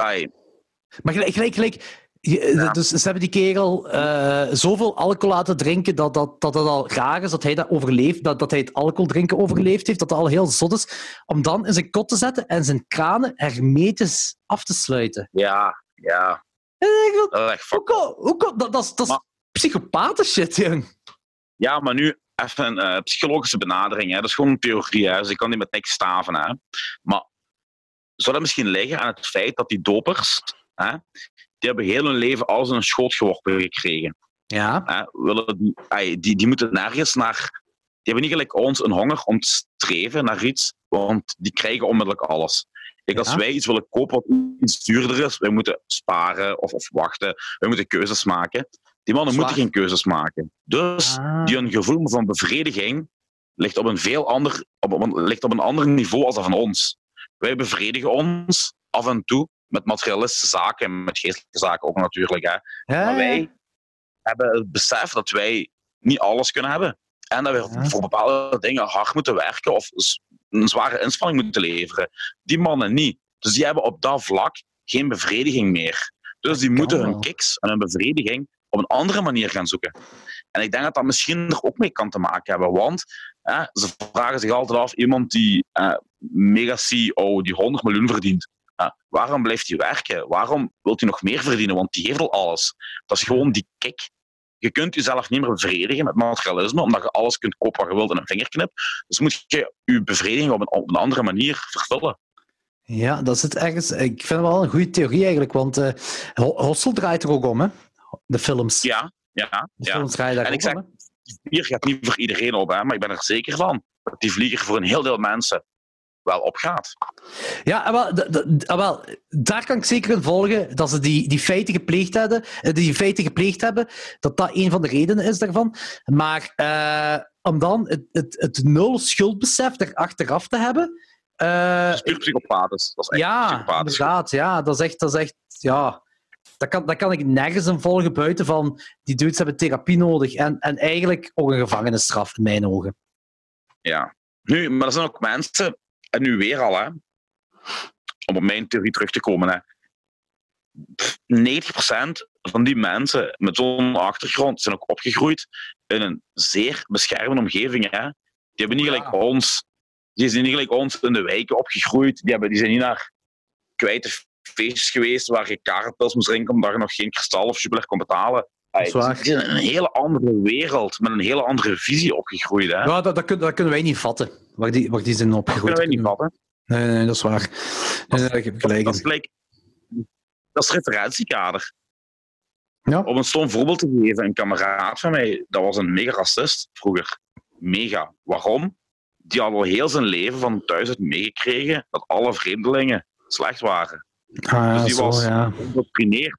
Maar gelijk, gelijk, gelijk. Je- Ja. Dus ze hebben die kerel eh, zoveel alcohol laten drinken dat, dat, dat het al raar is dat hij dat overleeft, dat, dat hij het alcohol drinken overleefd heeft, dat dat al heel zot is, om dan in zijn kot te zetten en zijn kranen hermetisch af te sluiten. ja, ja, van, dat is hoe kom- hoe kom- dat, dat, is- dat is psychopaten shit, jong. Ja, maar nu even een eh, psychologische benadering. Hè. Dat is gewoon een theorie, hè. dus ik kan die met niks staven. Hè. Maar zou dat misschien liggen aan het feit dat die dopers, hè, die hebben heel hun leven alles in een schoot geworpen gekregen. Ja. Willen die, die, die moeten nergens naar... Die hebben niet gelijk ons een honger om te streven naar iets, want die krijgen onmiddellijk alles. Kijk, als Ja. wij iets willen kopen wat iets duurder is, wij moeten sparen of, of wachten, wij moeten keuzes maken. Die mannen Zwaar. moeten geen keuzes maken. Dus Ah. die hun gevoel van bevrediging ligt op een veel ander, op, ligt op een ander niveau als dat van ons. Wij bevredigen ons af en toe met materialistische zaken en met geestelijke zaken ook natuurlijk. Hè. Ja, Maar wij hebben het besef dat wij niet alles kunnen hebben. En dat we voor bepaalde dingen hard moeten werken of een zware inspanning moeten leveren. Die mannen niet. Dus die hebben op dat vlak geen bevrediging meer. Dus die moeten hun kicks en hun bevrediging op een andere manier gaan zoeken. En ik denk dat dat misschien er ook mee kan te maken hebben. Want hè, ze vragen zich altijd af, iemand die eh, mega CEO, die 100 miljoen verdient, waarom blijft hij werken? Waarom wil hij nog meer verdienen? Want die heeft al alles. Dat is gewoon die kick. Je kunt jezelf niet meer bevredigen met materialisme, omdat je alles kunt kopen wat je wilt in een vingerknip. Dus moet je je bevrediging op een, op een andere manier vervullen. Ja, dat zit ergens. Ik vind het wel een goede theorie eigenlijk, want eh Ho- Hostel draait er ook om, hè? De films. Ja, ja, De ja. films draaien daar En ik zeg- om? Hier gaat niet voor iedereen op, hè, maar ik ben er zeker van dat die vlieger voor een heel deel mensen wel opgaat. Ja, en wel, d- d- en wel, daar kan ik zeker in volgen dat ze die, die feiten gepleegd hebben, eh, die feiten gepleegd hebben, dat dat een van de redenen is daarvan. Maar eh, om dan het, het, het nul schuldbesef er achteraf te hebben. eh, Dat is puur psychopathisch. Dat is echt ja, psychopathisch. inderdaad. Ja, dat is echt, dat is echt ja. Dat kan, dat kan ik nergens in volgen buiten van die dudes hebben therapie nodig en, en eigenlijk ook een gevangenisstraf in mijn ogen. Ja. Nu, maar er zijn ook mensen, en nu weer al, hè, om op mijn theorie terug te komen, hè, pff, 90% van die mensen met zo'n achtergrond zijn ook opgegroeid in een zeer beschermende omgeving. Hè. Die hebben niet Ja. gelijk ons, die zijn niet gelijk ons in de wijken opgegroeid. Die, hebben, die zijn niet naar kwijte feestjes geweest waar je kaartpils moest drinken omdat je nog geen kristal of jubilair kon betalen. Dat is. Die zijn in een hele andere wereld, met een hele andere visie opgegroeid. Hè. Ja, dat, dat, kun- dat kunnen wij niet vatten, waar die, waar die zijn Dat opgegroeid. kunnen wij niet vatten. Nee, nee, dat is waar. Nee, heb gelijk Dat is, gelijk, dat is referentiekader. Ja. Om een stom voorbeeld te geven, een kameraad van mij, dat was een mega racist vroeger. mega. Waarom? Die had al heel zijn leven van thuis uit meegekregen dat alle vreemdelingen slecht waren. Ah, Dus die zo, was ja.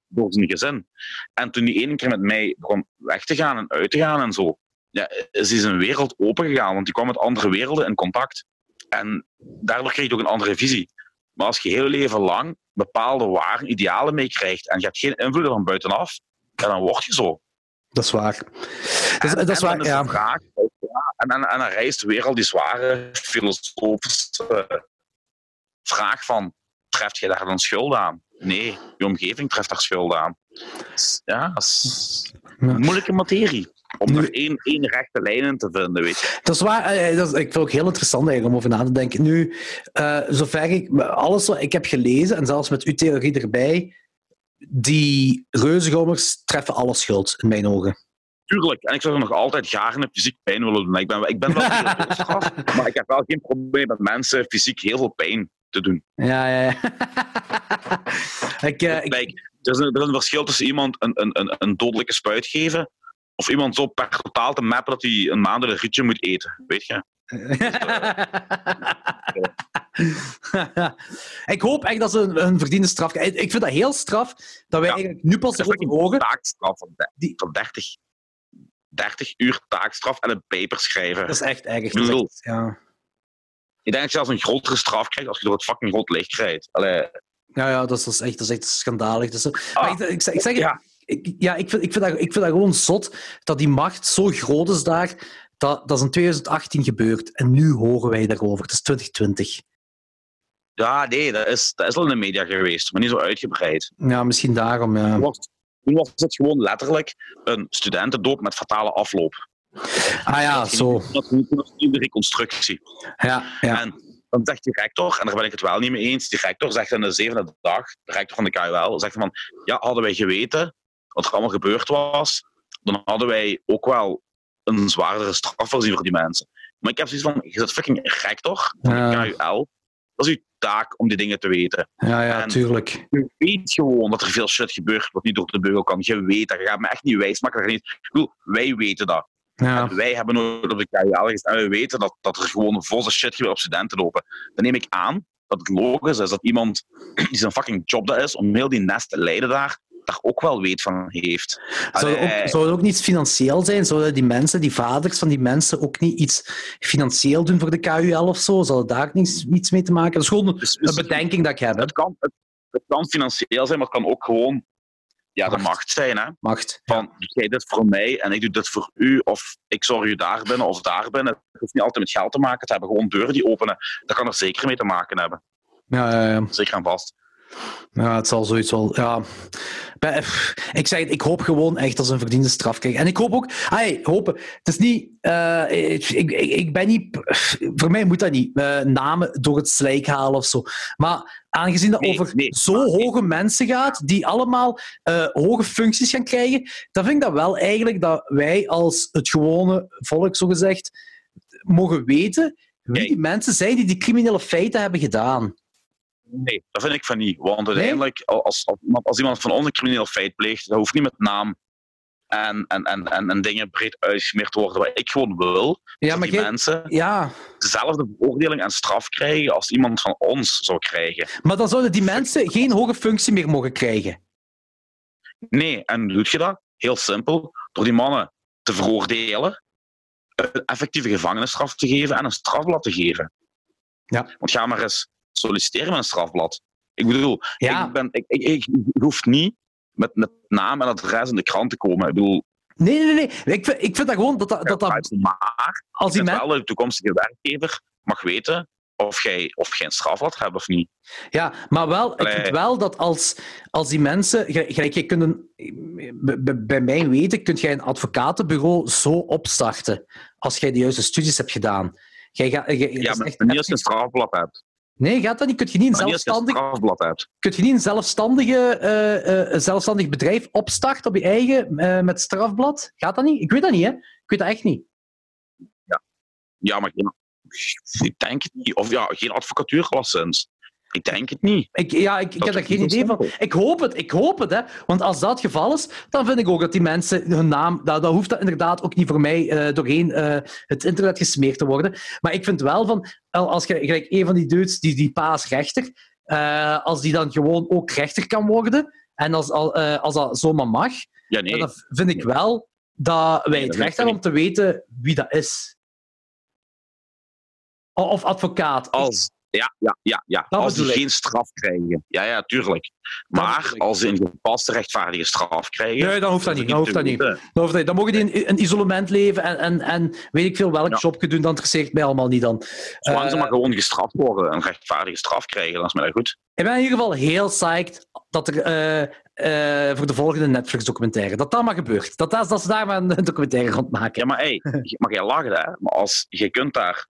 door zijn gezin. En toen die ene keer met mij begon weg te gaan en uit te gaan en zo, ja, is hij zijn wereld opengegaan, want die kwam met andere werelden in contact. En daardoor kreeg je ook een andere visie. Maar als je heel leven lang bepaalde waarden, idealen meekrijgt en je hebt geen invloed van buitenaf, ja, dan word je zo. Dat is waar. Dat, is- En- dat is waar, ja. de vraag, ja, en, en, en dan rijst weer al die zware filosofische vraag van, treft je daar dan schuld aan? Nee, je omgeving treft daar schuld aan. Ja, dat is Ja. moeilijke materie. Om er één, één rechte lijn in te vinden, weet je. Dat is waar. eh, Dat is, ik vind het ook heel interessant eigenlijk om over na te denken. Nu, eh, zover ik alles wat ik heb gelezen, en zelfs met uw theorie erbij, die reuzengommers treffen alle schuld, in mijn ogen. Tuurlijk, en ik zou er nog altijd graag een fysiek pijn willen doen. Ik ben, ik ben wel heel maar ik heb wel geen probleem met mensen fysiek heel veel pijn te doen. Ja, ja, ja. ik, Kijk, er is, een, er is een verschil tussen iemand een, een, een, een dodelijke spuit geven of iemand zo per totaal te mappen dat hij een maand een rietje moet eten. Weet je? ik hoop echt dat ze een, een verdiende straf krijgen. Ik vind dat heel straf dat wij Ja. eigenlijk nu pas erover een taakstraf van, Die- van 30, 30 uur taakstraf en een paper schrijven. Dat is echt erg. Ik bedoel- Dat is echt- ja. Ik denk dat je zelfs een grotere straf krijgt als je door het fucking rood licht rijdt. Allee, Ja, ja dat, is, dat, is echt, dat is echt schandalig. Dus, Ah. ik, ik, zeg- ik zeg het, Ja. ik, ja, ik, vind, ik, vind dat, ik vind dat gewoon zot dat die macht zo groot is daar. Dat, dat is in 2018 gebeurd en nu horen wij daarover. Het is 2020. ja, nee, dat is, dat is al in de media geweest, maar niet zo uitgebreid. Ja, misschien daarom. Ja. Toen was, toen was het gewoon letterlijk een studentendoop met fatale afloop. Ah ja, zo. Dat was de reconstructie. Ja, ja. En dan zegt die rector, en daar ben ik het wel niet mee eens, die rector zegt in de zevende dag, de rector van de KUL, zegt van, ja, hadden wij geweten wat er allemaal gebeurd was, dan hadden wij ook wel een zwaardere straf voorzien voor die mensen. Maar ik heb zoiets van, je bent fucking rector van de KUL, dat is uw taak om die dingen te weten. Ja, ja, En- tuurlijk. Je weet gewoon dat er veel shit gebeurt wat niet door de beugel kan. Je weet dat. Je gaat me echt niet wijsmaken. niet... Ik bedoel, wij weten dat. Ja. En wij hebben nooit op de KUL gestaan en we weten dat, dat er gewoon volle shit gebeurt op studenten lopen. Dan neem ik aan dat het logisch is dat iemand die zijn fucking job dat is om heel die nest te leiden daar, daar ook wel weet van heeft. Zou, het ook, zou het ook niet financieel zijn? Zouden die mensen, die vaders van die mensen, ook niet iets financieel doen voor de KUL of zo? Zal het daar niets, niets mee te maken? Dat is gewoon dus- een dus bedenking dat ik heb. Hè? het, kan, het, het kan financieel zijn, maar het kan ook gewoon ja, de Macht. macht zijn. Hè? Macht. Van, doe jij dit voor mij en ik doe dit voor u, of ik zorg u daar binnen of daar binnen. Het hoeft niet altijd met geld te maken te hebben, gewoon deuren die openen. Dat kan er zeker mee te maken hebben. Ja, ja, ja. Zeker en vast. Ja, het zal zoiets wel. Ja. Ik zeg het, ik hoop gewoon echt dat ze een verdiende straf krijgen. En ik hoop ook. Ai, hopen. Het is niet. eh, ik, ik, ik ben niet. Voor mij moet dat niet. eh, namen door het slijk halen of zo. Maar aangezien dat Nee, over nee, zo maar nee. hoge mensen gaat, die allemaal eh, hoge functies gaan krijgen, dan vind ik dat wel eigenlijk dat wij als het gewone volk, zogezegd, mogen weten wie die mensen zijn die die criminele feiten hebben gedaan. Nee, dat vind ik van niet. Want uiteindelijk, als, als, iemand- als iemand van ons een crimineel feit pleegt, dat hoeft niet met naam en, en, en, en, en dingen breed uitgesmeerd te worden. Wat ik gewoon wil, Ja, maar die mensen Ja, dezelfde beoordeling en straf krijgen als iemand van ons zou krijgen. Maar dan zouden die mensen geen hoge functie meer mogen krijgen. Nee, en hoe doe je dat? Heel simpel. Door die mannen te veroordelen, een effectieve gevangenisstraf te geven en een strafblad te geven. Ja. Want ga maar eens solliciteren met een strafblad. Ik bedoel, Ja. ik, ben, ik, ik, ik hoef niet met, met naam en adres in de krant te komen. Ik bedoel, Nee, nee, nee. Ik vind, ik vind dat gewoon dat dat, dat, dat maar als die wel de toekomstige werkgever mag weten of jij, of jij een strafblad hebt of niet. Ja, maar wel, ik vind wel dat als, als die mensen. gelijk- je kunt een, bij- bij mij weten, kun jij een advocatenbureau zo opstarten. Als jij de juiste studies hebt gedaan. Jij dat Ja, maar echt niet als je een strafblad hebt. Nee, gaat dat niet? Kun je niet een zelfstandig, kun je niet een zelfstandige, eh, eh, zelfstandig bedrijf opstarten op je eigen eh, met strafblad? Gaat dat niet? Ik weet dat niet, hè? Ik weet dat echt niet. Ja, maar geen, ik denk het niet. Of ja, geen advocatuurlicens. Ik denk het niet. Ik, ja, ik, heb daar geen idee van. Ik hoop het, ik hoop het. Hè. Want als dat het geval is, dan vind ik ook dat die mensen hun naam... Dat, dat hoeft dat inderdaad ook niet voor mij eh, doorheen eh, het internet gesmeerd te worden. Maar ik vind wel van... al- Als je gelijk een van die dudes, die, die paas rechter, eh, als die dan gewoon ook rechter kan worden, en als, al, als dat zomaar mag, Ja, nee. dan vind ik wel dat wij Nee, het recht hebben om te weten wie dat is. Of advocaat. Als, ja, ja, ja, ja. Dat als ik. geen straf krijgen. Ja, ja, tuurlijk. Maar als ze een gepaste rechtvaardige straf krijgen. Nee, dan hoeft dat niet. Dan hoeft dat niet. Dan, hoeft dat- dan mogen die in een isolement leven en, en, en weet ik veel welk Ja. jobje doen, dat interesseert mij allemaal niet dan. Zolang ze Eh, maar gewoon gestraft worden, een rechtvaardige straf krijgen, dan is mij dat goed. Ik ben in ieder geval heel psyched dat er eh, eh, voor de volgende Netflix-documentaire, dat dat maar gebeurt. Dat, dat, dat ze daar maar een documentaire rond maken. Ja, maar hey, mag jij lachen, hè? Maar als, je kunt daar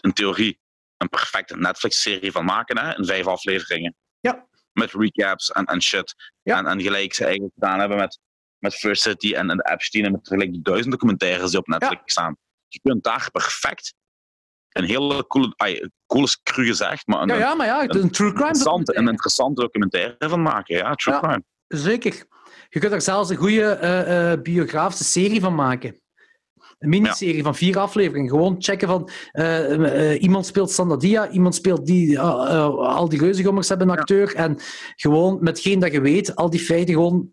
in theorie een perfecte Netflix-serie van maken, hè? In vijf afleveringen. Ja. Met recaps en, en shit. Ja. En, en gelijk ze eigenlijk gedaan hebben met, met First City en, en Epstein en met gelijk die duizend documentaires die op Netflix staan. Je kunt daar perfect een hele coole, ay, coole is cru gezegd, maar een, Ja, ja, maar ja, een true crime interessante, een documentaire. interessante documentaire van maken. Ja, true Ja. crime. Zeker. Je kunt er zelfs een goede eh, eh, biografische serie van maken. Een miniserie van vier afleveringen. Gewoon checken van eh, eh, iemand speelt Sandadia, iemand speelt die, eh, al die reuzengommers hebben een Ja. acteur. En gewoon met geen dat je weet, al die feiten gewoon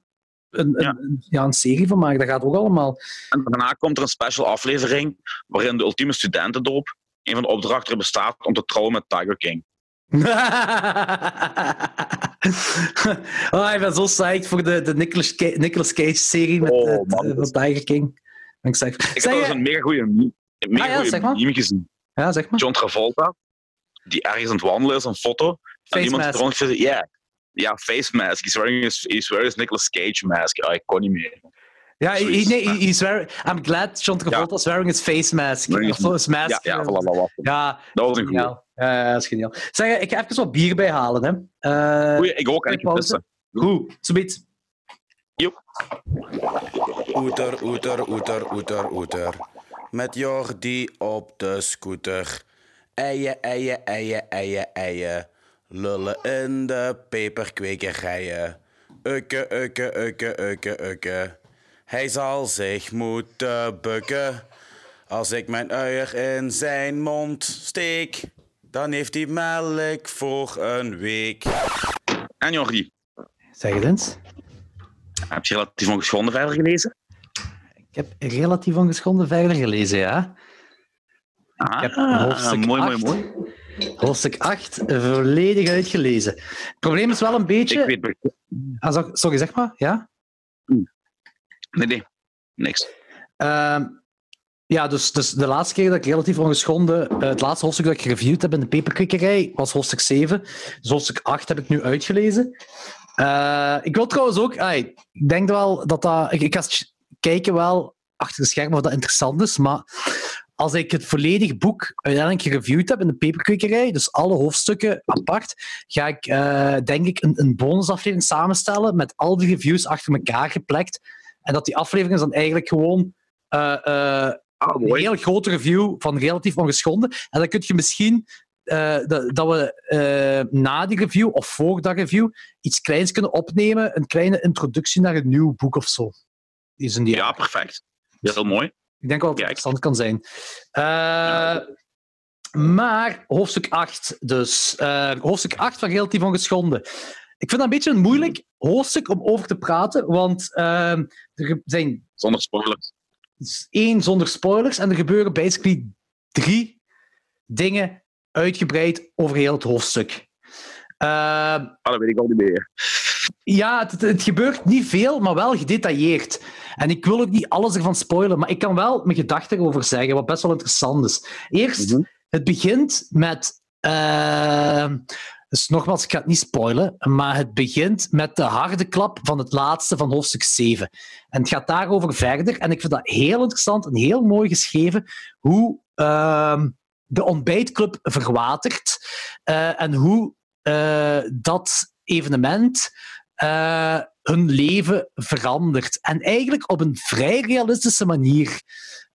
een, Ja. een- ja, een serie van maken. Dat gaat ook allemaal. En daarna komt er een special aflevering waarin de ultieme studentendoop een van de opdrachten bestaat om te trouwen met Tiger King. oh, ik ben zo psyched voor de, de Nicolas, Ca- Nicolas Cage-serie met Oh, van Tiger King. Ik psyched. Ik heb Zeg wel eens een mega goede meme, een mega Ah ja, zeg maar. meme gezien. Ja, zeg maar. John Travolta, die ergens aan het wandelen is, een foto. En Face iemand mask. er rond gezegd, ja, ja, face mask. He's wearing his, he's wearing his Nicolas Cage mask. Ja, ik kon niet meer. Ja, he, nee, he- he's wearing, I'm glad John Travolta is wearing his face mask. Of his- zo, his mask. Ja, ja, voilà, dat was het. ja, Dat was een geniaal. Ja, ja, dat is geniaal. Zeg, ik ga even wat bier bijhalen. Hè. Eh Goeie, ik ook, en ik. Goed, zoiets. Oeter, oeter, oeter, oeter, oeter. Met Jordi op de scooter. Eien, eien, eien, eien, eien. Lullen in de peperkwekerijen. Ukke, ukke, ukke, ukke, ukke. Hij zal zich moeten bukken. Als ik mijn uier in zijn mond steek, dan heeft hij melk voor een week. En Jordi, Zeg het eens. Heb je relatief ongeschonden verder gelezen? Ik heb relatief ongeschonden verder gelezen, ja. Ah, heb hoofdstuk mooi, mooi, acht. mooi. Hoofdstuk 8, volledig uitgelezen. Het probleem is wel een beetje... Ik weet... Ah, sorry, zeg maar. Ja? Nee, nee. Niks. Ehm, ja, dus, dus de laatste keer dat ik relatief ongeschonden... eh, het laatste hoofdstuk dat ik gereviewd heb in de peperkwekerij was hoofdstuk 7. Dus hoofdstuk 8 heb ik nu uitgelezen. Eh, ik wil trouwens ook... ai, ik denk wel dat dat... Ik, ik ga kijken wel achter de schermen of dat interessant is, maar als ik het volledige boek uiteindelijk gereviewd heb in de peperkwekerij, dus alle hoofdstukken apart, ga ik eh, denk ik een, een bonusaflevering samenstellen met al die reviews achter elkaar geplekt. En dat die aflevering is dan eigenlijk gewoon eh, Ah, een heel grote review van relatief ongeschonden. En dan kun je misschien eh, dat, dat we eh, na die review of voor dat review iets kleins kunnen opnemen, een kleine introductie naar een nieuw boek of zo. Is die Ja, perfect. Heel mooi. ik denk wel dat het interessant kan zijn. Eh, Maar hoofdstuk 8, dus. hoofdstuk 8 van Relatief Ongeschonden. Ik vind dat een beetje een moeilijk hoofdstuk om over te praten, want eh, er zijn Zonder spoilers. één zonder spoilers en er gebeuren basically drie dingen uitgebreid over heel het hoofdstuk. Eh, Ah, dat weet ik al niet meer. ja, het, gebeurt niet veel, maar wel gedetailleerd. En ik wil ook niet alles ervan spoilen, maar ik kan wel mijn gedachten erover zeggen, wat best wel interessant is. Eerst, Mhm. het begint met. eh, dus nogmaals, ik ga het niet spoilen, maar het begint met de harde klap van het laatste van hoofdstuk 7. En het gaat daarover verder. En ik vind dat heel interessant en heel mooi geschreven hoe ehm, de ontbijtclub verwatert eh, en hoe eh, dat evenement eh, hun leven verandert. En eigenlijk op een vrij realistische manier.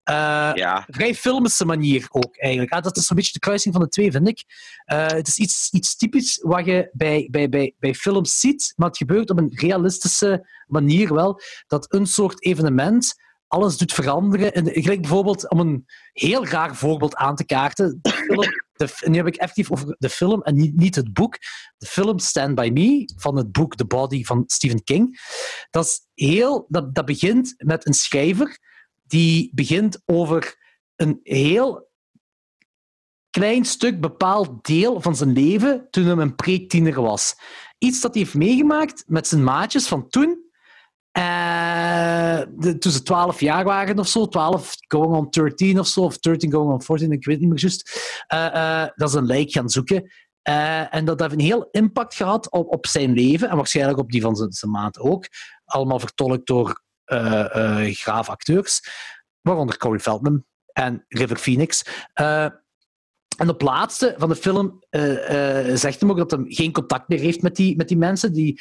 Ja, vrij filmische manier ook, eigenlijk. Ah, dat is een beetje de kruising van de twee, vind ik. Het is iets, iets typisch wat je bij, bij, bij, bij films ziet, maar het gebeurt op een realistische manier wel. Dat een soort evenement alles doet veranderen. En, gelijk bijvoorbeeld, om een heel raar voorbeeld aan te kaarten. De film, de, nu heb ik effectief over de film en niet, niet het boek. De film Stand By Me, van het boek The Body van Stephen King. Dat, is heel, dat, dat begint met een schrijver die begint over een heel klein stuk bepaald deel van zijn leven toen hij een pre-tiener was. Iets dat hij heeft meegemaakt met zijn maatjes van toen. Eh, de, toen ze 12 jaar waren of zo, 12 going on 13 of zo, of 13 going on 14, ik weet niet meer juist. Eh, eh, dat ze een lijk gaan zoeken. En dat heeft een heel impact gehad op, op zijn leven en waarschijnlijk op die van zijn, zijn maat ook. Allemaal vertolkt door graaf acteurs, waaronder Corey Feldman en River Phoenix. En op laatste van de film zegt hem ook dat hij geen contact meer heeft met die, met die mensen die,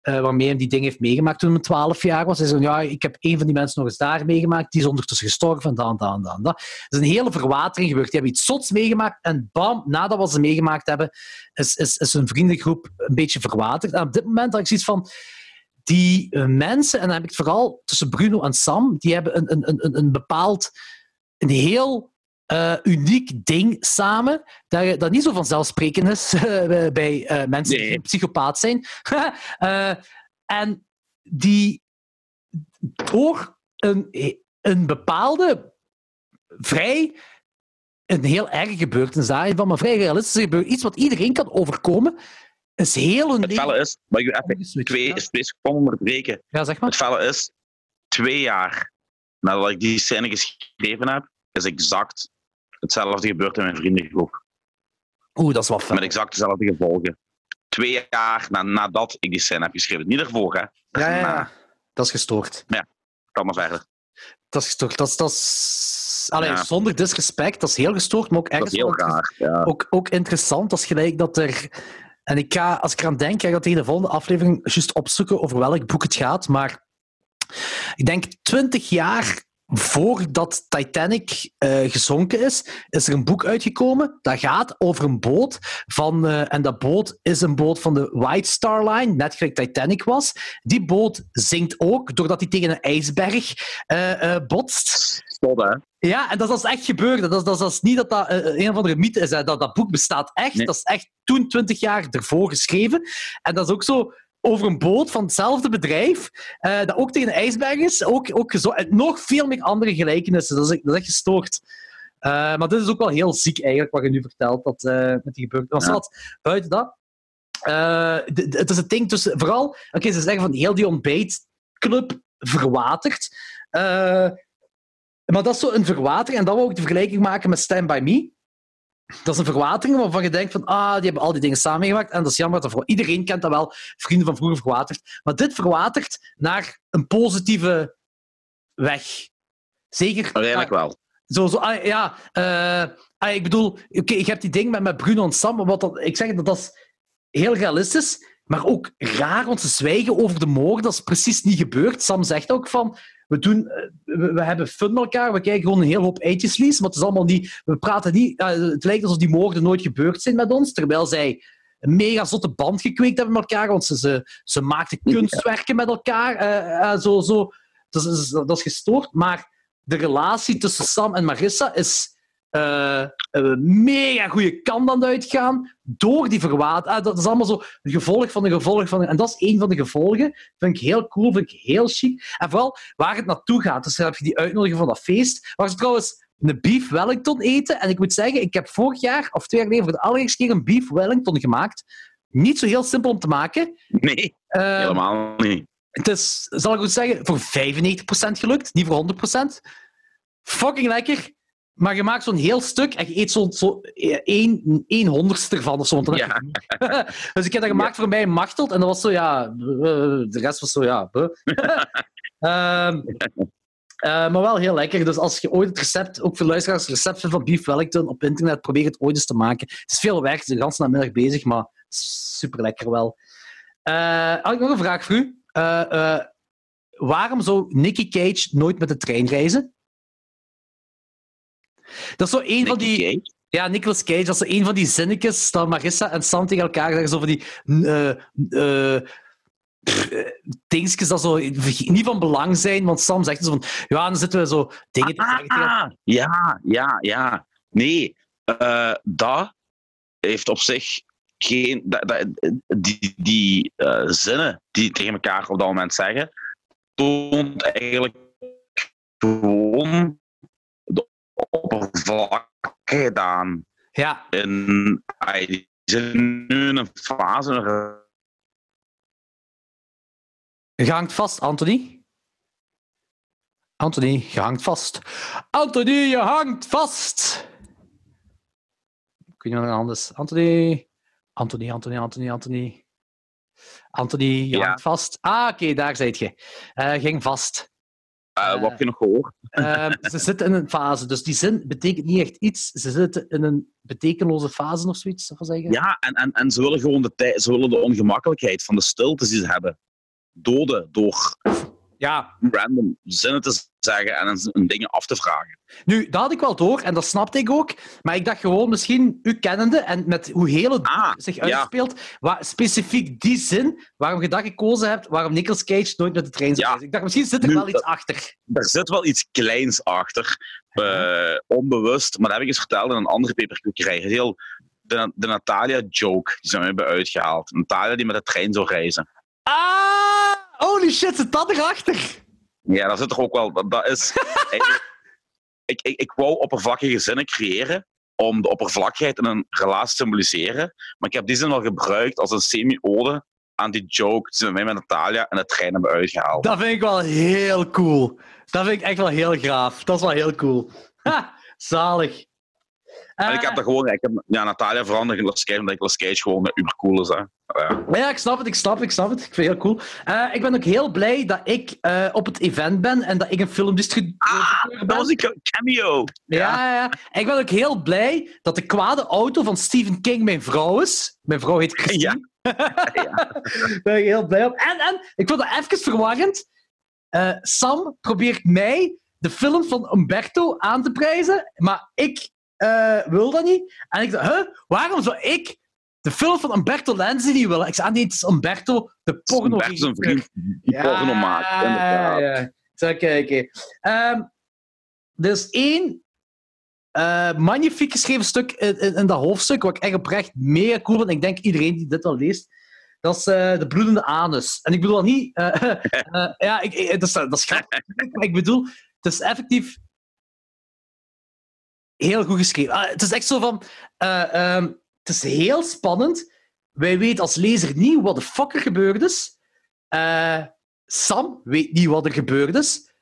eh, waarmee hij die dingen heeft meegemaakt toen hij 12 jaar was. Hij zei, ja, ik heb een van die mensen nog eens daar meegemaakt, die is ondertussen gestorven, en dan, dan, dan. Er is een hele verwatering gebeurd. Die hebben iets zots meegemaakt en bam, nadat wat ze meegemaakt hebben, is, is, is hun vriendengroep een beetje verwaterd. En op dit moment had ik zoiets van, die eh, mensen, en dan heb ik het vooral tussen Bruno en Sam, die hebben een, een, een, een bepaald, een heel eh, uniek ding samen, dat, dat niet zo vanzelfsprekend is eh, bij eh, mensen die Nee. geen psychopaat zijn. En die door een, een bepaalde vrij een heel erg gebeurtenis daarin van, maar vrij realistisch gebeurt iets wat iedereen kan overkomen, is heel een het felle is, mag ik even twee, twee seconden onderbreken? Ja, zeg maar. Het felle is, twee jaar nadat ik die scène geschreven heb, is exact hetzelfde gebeurd in mijn vriendengroep. Oeh, dat is wat Met fijn. exact dezelfde gevolgen. Twee jaar na, nadat ik die scène heb geschreven. Niet ervoor, hè. Ja, ja, ja. Dat is gestoord. Kan maar verder. Dat is gestoord. Dat is... Dat is... Allee, Ja. Zonder disrespect, dat is heel gestoord, maar ook Dat ergens is heel raar. Ja. ook, ook interessant. Dat is gelijk dat er... En ik ga, als ik eraan denk, ga ik dat tegen de volgende aflevering juist opzoeken over welk boek het gaat. Maar ik denk twintig jaar voordat Titanic eh, gezonken is, is er een boek uitgekomen. Dat gaat over een boot. Van, eh, en dat boot is een boot van de White Star Line, net gelijk Titanic was. Die boot zinkt ook doordat hij tegen een ijsberg eh, botst. Hè. Ja, en dat is echt gebeurd. Dat is, dat is, dat is niet dat dat een of andere mythe is. Hè. Dat, dat boek bestaat echt. Nee. Dat is echt toen, twintig jaar ervoor geschreven. En dat is ook zo over een boot van hetzelfde bedrijf, eh, dat ook tegen een ijsberg is. Ook, ook en nog veel meer andere gelijkenissen. Dat is, dat is echt gestoord. Eh, maar dit is ook wel heel ziek, eigenlijk, wat je nu vertelt, dat, eh, met die gebeurtenis. Maar Ja. wat, buiten dat... het is het ding tussen... Vooral, oké, ze zeggen van heel die ontbijtclub verwatert. Eh, maar dat is zo een verwatering. En dan wil ik de vergelijking maken met Stand By Me. Dat is een verwatering waarvan je denkt van, ah, die hebben al die dingen samengemaakt. En dat is jammer. Dat voor- iedereen kent dat wel. Vrienden van vroeger verwaterd. Maar dit verwatert naar een positieve weg. Zeker. Uiteindelijk wel. Zo, zo, ah, ja, eh, ah, ik bedoel, oké, ik heb die ding met, met Bruno en Sam, wat dat, ik zeg dat dat is heel realistisch, maar ook raar, want ze zwijgen over de moord, dat is precies niet gebeurd. Sam zegt ook van, we, doen, eh, we, we hebben fun met elkaar, we kijken gewoon een heel hoop eitjeslies, maar het is allemaal niet, we praten niet, eh, het lijkt alsof die moorden nooit gebeurd zijn met ons, terwijl zij een mega zotte band gekweekt hebben met elkaar, want ze, ze, ze maakten kunstwerken met elkaar, eh, zo, zo. Dat, is, dat is gestoord, maar de relatie tussen Sam en Marissa is eh, een mega goede kant aan het uitgaan door die verwaat. Ah, dat is allemaal zo een gevolg van een gevolg van. En dat is één van de gevolgen. Vind ik heel cool, vind ik heel chic. En vooral waar het naartoe gaat. Dus dan heb je die uitnodiging van dat feest, waar ze trouwens een beef Wellington eten. En ik moet zeggen, ik heb vorig jaar of twee jaar geleden voor de allereerste keer een beef Wellington gemaakt. Niet zo heel simpel om te maken. Nee, Eh, helemaal niet. het is, zal ik goed zeggen, voor 95% gelukt, niet voor 100%. Fucking lekker. Maar je maakt zo'n heel stuk en je eet zo'n zo één, één honderdste ervan of zo. genoeg. dus ik heb dat gemaakt voor mij in Machteld en dat was zo, ja... eh, de rest was zo, ja... Ehm, eh, maar wel heel lekker. Dus als je ooit het recept, ook voor luisteraars, het recept van beef Wellington op internet, probeer het ooit eens te maken. Het is veel werk, de hele namiddag bezig, maar super lekker wel. Eh had ik nog een vraag voor u? Eh, eh, waarom zou Nicky Cage nooit met de trein reizen? Dat is zo een van die... Cage? Ja, Nicolas Cage, dat is zo een van die zinnetjes dat Marissa en Sam tegen elkaar zeggen. Zo van die... eh, dingetjes dat zo niet van belang zijn. Want Sam zegt zo van... Ja, dan zitten we zo dingen te zeggen Ah, ja, ja, ja. Nee, eh, dat heeft op zich geen. Dat, dat- die die zinnen die tegen elkaar op dat moment zeggen, toont eigenlijk gewoon de oppervlakkigheid aan. Ja, En die zijn nu in een fase. je hangt vast, Anthony. Anthony, je hangt vast. Anthony, je hangt vast! Niet wat er anders. Anthony. Anthony, Anthony, Anthony, Anthony. Anthony, je Ja. hangt vast. Ah, oké, daar zit je. Eh ging vast. Eh, Eh, wat heb je nog gehoord? Ehm, ze zitten in een fase, dus die zin betekent niet echt iets. Ze zitten in een betekenloze fase of zoiets, of zeggen? Ja, en, en, en ze willen gewoon de, tijd, ze willen de ongemakkelijkheid van de stiltes die ze hebben doden door ja. random zinnen te zeggen en een, dingen af te vragen. Nu, dat had ik wel door en dat snapte ik ook. Maar ik dacht gewoon, misschien u kennende en met hoe heel het Ah, zich ja. uitspeelt, waar, specifiek die zin, waarom je dat gekozen hebt, waarom Nicolas Cage nooit met de trein zou Ja. reizen. Ik dacht, misschien zit er Nu, wel iets achter. Er zit wel iets kleins achter, eh, onbewust, maar dat heb ik eens verteld in een andere peperkoekerij. Heel, de, de Natalia-joke, die ze hebben uitgehaald. Natalia die met de trein zou reizen. Ah! Holy shit, zit dat erachter? Ja, dat zit toch ook wel... Dat, is... ik, ik, ik wou oppervlakkige zinnen creëren om de oppervlakkigheid in een relatie te symboliseren, maar ik heb die zin wel gebruikt als een semi-ode aan die joke met mij met Natalia en de trein hebben uitgehaald. Dat vind ik wel heel cool. Dat vind ik echt wel heel graaf. Dat is wel heel cool. Ha, zalig. En ik Eh, heb dat gewoon... Ik heb, ja, Natalia veranderd in Nicolas Cage, omdat Nicolas Cage gewoon uber cool is. Hè. Ja. Ja, ik snap het, ik snap het, ik snap het. Ik vind het heel cool. Eh, ik ben ook heel blij dat ik eh, op het event ben en dat ik een filmdistributeur ben. Dat was een cameo! Ja, ja, ja. En ik ben ook heel blij dat de kwade auto van Stephen King mijn vrouw is. Mijn vrouw heet Christine. Daar ben ik heel blij op. En, en ik vond dat even verwarrend. Eh, Sam probeert mij de film van Umberto aan te prijzen, maar ik eh, wil dat niet. En ik dacht, huh, waarom zou ik de film van Umberto Lenzi niet willen? Ik zei, ah, nee, het is Umberto, de porno Bert is een vriend die ja, porno maakt. inderdaad. Ja, ik kijken. Ehm, er is één eh, magnifiek geschreven stuk in, in, in dat hoofdstuk, wat ik echt oprecht mega cool vind. Ik denk iedereen die dit al leest. Dat is eh, de bloedende anus. En ik bedoel niet... ja, ik, ik- dat, is, dat is grappig, maar ik bedoel, het is effectief heel goed geschreven. Ah, het is echt zo van... eh, ehm, het is heel spannend. Wij weten als lezer niet wat de fuck er gebeurd is. Eh, Sam weet niet wat er gebeurd is.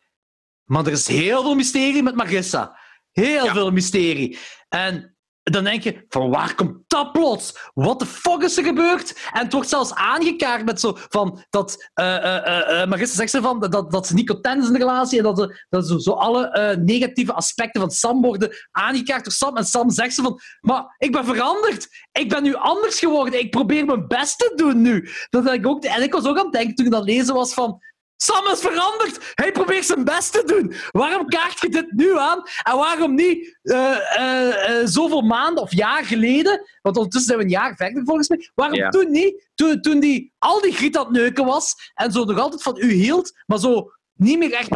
Maar er is heel veel mysterie met Marissa. Heel Ja. veel mysterie. En dan denk je, van waar komt dat plots? Wat de fuck is er gebeurd? En het wordt zelfs aangekaart met zo van dat eh eh, eh, eh, Marissa zegt ze van dat, dat ze niet content is in de relatie en dat, de, dat zo, alle negatieve aspecten van Sam worden aangekaart door Sam. En Sam zegt ze van, maar ik ben veranderd. Ik ben nu anders geworden. Ik probeer mijn best te doen nu. Dat ik ook, en ik was ook aan het denken toen ik dat lezen was van... Sam is veranderd. Hij probeert zijn best te doen. Waarom kaart je dit nu aan? En waarom niet eh, eh, zoveel maanden of jaar geleden? Want ondertussen zijn we een jaar verder volgens mij. Waarom Ja. toen niet? Toen, toen die al die griet aan het neuken was en zo nog altijd van u hield, maar zo niet meer echt.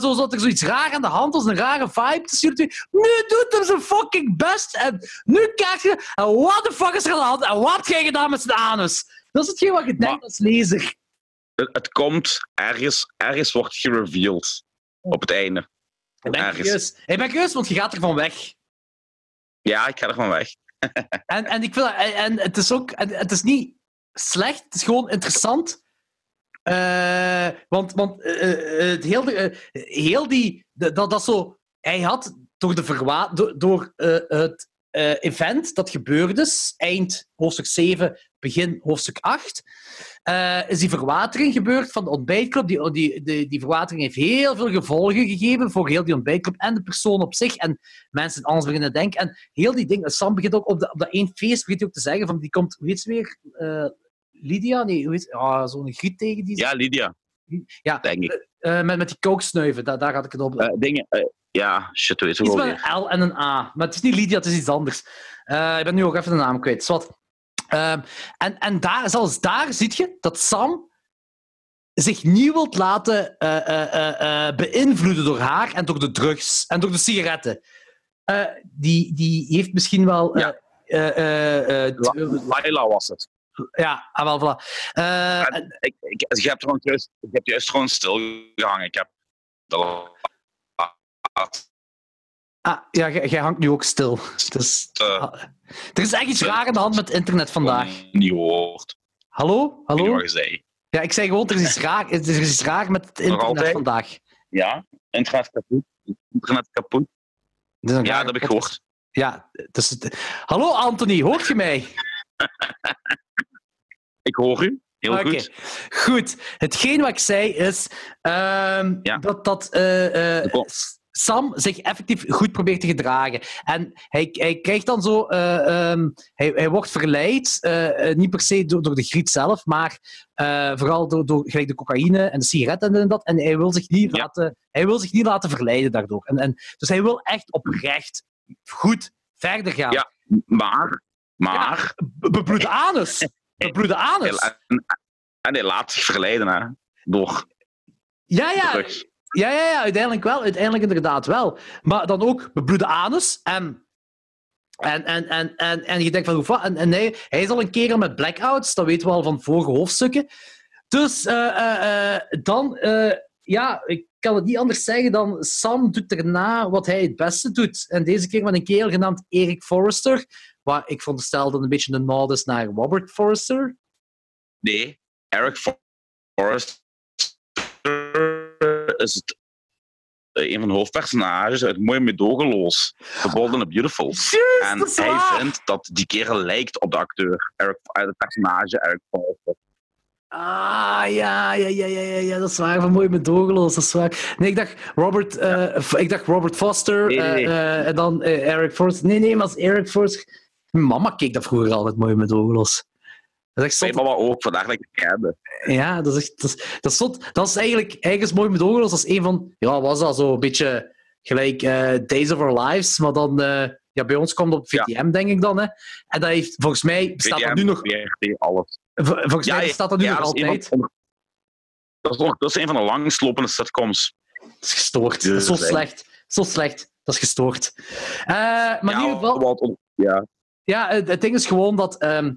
Zo zat er zoiets raar aan de hand, als een rare vibe jullie twee. Nu doet hem zijn fucking best en nu kijk je. En what the fuck is er aan de hand? En wat heb jij gedaan met zijn anus? Dat is hetgeen wat je denkt als lezer. Het, het komt ergens, ergens wordt gereveeld op het einde. Ik ben Ergens. curieus. Ik ben curieus, want je gaat ervan weg. Ja, ik ga er van weg. En, en, ik wil, en, en het is ook... Het is niet slecht, het is gewoon interessant. Eh, want want eh, eh, het heel, de- eh, heel die... dat, dat zo... Hij had door, de verwa door, door eh, het eh, event dat gebeurde, eind hoofdstuk 7, begin hoofdstuk 8, eh, is die verwatering gebeurd van de ontbijtclub. Die, die, die, die verwatering heeft heel veel gevolgen gegeven voor heel die ontbijtclub en de persoon op zich. En mensen anders beginnen denken. En heel die dingen. Sam begint ook op, de, op dat één feest begint hij ook te zeggen van die komt, hoe heet ze weer? Eh, Lydia? Nee, hoe ah, Zo'n griet tegen die. Ja, Lydia. Ja, denk ik. eh, met, met die kooksnuiven, daar, daar had ik het op. Dingen, ja, shit, hoe is het iets ook met alweer? een L en een A. Maar het is niet Lydia, het is iets anders. Ik ben nu ook even de naam kwijt. Zwat. Ehm, en en daar, zelfs daar zie je dat Sam zich niet wilt laten eh, beïnvloeden door haar en door de drugs en door de sigaretten. Die, die heeft misschien wel... Ja. Laila was het. ja, ah, wel, voilà. En- Ik, ik, ik, heb trouwens juist, ik heb juist gewoon stilgehangen. Ik heb de laatste ah, ja, jij hangt nu ook stil. Dus, ah, er is echt iets raar aan de hand met internet vandaag. niet gehoord. Hallo? Hallo? Ja, ik zei gewoon, er is iets raar, er is iets raar met het internet vandaag. Ja, internet kapot. Internet kapot. Een Ja, dat heb ik gehoord. Ja, dus het... Hallo Anthony, hoort je mij? Ik hoor u. Heel goed. Goed. Hetgeen wat ik zei is ehm, Ja. dat, dat eh, eh. Sam zich effectief goed probeert te gedragen. En hij, hij krijgt dan zo... eh, ehm, hij, hij wordt verleid, eh, eh, niet per se door, door de griet zelf, maar vooral door, door gelijk de cocaïne en de sigaretten en dat. En hij wil zich niet, Ja. laten, hij wil zich niet laten verleiden daardoor. En, en, dus hij wil echt oprecht goed verder gaan. Ja. Maar, maar, Be- Bebloede anus. Bebloede anus. en, en hij laat zich verleiden hè, door Ja, ja. drugs. Ja, ja, ja, uiteindelijk wel. Uiteindelijk inderdaad wel. Maar dan ook bebloede anus. En, en, en, en, en, en je denkt van, hoe en, en nee, hij is al een kerel met blackouts. Dat weten we al van vorige hoofdstukken. Dus eh, eh, eh, dan, ja, ik kan het niet anders zeggen dan Sam doet daarna wat hij het beste doet. En deze keer met een kerel genaamd Eric Forrester. Waar ik veronderstel dat een beetje een nod is naar Robert Forrester. Nee, Eric Forrest is het, eh, een van de hoofdpersonages uit Mooi Medogeloos. The Bold and the Beautiful. En hij waar. vindt dat die kerel lijkt op de acteur, Eric, eh, het personage Eric Forrester. Ah, ja, ja, ja, ja, ja, dat is waar. Van mooi met doorgeloos, dat is waar. Nee, ik dacht Robert, eh, ik dacht Robert Foster Nee, nee, nee. eh, eh, en dan eh, Eric Forster. Nee, nee, maar als Eric Forster... Mijn mama keek dat vroeger altijd mooi met doorgeloos. Dat is echt dat ik het kende. Ja, dat is echt... Dat is, dat is. Dat is eigenlijk... Eigenlijk is mooi met doorgeloos als een van... Ja, was dat zo een beetje gelijk eh, Days of Our Lives, maar dan... eh, ja, bij ons komt het op VTM, denk ik dan. Hè. En dat heeft, volgens mij bestaat dat nu nog... WRT, alles. Volgens mij bestaat dat nu nog dat is altijd. van- dat, is nog, dat is een van de langstlopende sitcoms. Dat is gestoord. Ja, Dat is zo dat is slecht. Zo slecht. Dat is gestoord. Eh, maar in ja, ieder geval, ja, ja, het, het ding is gewoon dat. ehm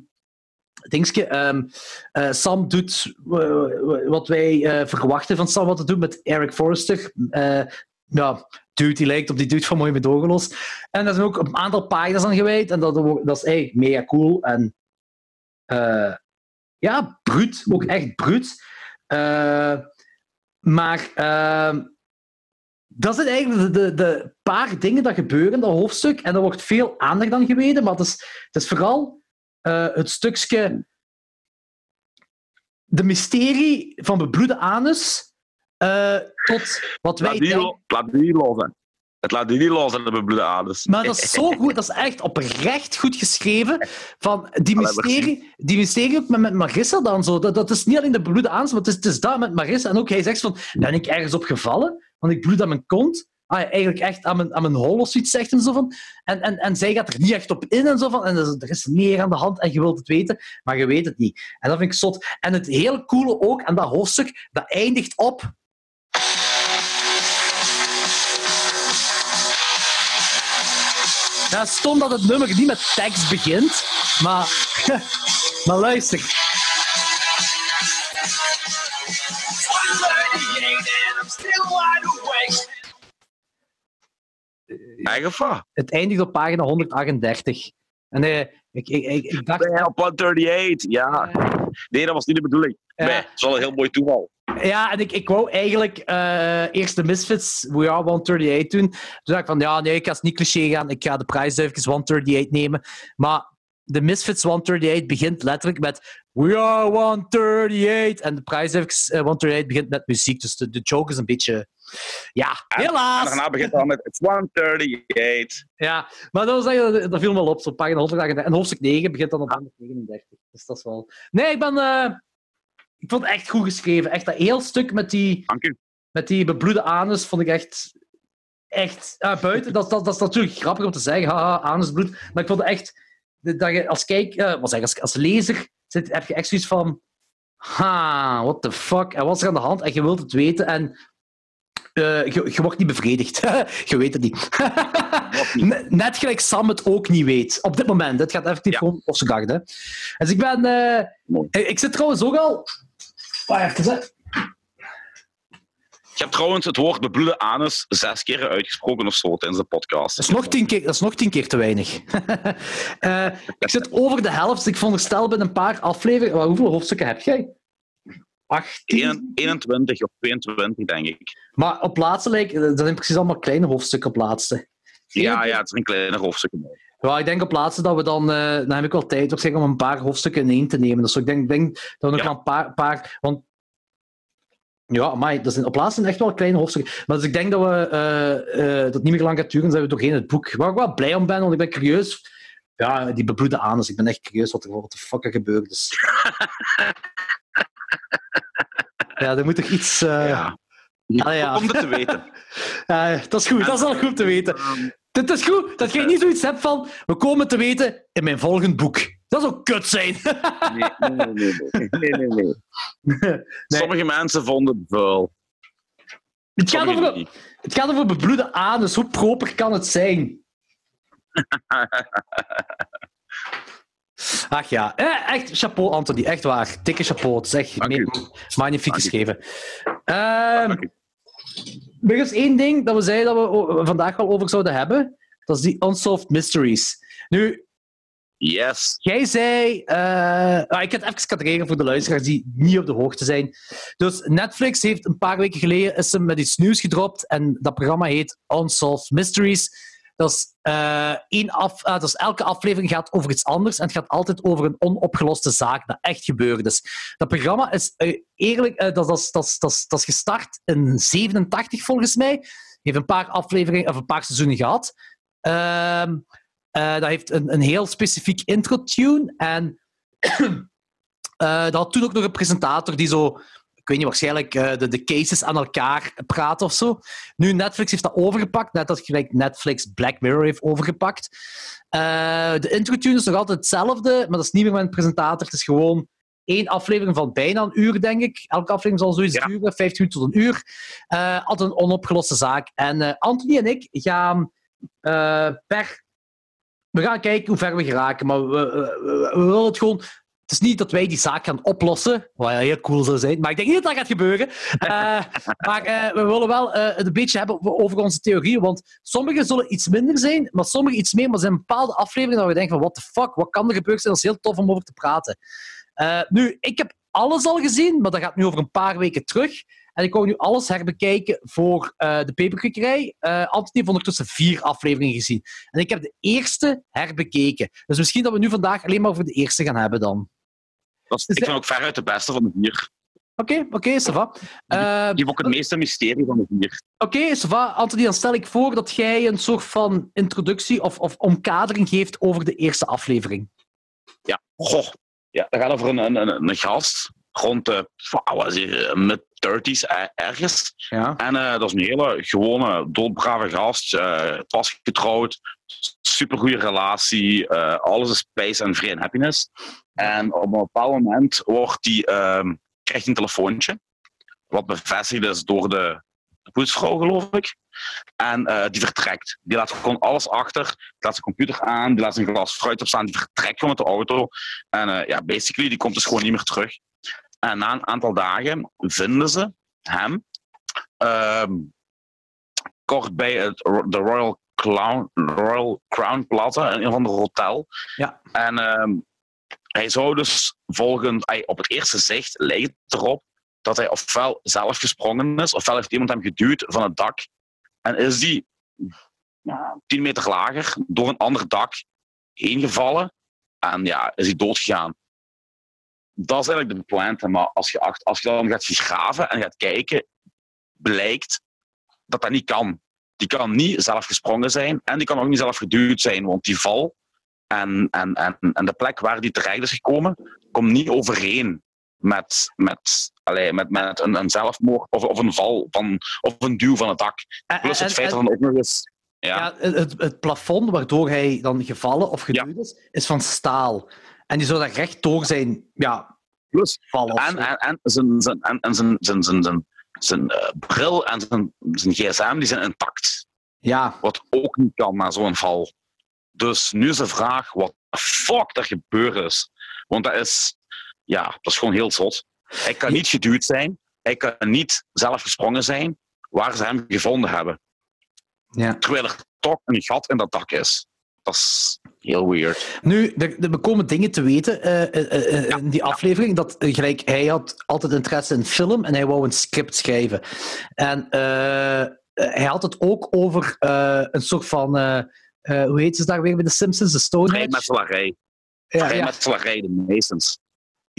dingetje, ehm, eh, Sam doet eh, wat wij eh, verwachten van Sam wat te doen met Eric Forrester. Ja, dude die lijkt op die dude van Mooi met Dogeloos. En daar zijn ook een aantal pagina's aan gewijd. En dat, dat is eigenlijk mega cool. En ja, bruut. Ook echt bruut. Maar ehm, dat zijn eigenlijk de, de, de paar dingen dat gebeuren in dat hoofdstuk. En er wordt veel aandacht aan geweten. Maar het is, het is vooral eh, het stukje... De mysterie van bebloede anus eh, tot wat wij laat die, denken... lo- laat die los. hè. Het laat die niet los in de bebloede aders. Maar dat is zo goed, dat is echt oprecht goed geschreven. Van die mysterie, die mysterie ook met, Marissa dan zo. Dat, dat is niet alleen de bloede aan, maar het is, het is dat met Marissa. En ook hij zegt van, ben ik ergens op gevallen? Want ik bloed aan mijn kont. Ah, eigenlijk echt aan mijn, aan mijn hol of zoiets zegt en zo van. En, en, en zij gaat er niet echt op in en zo van. En er is, er meer aan de hand en je wilt het weten, maar je weet het niet. En dat vind ik zot. En het hele coole ook aan dat hoofdstuk, dat eindigt op stom dat het nummer niet met tekst begint, maar, maar luister. Het eindigt op pagina 138. En eh, ik, ik, ik, ik dacht... Op 138, ja. Nee, dat was niet de bedoeling. Nee, het is wel een heel mooi toeval. Ja, en ik, ik wou eigenlijk eh, eerst de Misfits We Are 138 doen. Toen dacht ik van, ja, nee, ik ga het niet cliché gaan. Ik ga de prijsduifjes 138 nemen. Maar de Misfits 138 begint letterlijk met We Are 138. En de prijsduifjes eh, 138 begint met muziek. Dus de, de joke is een beetje... Ja, En helaas. daarna begint het dan met It's 138. Ja, maar dat, was eigenlijk, dat viel me wel op, zo pagina 138. En hoofdstuk 9 begint dan op 139. Dus dat is wel... Nee, ik ben... eh, ik vond het echt goed geschreven. Echt dat heel stuk met die, met die bebloede anus vond ik echt... Echt... ah, buiten, dat, dat, dat is natuurlijk grappig om te zeggen, haha, anusbloed. Maar ik vond het echt... Dat je als kijk... eh, wat zeg, als, als lezer zit, heb je echt zoiets van... Ha, what the fuck? En wat is er aan de hand? En je wilt het weten en... eh, je, je wordt niet bevredigd. je weet het niet. Net- Net gelijk Sam het ook niet weet. Op dit moment. Het gaat effectief Ja. gewoon op zijn gang. hè. Dus ik ben... eh, ik ik zit trouwens ook al... Wacht even, hè. Je hebt trouwens het woord bebloede anus zes keer uitgesproken of zo tijdens de podcast. Dat is nog tien keer, dat is nog tien keer te weinig. Eh, ik zit over de helft. dus Ik veronderstel bij een paar afleveringen... Hoeveel hoofdstukken heb jij? 18? 1 21 of 22, denk ik. Maar op laatste lijkt... Dat zijn precies allemaal kleine hoofdstukken op laatste. Ja, ja, het een kleine hoofdstuk. Ja, ik denk op laatste dat we dan... eh, dan heb ik wel tijd waarschijnlijk om een paar hoofdstukken in één te nemen. Dus ik denk, ik denk dat we nog Ja. een paar... paar want ja, maar dat zijn op laatste echt wel kleine hoofdstukken. Maar dus ik denk dat we eh, eh, dat niet meer lang gaat duren, zijn we doorheen het boek. Waar ik wel blij om ben, want ik ben curieus. Ja, die bebloede anus. Ik ben echt curieus wat er wat de fuck er gebeurd is. ja, er moet toch iets... eh, ja. Ah, ja. Om het te weten. eh, dat is goed, dat is al goed te weten. Het is goed dat jij niet zoiets hebt van, we komen te weten in mijn volgend boek. Dat zou kut zijn. Nee, nee, nee. nee, nee, nee, nee. Sommige mensen vonden het vuil. Het gaat, over, het gaat over bebloede anus. Hoe proper kan het zijn? Ach ja, eh, echt chapeau Anthony, echt waar. Dikke chapeau, het is echt me- magnifiek geschreven. Ehm, Dank u. er is één ding dat we zeiden dat we vandaag wel over zouden hebben. Dat is die Unsolved Mysteries. Nu, Yes. Jij zei. eh, ah, ik het even kadreren voor de luisteraars die niet op de hoogte zijn. Dus Netflix heeft een paar weken geleden is met iets nieuws gedropt. En dat programma heet Unsolved Mysteries. Dat is, eh, één af, ah, dat is elke aflevering gaat over iets anders. En het gaat altijd over een onopgeloste zaak dat echt gebeurd is. Dat programma is eh, eerlijk. eh, dat, dat, dat, dat, dat is gestart in 87 volgens mij. Heeft een paar afleveringen of een paar seizoenen gehad. Ehm eh, dat heeft een, een heel specifiek intro-tune. En eh, dat had toen ook nog een presentator die zo, ik weet niet, waarschijnlijk eh, de, de cases aan elkaar praat of zo. Nu, Netflix heeft dat overgepakt, net als gelijk Netflix Black Mirror heeft overgepakt. Eh, de intro-tune is nog altijd hetzelfde, maar dat is niet meer met een presentator. Het is gewoon één aflevering van bijna een uur, denk ik. Elke aflevering zal zoiets Ja. duren, 15 minuten tot een uur. Eh, altijd een onopgeloste zaak. En Anthony en ik gaan per we gaan kijken hoe ver we geraken, maar we, we, we- we willen het gewoon. Het is niet dat wij die zaak gaan oplossen, wat heel cool zou zijn, maar ik denk niet dat dat gaat gebeuren. Eh, maar eh, we willen wel eh, het een beetje hebben over- onze theorieën, want sommige zullen iets minder zijn, maar sommige iets meer. Maar er zijn bepaalde afleveringen dat we denken van, what the fuck, wat kan er gebeurd zijn? Dat is heel tof om over te praten. Nu, ik heb alles al gezien, maar dat gaat nu over een paar weken terug. En ik wou nu alles herbekijken voor de peperkwekerij. Eh Anthony heeft ondertussen vier afleveringen gezien. En ik heb de eerste herbekeken. Dus misschien dat we nu vandaag alleen maar over de eerste gaan hebben dan. Dat is, Is ik vind ook veruit de beste van de vier. Oké, oké, ça va. Eh, Die ook het meeste mysterie van de vier. Oké, ça va. Anthony, dan stel ik voor dat jij een soort van introductie of, of omkadering geeft over de eerste aflevering. Ja, goh. Ja, dat gaat over een, een, een, een gast rond de hij, mid-30s ergens. Ja. En eh, dat is een hele gewone, doodbrave gast. eh pas getrouwd, supergoeie relatie. eh, alles is peace en vrede en happiness. En op een bepaald moment wordt die, ehm, krijgt hij een telefoontje. Wat bevestigd is door de poetsvrouw, geloof ik. En eh, die vertrekt. Die laat gewoon alles achter. Die laat zijn computer aan. Die laat zijn glas fruit opstaan. Die vertrekt gewoon met de auto. En eh, ja, basically, die komt dus gewoon niet meer terug. En na een aantal dagen vinden ze hem ehm, kort bij het, de Royal, Clown, Royal Crown Plaza in een van de hotel. Ja. En ehm, hij zou dus volgens, op het eerste zicht lijkt het erop dat hij ofwel zelf gesprongen is, ofwel heeft iemand hem geduwd van het dak. En is die ja, 10 meter lager door een ander dak heen gevallen. En ja, is hij doodgegaan. Dat is eigenlijk de pointe. Maar als je, als je dan gaat graven en gaat kijken, blijkt dat dat niet kan. Die kan niet zelf gesprongen zijn en die kan ook niet zelf geduwd zijn, want die val en, en, en, en de plek waar die terecht is gekomen, komt niet overeen met, met, met, met een, een zelfmoord of, of een val van, of een duw van het dak. En- Plus het en- feit en- dat dan ook nog eens. Ja, Ja, het, het plafond waardoor hij dan gevallen of geduwd is, is van staal. En die zou daar recht door zijn ja, plus. vallen. En, en, en zijn, zijn, en, en zijn, zijn, zijn, zijn, zijn eh, bril en zijn, zijn gsm die zijn intact. Ja, Wat ook niet kan na zo'n val. Dus nu is de vraag wat de fuck er gebeurd is. Want dat is, ja, dat is gewoon heel zot. Hij kan niet geduwd zijn. Hij kan niet zelf gesprongen zijn waar ze hem gevonden hebben. ja. Terwijl er toch een gat in dat dak is. Dat is heel weird. Nu, er, er- we komen dingen te weten eh, eh, eh, in die aflevering. Dat, gelijk, hij had altijd interesse in film en hij wou een script schrijven. En hij had het ook over een soort van. hoe heet ze daar weer bij de Simpsons? De Stonehenge? Vrijmetselarij. Ja, ja. Vrijmetselarij, de meestens.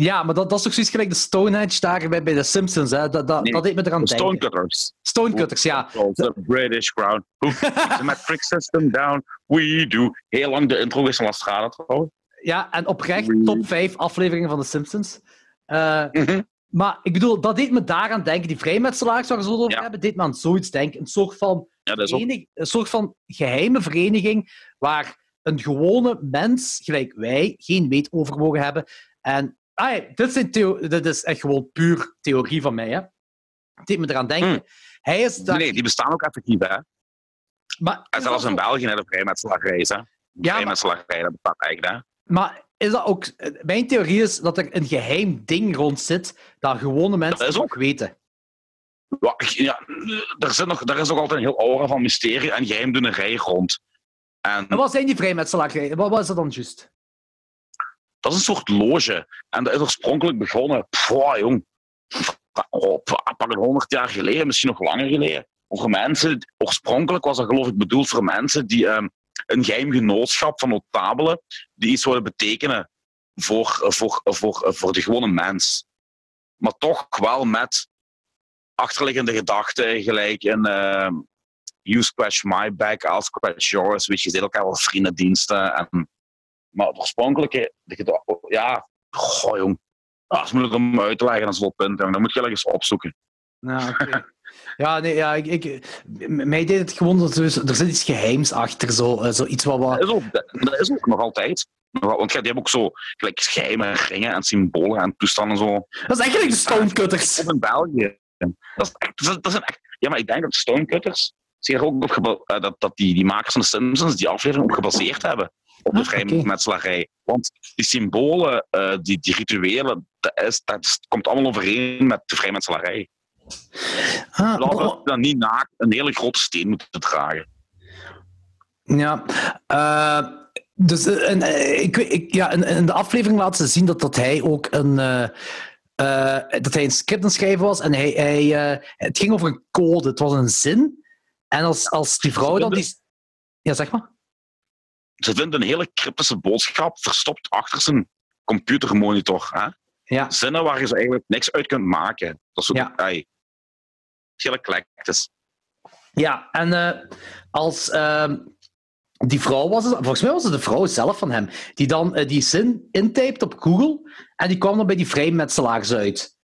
Ja, maar dat, dat is toch zoiets gelijk de Stonehenge daar bij, bij de Simpsons. Hè? Dat, dat, Nee, dat deed me eraan De denken. Stonecutters. Stonecutters, ja. The British Crown. The metric system down. We do. Heel lang de intro is trouwens. Ja, en oprecht top 5 afleveringen van de Simpsons. Eh, Mhm. maar ik bedoel, dat deed me daaraan denken. Die vrijmetselaars waar we over Ja. hebben, deed me aan zoiets denken. Een soort van, Ja, dat is verenig- een soort van geheime vereniging waar een gewone mens, gelijk wij, geen weet over mogen hebben. En ah, dit, zijn theo- dit is echt gewoon puur theorie van mij. Hè. Het deed me eraan denken. Hmm. Hij is daar... Nee, die bestaan ook effectief, hè. maar, zelfs in België hebben maar- Vrijmetselarij, dat bestaat eigenlijk, hè. Maar is dat ook... Mijn theorie is dat er een geheim ding rond zit dat gewone mensen Dat is ook weten. Ja, ja, er, zit nog, er is ook altijd een heel aura van mysterie en geheimdoenerij rond. En En wat zijn die vrijmetselarijen? Wat was dat dan juist? Dat is een soort loge. En dat is oorspronkelijk begonnen, pff, jong, oh, pa- pak een honderd jaar geleden, misschien nog langer geleden. Voor mensen, oorspronkelijk was dat geloof ik bedoeld voor mensen die ehm, een geheim genootschap van notabelen, die iets zouden betekenen voor, voor, voor, voor de gewone mens. Maar toch wel met achterliggende gedachten, gelijk in ehm, You scratch my back, I'll scratch yours. Weet je, je elkaar wel vriendendiensten. En, maar het oorspronkelijke, de gedachte, ja, goh jong, dat is moeilijk om uit te leggen, dat is wel punt. Dan moet je ergens opzoeken. Ja, oké. ja, nee, ja, ik, ik, mij deed het gewoon dat er, er zit iets geheims achter, zo, eh, zoiets wat... wat Dat is ook, dat is ook nog altijd. Want die hebben ook zo gelijk geheime ringen en symbolen en toestanden zo. dat is eigenlijk de Stonecutters. Of in België. Dat, is echt, dat, dat zijn echt, ja, maar ik denk dat de Stonecutters zich ook op eh, dat, dat die, die makers van de Simpsons die aflevering ook gebaseerd hebben op de Ah. Want die symbolen, eh, die, die rituelen, dat, is, dat komt allemaal overeen met de vrijmetselarij. Ah, We hadden maar- dan niet naakt een hele grote steen moeten dragen. Ja, eh, dus eh, en, ik, ik, ja, in, in de aflevering laten ze zien dat, dat hij ook een, eh, dat hij een script aan het schrijven was en hij, hij, het ging over een code, het was een zin. En als, als die vrouw dan die... Ja, zeg maar. Ze vinden een hele cryptische boodschap verstopt achter zijn computermonitor. Hè? Ja, Zinnen waar je ze eigenlijk niks uit kunt maken. Dat is ook Ja. klektes. ja en eh, als ehm, die vrouw was het, volgens mij was het de vrouw zelf van hem, die dan eh, die zin intypt op Google en die kwam dan bij die vrijmetselaars uit.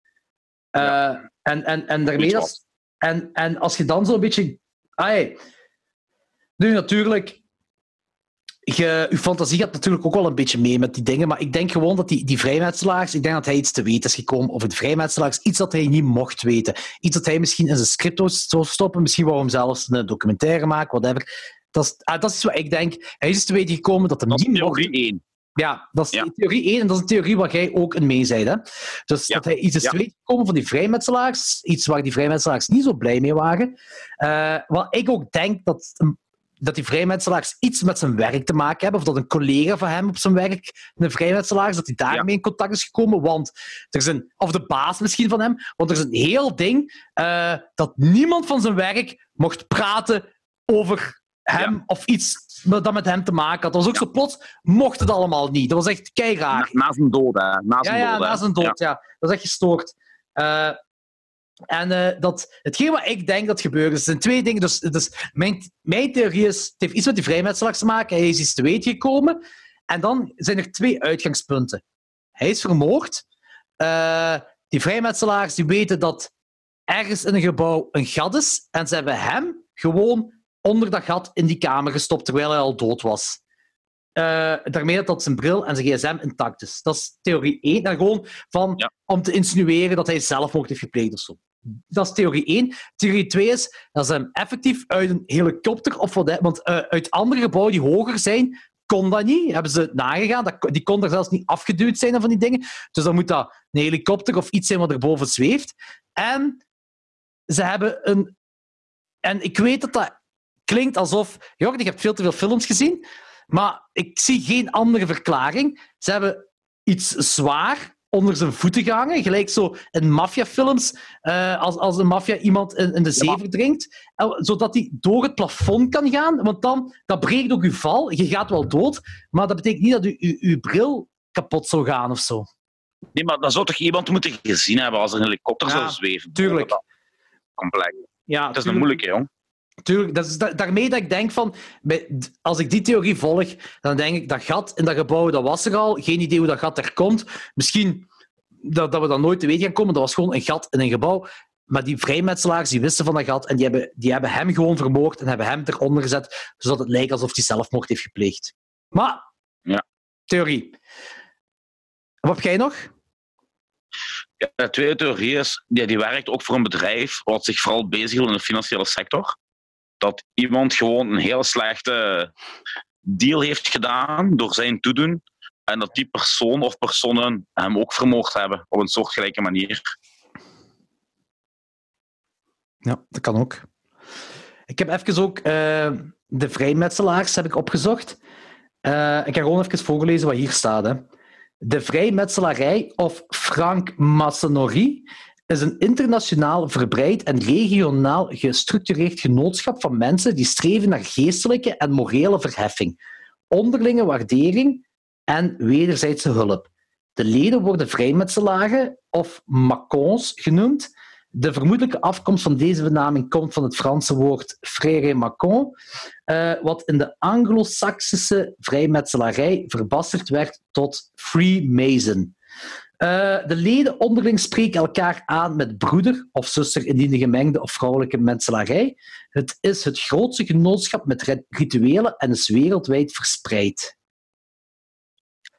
Eh, Ja. en, en, en daarmee... Wat. En, en als je dan zo'n beetje... Ai, nu natuurlijk... Je, je fantasie gaat natuurlijk ook wel een beetje mee met die dingen, maar ik denk gewoon dat die, die vrijmetselaars, ik denk dat hij iets te weten is gekomen over de vrijmetselaars, iets dat hij niet mocht weten. Iets dat hij misschien in zijn script zou stoppen, misschien wou hem zelfs een documentaire maken, whatever. Dat is, ah, dat is wat ik denk. Hij is dus te weten gekomen dat hij Dat niet mocht... theorie 1. Ja, dat is Ja. theorie 1 en dat is een theorie waar jij ook in mee zei. Hè? Dus Ja. dat hij iets is Ja. te weten gekomen van die vrijmetselaars, iets waar die vrijmetselaars niet zo blij mee waren. Eh, wat ik ook denk dat, dat die vrijmetselaars iets met zijn werk te maken hebben, of dat een collega van hem op zijn werk, een vrijmetselaar, is, dat hij daarmee in contact is gekomen. Want er is een, of de baas misschien van hem, want er is een heel ding eh, dat niemand van zijn werk mocht praten over hem of iets dat met hem te maken had. Dat was ook zo plots, mocht het allemaal niet. Dat was echt Na, keiraar. na zijn dood, hè. Na Ja, zijn ja, dood, hè. na zijn dood, ja. Dat is echt gestoord. Eh, en eh, dat, hetgeen wat ik denk dat gebeurt, is, zijn twee dingen. Dus, dus mijn, theorie is, het heeft iets met die vrijmetselaars te maken. Hij is iets te weten gekomen. En dan zijn er twee uitgangspunten. Hij is vermoord. eh, die vrijmetselaars die weten dat ergens in een gebouw een gat is en ze hebben hem gewoon onder dat gat in die kamer gestopt terwijl hij al dood was. Uh, daarmee dat zijn bril en zijn gsm intact is. Dat is theorie 1. En gewoon van, Ja. om te insinueren dat hij zelfmoord heeft gepleegd of zo. Dat is theorie 1. Theorie 2 is dat ze hem effectief uit een helikopter of wat, want eh, uit andere gebouwen die hoger zijn, kon dat niet. Hebben ze nagegaan. Dat, die kon er zelfs niet afgeduwd zijn van die dingen. Dus dan moet dat een helikopter of iets zijn wat erboven zweeft. En ze hebben een. En ik weet dat dat klinkt alsof. Jorgen, je hebt veel te veel films gezien. Maar ik zie geen andere verklaring. Ze hebben iets zwaar onder zijn voeten gehangen. Gelijk zo in maffiafilms. eh als, als een maffia iemand in, in de zee verdrinkt. eh, Zodat hij door het plafond kan gaan. Want dan dat breekt ook uw val. Je gaat wel dood. Maar dat betekent niet dat u, uw, uw bril kapot zou gaan of zo. Nee, maar dan zou toch iemand moeten gezien hebben als er een helikopter Ja, zou zweven? tuurlijk. Complex. Ja, Het is een moeilijke, jong. Tuurlijk, dat is da- daarmee dat ik denk van, als ik die theorie volg, dan denk ik dat gat in dat gebouw, dat was er al. Geen idee hoe dat gat er komt. Misschien dat, dat we dan nooit te weten gaan komen. Dat was gewoon een gat in een gebouw. Maar die vrijmetselaars die wisten van dat gat en die hebben, die hebben hem gewoon vermoord en hebben hem eronder gezet, zodat het lijkt alsof hij zelfmoord heeft gepleegd. Maar, Ja. theorie. Wat heb jij nog? Ja, de tweede theorie is, ja, die werkt ook voor een bedrijf wat zich vooral bezighoudt in de financiële sector. Dat iemand gewoon een hele slechte deal heeft gedaan door zijn toedoen. En dat die persoon of personen hem ook vermoord hebben op een soortgelijke manier. Ja, dat kan ook. Ik heb even ook eh, de vrijmetselaars heb ik opgezocht. Eh, ik ga gewoon even voorlezen wat hier staat. Hè. De vrijmetselarij of Franc-maçonnerie is een internationaal verbreid en regionaal gestructureerd genootschap van mensen die streven naar geestelijke en morele verheffing, onderlinge waardering en wederzijdse hulp. De leden worden vrijmetselaren of macons genoemd. De vermoedelijke afkomst van deze benaming komt van het Franse woord frère macon, eh, wat in de Anglo-Saxische vrijmetselarij verbasterd werd tot Freemason. Eh, de leden onderling spreken elkaar aan met broeder of zuster indien de gemengde of vrouwelijke metselarij. Het is het grootste genootschap met rit- rituelen en is wereldwijd verspreid.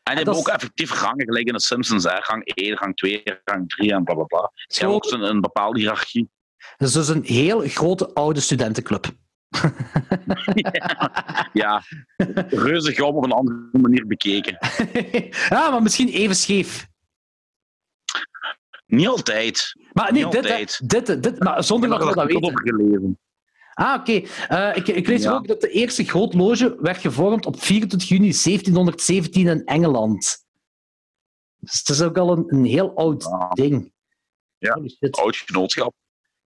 En die hebben ook effectief rangen, gelijk in de Simpsons. Hè. Rang 1, rang 2, rang 3 en bla bla bla. Ze hebben ook een bepaalde hiërarchie. Het is dus een heel grote oude studentenclub. Ja, reuze gauw op een andere manier bekeken. ja, maar misschien even scheef. Niet altijd. Maar nee, Niet dit, altijd. dit, dit, maar zonder dat we dat artikel weten. Ah, oké. Eh, ik, ik lees Ja. ook dat de eerste grootloge werd gevormd op 24 juni 1717 in Engeland. Dus het is ook al een, een heel oud Ja. ding. Ja. Oud genootschap.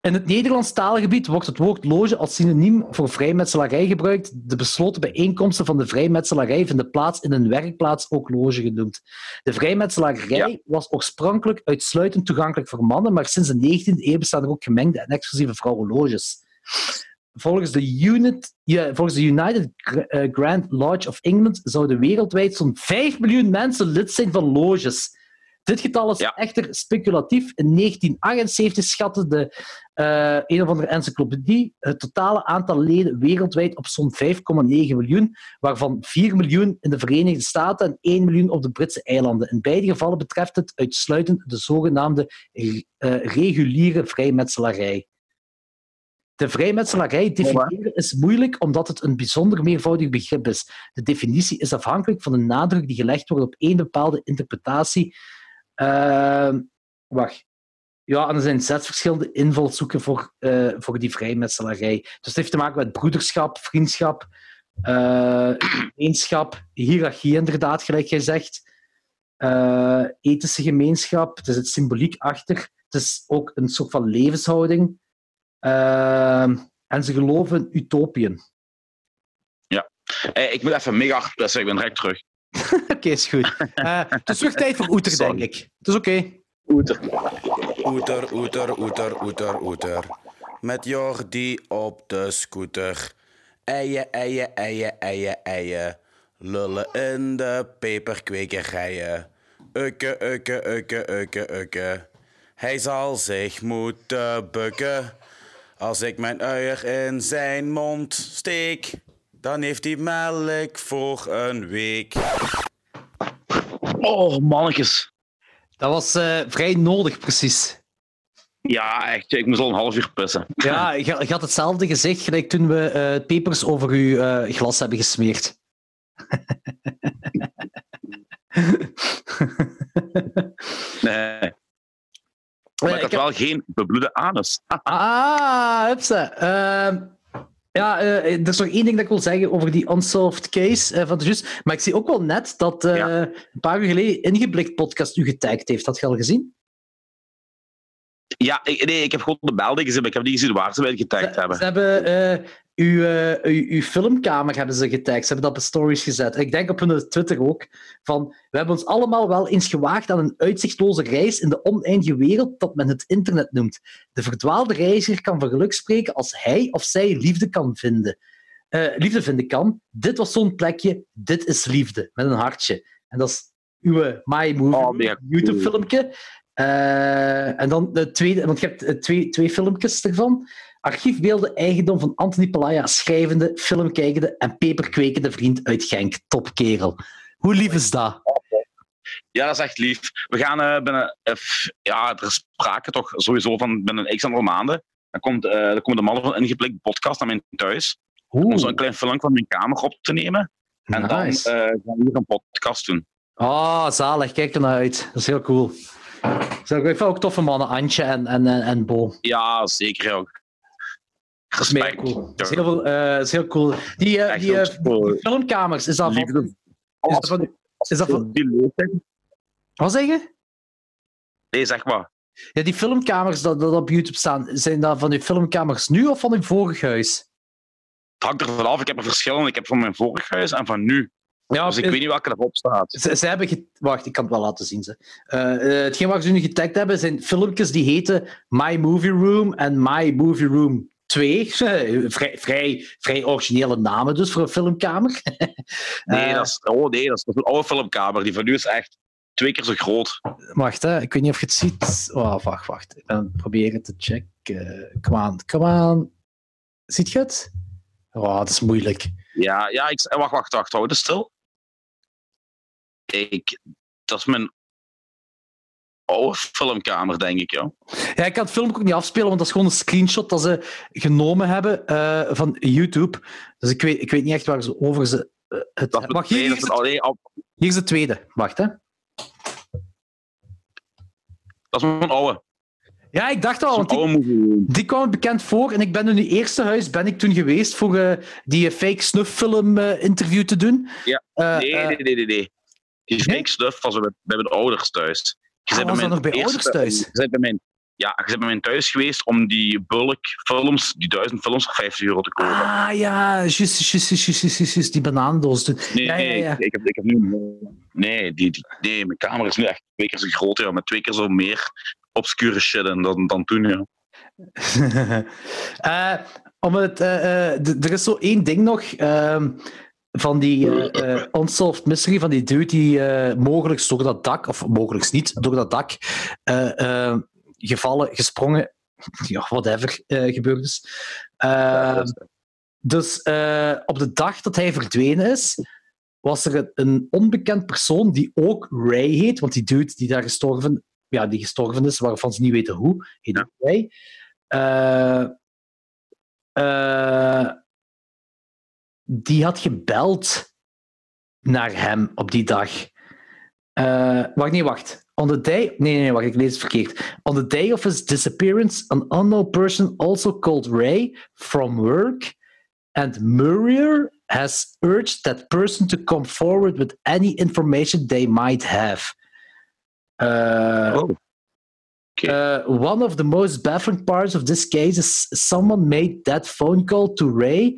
In het Nederlands taalgebied wordt het woord loge als synoniem voor vrijmetselarij gebruikt. De besloten bijeenkomsten van de vrijmetselarij vinden plaats in een werkplaats, ook loge genoemd. De vrijmetselarij was oorspronkelijk uitsluitend toegankelijk voor mannen, maar sinds de 19e eeuw bestaan er ook gemengde en exclusieve vrouwenloges. Volgens de, unit, ja, volgens de United eh, Grand Lodge of England zouden wereldwijd zo'n 5 miljoen mensen lid zijn van loges. Dit getal is Ja. echter speculatief. In 1978 schatte de eh, een of andere encyclopedie het totale aantal leden wereldwijd op zo'n 5,9 miljoen, waarvan 4 miljoen in de Verenigde Staten en 1 miljoen op de Britse eilanden. In beide gevallen betreft het uitsluitend de zogenaamde eh, reguliere vrijmetselarij. De vrijmetselarij definiëren is moeilijk omdat het een bijzonder meervoudig begrip is. De definitie is afhankelijk van de nadruk die gelegd wordt op één bepaalde interpretatie. Ehm, wacht. Ja, en er zijn zes verschillende invalshoeken voor, eh, voor die vrijmetselarij. Dus het heeft te maken met broederschap, vriendschap, eh gemeenschap, hiërarchie inderdaad, gelijk jij zegt. Eh, ethische gemeenschap, er zit symboliek achter. Het is ook een soort van levenshouding. En ze geloven in utopieën. Eh, ik moet even mega hard ik ben direct terug. Oké, is goed. Het is terug tijd voor Oeter, denk ik. Het is oké. Oeter. Oeter, oeter, oeter, oeter, oeter. Met Jordi op de scooter. Eien, eien, eien, eien, eien. Lullen in de peperkwekerijen. Ukke, ukke, ukke, ukke, ukke. Hij zal zich moeten bukken. Als ik mijn uier in zijn mond steek, dan heeft hij melk voor een week. Oh, mannetjes. Dat was eh, vrij nodig, precies. Ja, echt. Ik moest al een half uur pissen. Ja, je, je had hetzelfde gezicht gelijk toen we eh, pepers over uw eh, glas hebben gesmeerd. Nee. Maar ik had wel geen bebloede anus. Ah, hupsa. Ehm, ja, eh, er is nog één ding dat ik wil zeggen over die unsolved case van de Just. Maar ik zie ook wel net dat Ja. een paar uur geleden Ingeblikt podcast u getagd heeft. Had je al gezien? Ja, ik, nee, ik heb gewoon de beelden gezien, maar ik heb niet gezien waar ze mij getagd hebben. ze hebben eh, uw, eh, uw, uw filmkamer hebben ze getagd. Ze hebben dat op stories gezet. Ik denk op hun Twitter ook. Van, we hebben ons allemaal wel eens gewaagd aan een uitzichtloze reis in de oneindige wereld dat men het internet noemt. De verdwaalde reiziger kan van geluk spreken als hij of zij liefde kan vinden. Eh, liefde vinden kan. Dit was zo'n plekje. Dit is liefde. Met een hartje. En dat is uw My Movie Oh. YouTube-filmpje. Eh, en dan de tweede, want je hebt eh, twee, twee filmpjes ervan. Archiefbeelden, eigendom van Anthony Palaya, schrijvende, filmkijkende en peperkwekende vriend uit Genk. Topkerel. Hoe lief is dat? Ja, dat is echt lief. We gaan eh, binnen... ja, er is sprake toch sowieso van binnen x aantal maanden. Dan komt, dan komen de mannen van Ingeblikt podcast naar mijn thuis. Om zo'n klein film van mijn kamer op te nemen. En nice. dan gaan we hier een podcast doen. Oh, zalig. Kijk er naar uit. Dat is heel cool. Zo, ik vind ook toffe mannen, Antje en, en, en, Bo. Ja, zeker ook. Dat is Respect. cool. Dat is heel, veel, eh, dat is heel cool. Die, eh, die, eh, cool. die filmkamers, is dat van... Is dat van, is dat van Die wat zeg je? Nee, zeg maar. Ja, die filmkamers dat, dat op YouTube staan, zijn dat van uw filmkamers nu of van uw vorig huis? Het hangt er vanaf. Ik heb er verschillende. Ik heb van mijn vorig huis en van nu. Ja, Dus ik weet niet welke erop staat. Ze, ze hebben Wacht, ik kan het wel laten zien. Ze. Eh, eh, hetgeen wat ze nu getagd hebben zijn filmpjes die heten My Movie Room en My Movie Room 2. vrij, vrij, vrij originele namen dus voor een filmkamer. Nee, Eh, dat is, oh nee, dat is, een oude filmkamer. Die van nu is echt twee keer zo groot. Wacht, hè. ik weet niet of je het ziet. Oh, wacht, wacht. Ik ben proberen te checken. Kom aan, kom aan. Ziet je het? Oh, dat is moeilijk. Ja, ja ik, eh, wacht, wacht, wacht. Houd het stil. Ik, dat is mijn oude filmkamer, denk ik, ja. Ja, ik kan het filmpje ook niet afspelen, want dat is gewoon een screenshot dat ze genomen hebben eh, van YouTube. Dus ik weet, ik weet niet echt waar ze over ze. eh, het, Dat Wacht, hier, is het, alleen, al- hier is de tweede. Wacht, hè. dat is mijn oude, Ja, ik dacht al, want die, die kwam bekend voor. En ik ben in uw eerste huis ben ik toen geweest voor eh, die fake snufffilm eh, interview te doen. Ja. Nee, nee, nee, nee. nee. Die Nee? fake stuff was bij, bij mijn ouders thuis. Je Ah, was dat nog bij mijn ouders eerste- thuis? Je bent bij mijn, ja, je bent bij mijn thuis geweest om die bulk films, die duizend films voor 50 euro te kopen. Ah ja, juist, juist, juist, juist, die banaandoos. Nee, ja, ja, nee, ja. Ik, heb, ik heb nu. Nee, die, die, nee, mijn kamer is nu echt twee keer zo groot, ja, met twee keer zo meer obscure shit dan, dan toen. Ja. Eh, om het, eh, d- er is zo één ding nog ehm, van die eh, Unsolved Mystery, van die dude die eh mogelijk door dat dak, of mogelijk niet, door dat dak gevallen, gesprongen, ja, whatever gebeurd is. Ehm, dus op de dag dat hij verdwenen is, was er een, onbekend persoon die ook Ray heet, want die dude die daar gestorven, ja, die gestorven is, waarvan ze niet weten hoe, heet Ja. Ray. Eh, eh, die had gebeld naar hem op die dag. Eh, wacht, nee, wacht. On the day... Nee, nee, wacht, ik lees het verkeerd. On the day of his disappearance, an unknown person also called Ray from work and Murrier has urged that person to come forward with any information they might have. Uh, Oh. Uh, one of the most baffling parts of this case is someone made that phone call to Ray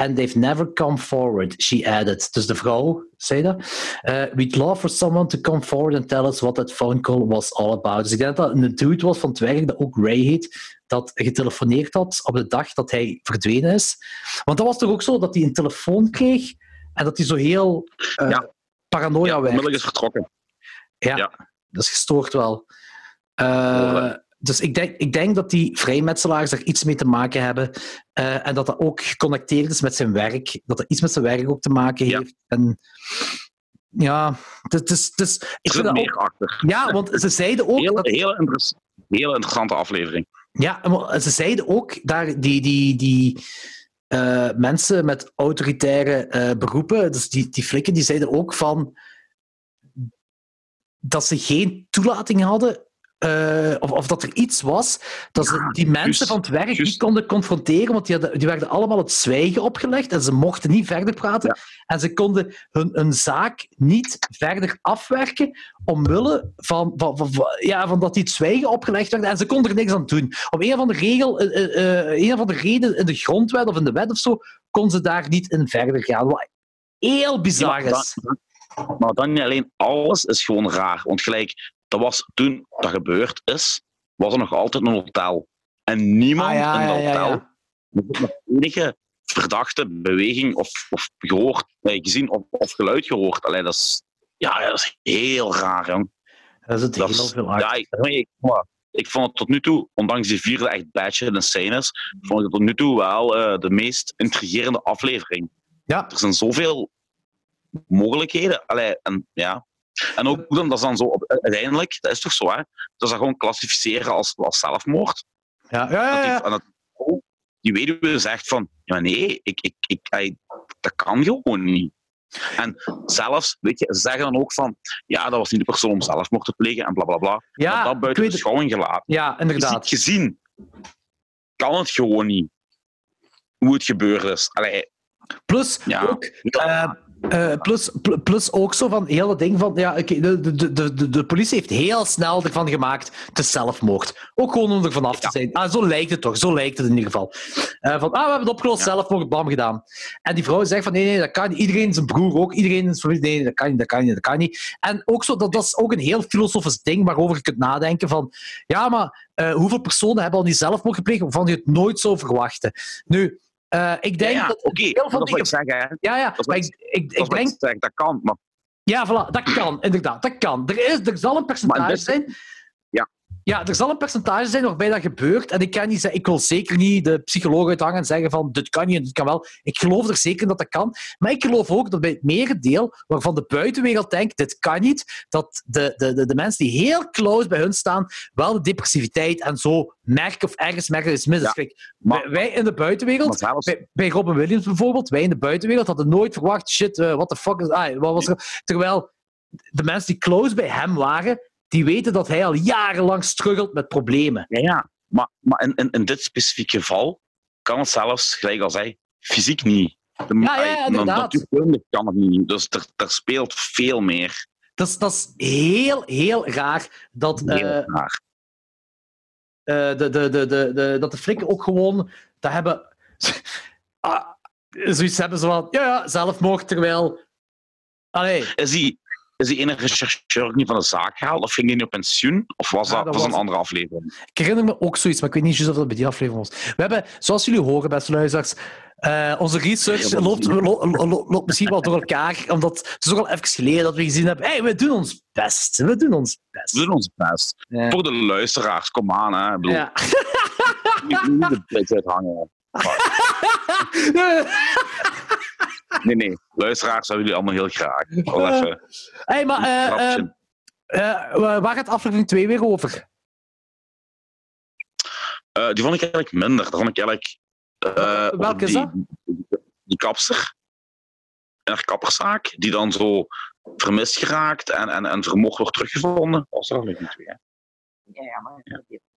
and they've never come forward, she added. Dus de vrouw zei dat. Uh, we'd love for someone to come forward and tell us what that phone call was all about. Dus ik denk dat dat een dude was van het werk dat ook Ray heet, dat getelefoneerd had op de dag dat hij verdwenen is. Want dat was toch ook zo dat hij een telefoon kreeg en dat hij zo heel uh, Ja. paranoia ja, werd. onmiddellijk is vertrokken. Ja, Ja. dat is gestoord wel. Eh, Oh, dus ik denk, ik denk dat die vrijmetselaars daar iets mee te maken hebben. eh, en dat dat ook geconnecteerd is met zijn werk. Dat dat iets met zijn werk ook te maken Ja. heeft. En ja, het is, het is, ik vind dat meer ook, achter. ja, want ze zeiden ook. Hele, dat, hele, interess- hele interessante aflevering. ja, ze zeiden ook daar die, die, die eh, mensen met autoritaire eh, beroepen, dus die, die flikken, die zeiden ook van dat ze geen toelating hadden. Eh, of, of dat er iets was dat ze Ja, die mensen van het werk niet konden confronteren, want die, hadden, die werden allemaal het zwijgen opgelegd en ze mochten niet verder praten. Ja. En ze konden hun, hun zaak niet verder afwerken omwille van, van, van, van- ja, van dat die het zwijgen opgelegd werd en ze konden er niks aan doen. Om een of andere regel, eh, eh, een of andere reden in de grondwet of in de wet of zo, kon ze daar niet in verder gaan. Wat heel bizar is. dan- Maar dan niet alleen alles is gewoon raar. Want gelijk, dat was toen dat gebeurd is, was er nog altijd een hotel. En niemand Ah, ja, in dat ja, ja, hotel ja. nog enige verdachte beweging of, of gehoord, eh, gezien of, of geluid gehoord. Allee, dat is, ja, dat is heel raar, jong. Dat is het Dat heel is- veel ja, ik, vond het tot nu toe, ondanks die vierde echt badge en scène is, vond ik het tot nu toe wel eh, de meest intrigerende aflevering. Ja, Er zijn zoveel mogelijkheden. Allee, en, ja. En ook dan, dat is dan zo, op- uiteindelijk, dat is toch zo, hè? Dat is dat gewoon klassificeren als, als zelfmoord. ja, ja. ja, Dat die, ja. en dat, die weduwe zegt van, ja nee, ik, ik, ik, dat kan gewoon niet. En zelfs, weet je, ze zeggen dan ook van, ja, dat was niet de persoon om zelfmoord te plegen en bla bla bla. Ja, dat buiten beschouwing gelaten. Ja, inderdaad. Gezien kan het gewoon niet. Hoe het gebeurd is. Allee, Plus Ja. ook ja, Eh, plus, pl- plus ook zo van heel dat ding van. Ja, oké, de, de, de, de, de politie heeft heel snel ervan gemaakt. Het is zelfmoord. Ook gewoon om er vanaf te Ja. zijn. Ah, zo lijkt het toch. Zo lijkt het in ieder geval. Eh, van, ah, we hebben het opgelost, Ja. zelfmoord, bam gedaan. En die vrouw zegt van nee, nee, dat kan niet. Iedereen, zijn broer ook, iedereen zijn familie. Nee, nee, dat kan niet, dat kan niet, dat kan niet. En ook zo, dat, dat is ook een heel filosofisch ding waarover je kunt nadenken van. Ja, maar eh, hoeveel personen hebben al die zelfmoord gepleegd waarvan je het nooit zou verwachten? Nu, eh, ik denk ja, dat oké, heel dat veel dingen. zeg, hè. Ja, ja, maar wat ik, ik, Dat ik denk zeg, dat kan. Maar ja, voilà, dat kan, inderdaad. Dat kan. Er, is, er zal een percentage dit- zijn. Ja. Er zal een percentage zijn waarbij dat gebeurt. En ik, kan niet zeggen, ik wil zeker niet de psycholoog uithangen en zeggen van dit kan niet en dit kan wel. Ik geloof er zeker dat dat kan. Maar ik geloof ook dat bij het merendeel waarvan de buitenwereld denkt dit kan niet, dat de, de, de, de mensen die heel close bij hun staan wel de depressiviteit en zo merken of ergens merken dat is mis. Ja. Kijk, Maar- wij, in de buitenwereld bij, bij Robin Williams bijvoorbeeld, wij in de buitenwereld hadden nooit verwacht, shit, eh, what the fuck is... Ah, wat was er? Terwijl de mensen die close bij hem waren, die weten dat hij al jarenlang struggelt met problemen. ja, ja. Maar, maar in, in, in dit specifieke geval kan het zelfs, gelijk als hij, fysiek niet. De, Ja, ja, inderdaad. Natuurlijk kan het niet. Dus er, er speelt veel meer. Dat is, dat is heel, heel raar dat, Heel eh, raar. eh, de, de, de, de, de, dat de flikken ook gewoon dat hebben... Ah, zoiets hebben ze van, ja, ja, zelfmoord, terwijl... Allee, Is die, is die ene rechercheur ook niet van de zaak gehaald? Of ging die nu op pensioen? Of was Ja, dat, dat was een andere aflevering? Ik herinner me ook zoiets, maar ik weet niet of dat bij die aflevering was. We hebben, zoals jullie horen, beste luisteraars, eh, onze research loopt, lo- lo- lo- loopt misschien wel door elkaar, omdat het is ook al even geleden dat we gezien hebben, hey, we doen ons best. We doen ons best. We doen ons best. Ja. Voor de luisteraars, kom aan. Hè. Ik bedoel, Ja. niet, niet de uithangen. Nee, nee. Luisteraars hebben jullie allemaal heel graag. Even hey, maar eh, eh, eh, waar gaat aflevering 2 weer over? Eh, die vond ik eigenlijk minder. Dat vond ik eigenlijk... eh, Welke is die, dat? Die, kapster. En haar kapperszaak. Die dan zo vermist geraakt en, en, en vermoord wordt teruggevonden. Was er aflevering twee, hè? Ja, maar...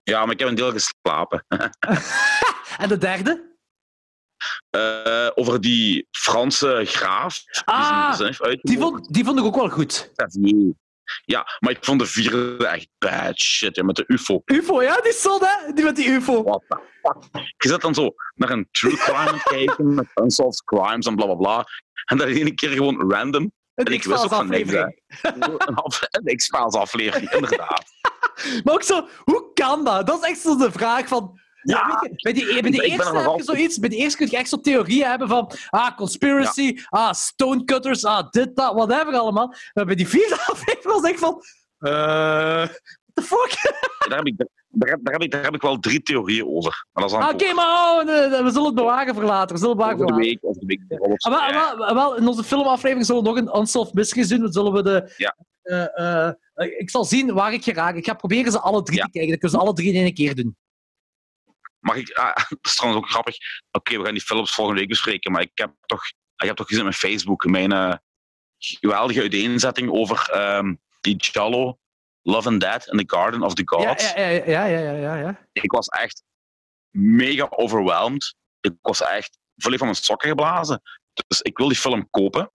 Ja, maar ik heb een deel geslapen. En de derde? Eh, over die Franse graaf. Die Ah, zijn Die uitgemoord. vond, die vond ik ook wel goed. Ja, maar ik vond de vierde echt bad shit. Ja, met de UFO. UFO, ja, die zon, hè? Die met die UFO. What the fuck? Je zit dan zo naar een true crime kijken met unsolved crimes en bla bla bla. En dat ene keer gewoon random. Een En ik wist ook van niks, af, een X-Files aflevering, inderdaad. Maar ook zo, hoe kan dat? Dat is echt zo de vraag van. Ja, bij die, bij ik ben eerste er heb je zoiets. Bij die eerste kun je echt zo theorieën hebben van. Ah, conspiracy. Ah, stonecutters. Ah, dit, dat, whatever allemaal. Maar bij die vierde aflevering was ik van. Eh, what the fuck? Daar heb, ik, daar, heb, daar, heb ik, daar heb ik wel drie theorieën over. Maar Ah, Oké, maar oh, nee, nee, we zullen het bewaken voor later. We zullen het voor de week. Over de week. Wel, in onze filmaflevering zullen we nog een Unsolved Mysteries doen. Dan zullen we de... Ja. eh, ik zal zien waar ik geraak. Ik ga proberen ze alle drie Ja. te kijken. Dan kunnen ze alle drie in één keer doen. Mag ik, ah, dat is trouwens ook grappig. Oké, we gaan die films volgende week bespreken, maar ik heb toch, ik heb toch gezien op mijn Facebook mijn eh, geweldige uiteenzetting over ehm, die Jallo, Love and Dead in the Garden of the Gods. ja, ja, ja, ja, ja, ja, ja. Ik was echt mega overwhelmed. Ik was echt volledig van mijn sokken geblazen. Dus ik wil die film kopen.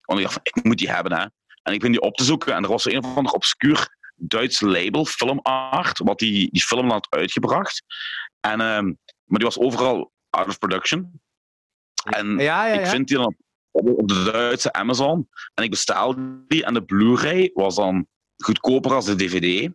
Want ik dacht, van, ik moet die hebben. Hè. En ik ben die op te zoeken. En er was een of ander obscuur Duits label, Filmart, wat die, die film had uitgebracht. En, ehm, maar die was overal out of production. En Ja, ja, ja. ik vind die dan op, de Duitse Amazon. En ik bestel die. En de Blu-ray was dan goedkoper als de DVD.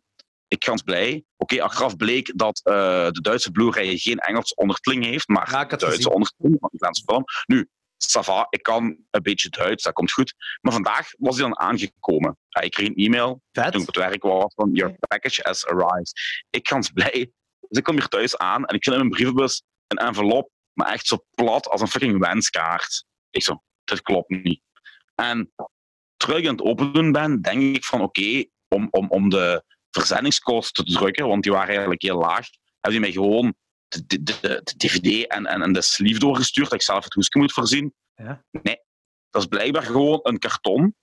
Ik was blij. Oké, achteraf bleek dat eh, de Duitse Blu-ray geen Engels ondertiteling heeft, maar Ja, Duitse gezien. ondertiteling van de Vlaamse film. Nu, Sava, ik kan een beetje Duits, dat komt goed. Maar vandaag was die dan aangekomen. Ik kreeg een e-mail Vet. toen ik op het werk was van Your package has arrived. Ik was blij. Dus ik kom hier thuis aan en ik vind in mijn brievenbus een envelop, maar echt zo plat als een fucking wenskaart. Ik zo, dit klopt niet. En terwijl ik aan het openen ben, denk ik van oké, om, om, om de verzendingskosten te drukken, want die waren eigenlijk heel laag, hebben die mij gewoon de, de, de, de DVD en, en, en de sleeve doorgestuurd, dat ik zelf het hoesje moet voorzien. Ja. Nee, dat is blijkbaar gewoon een karton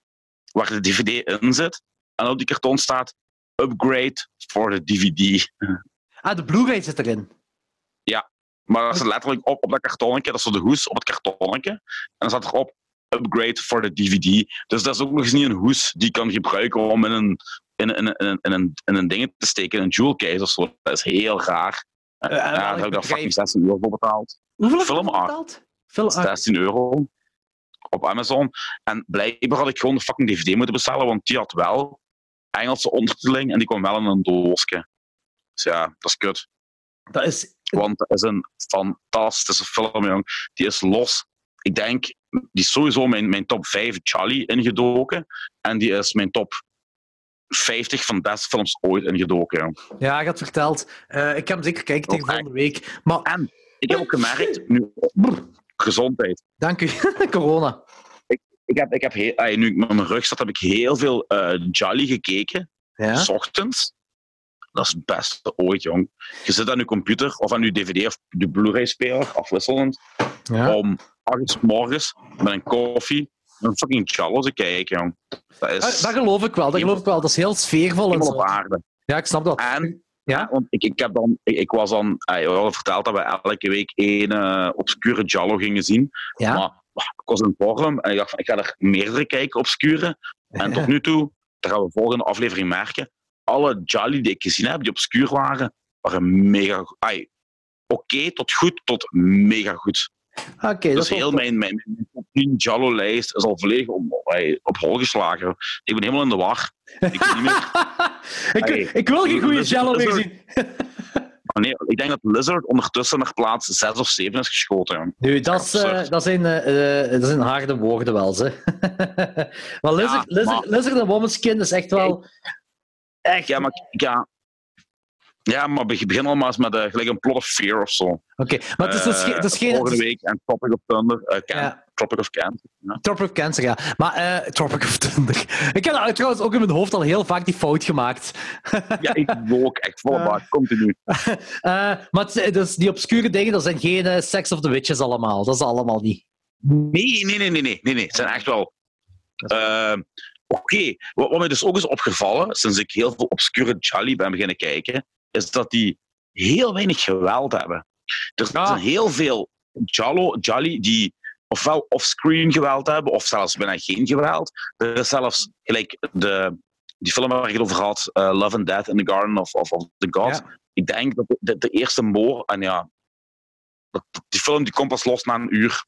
waar de DVD in zit. En op die karton staat upgrade for the DVD. Ah, de Blu-ray zit erin. Maar dat is letterlijk op, op dat kartonnetje, dat is zo de hoes op het kartonnetje. En dan staat erop upgrade for the DVD. Dus dat is ook nog eens niet een hoes die je kan gebruiken om in een, in, een- in, een- in, een- in, een, in een ding te steken, in een jewel case of zo. Dat is heel raar. Eh, ja, welk daar heb ik daar fucking 16 euro voor betaald. Hoeveel heb je Filmart. betaald? Filmart. 16 euro op Amazon. En blijkbaar had ik gewoon de fucking DVD moeten bestellen, want die had wel Engelse ondertiteling en die kwam wel in een doosje. Dus ja, dat is kut. Dat is... Want dat is een fantastische film, jong. Die is los. Ik denk, die is sowieso mijn, mijn top 5 Charlie ingedoken. En die is mijn top 50 van de beste films ooit ingedoken, jong. Ja, ik had verteld. Eh, ik ga hem zeker kijken tegen volgende week. Maar... En ik heb ook gemerkt, nu, gezondheid. dank u. Corona. Ik heb, ik heb heel, nu ik met mijn rug zat, heb ik heel veel eh Jolly gekeken. Ja? S ochtends. Dat is het beste ooit, jong. Je zit aan je computer of aan je DVD of je Blu-ray-speler, afwisselend, ja. om 8 uur 's morgens met een koffie een fucking Jallo te kijken, jong. Dat is dat geloof ik wel. Dat geloof ik wel. Dat is heel sfeervol en op aarde. Ja, ik snap dat. En, Ja? want ik, ik, heb dan, ik, ik was dan, ah, je had al verteld dat we elke week één eh, obscure Jallo gingen zien. Ja? Maar ik was in vorm en ik dacht van, ik ga er meerdere kijken, obscure. En tot nu toe, dat gaan we volgende aflevering merken, alle Jolly die ik gezien heb, die obscuur waren, waren mega Oké, tot goed, tot mega goed. Oké, Dus heel mijn, mijn, mijn top 10 Jallo-lijst is al volledig op, op hol geslagen. Ik ben helemaal in de war. Ik weet niet meer. ik, wil geen goede jello meer zien. Nee, ik denk dat Lizard ondertussen naar plaats 6 of 7 is geschoten. Nu, dat, is, eh, Absurd. dat, zijn, eh, eh, dat zijn harde woorden wel, ze. maar Lizard, Ja, Lizard, maar- Lizard Womanskin is echt wel... Echt... Ja, maar, ja, ja, maar be- begin al maar eens met eh, gelijk een plot of fear of zo. Oké, maar het is, dus geen- het is geen... Volgende week en Tropic of Thunder. eh, Can- Ja. Tropic of Cancer. Ja. Tropic of Cancer, ja. Maar Tropic of Thunder. Ik heb daar trouwens ook in mijn hoofd al heel vaak die fout gemaakt. ja, ik ook echt volle bak, continu. Maar het, is- dus die obscure dingen, dat zijn geen Sex of the Witches allemaal. Dat is allemaal niet. Nee, nee, nee, nee, nee, nee, nee. Het zijn echt wel. Oké, wat, wat mij dus ook is opgevallen, sinds ik heel veel obscure Jolly ben beginnen kijken, is dat die heel weinig geweld hebben. Er Ja. zijn heel veel Jallo, Jolly die ofwel offscreen geweld hebben, of zelfs bijna geen geweld. Er is zelfs gelijk de, die film waar ik het over had, eh, Love and Death in the Garden of, of, of the Gods. Ja. Ik denk dat de, de, eerste moor, en ja, dat- die film die komt pas los na een uur.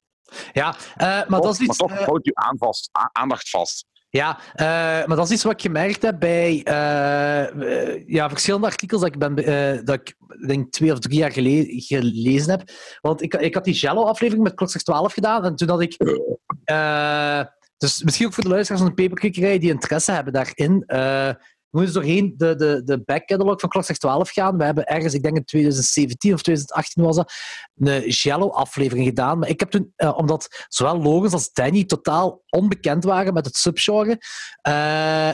Ja, eh, maar dat is iets... maar toch eh, houdt je aan vast, a- aandacht vast. Ja, eh, maar dat is iets wat ik gemerkt heb bij eh, eh, ja, verschillende artikels dat ik, ben, eh, dat ik denk twee of drie jaar gele- gelezen heb. Want ik, ik had die Jello-aflevering met Klokslag 12 gedaan en toen had ik... dus misschien ook voor de luisteraars van de peperkikkerij die interesse hebben daarin. We moeten doorheen de, de, de back-catalog van Klokslag 12 gaan. We hebben ergens, ik denk in 2017 of 2018 was dat, een Jello-aflevering gedaan. Maar ik heb toen, eh, omdat zowel Logans als Danny totaal onbekend waren met het subgenre, eh,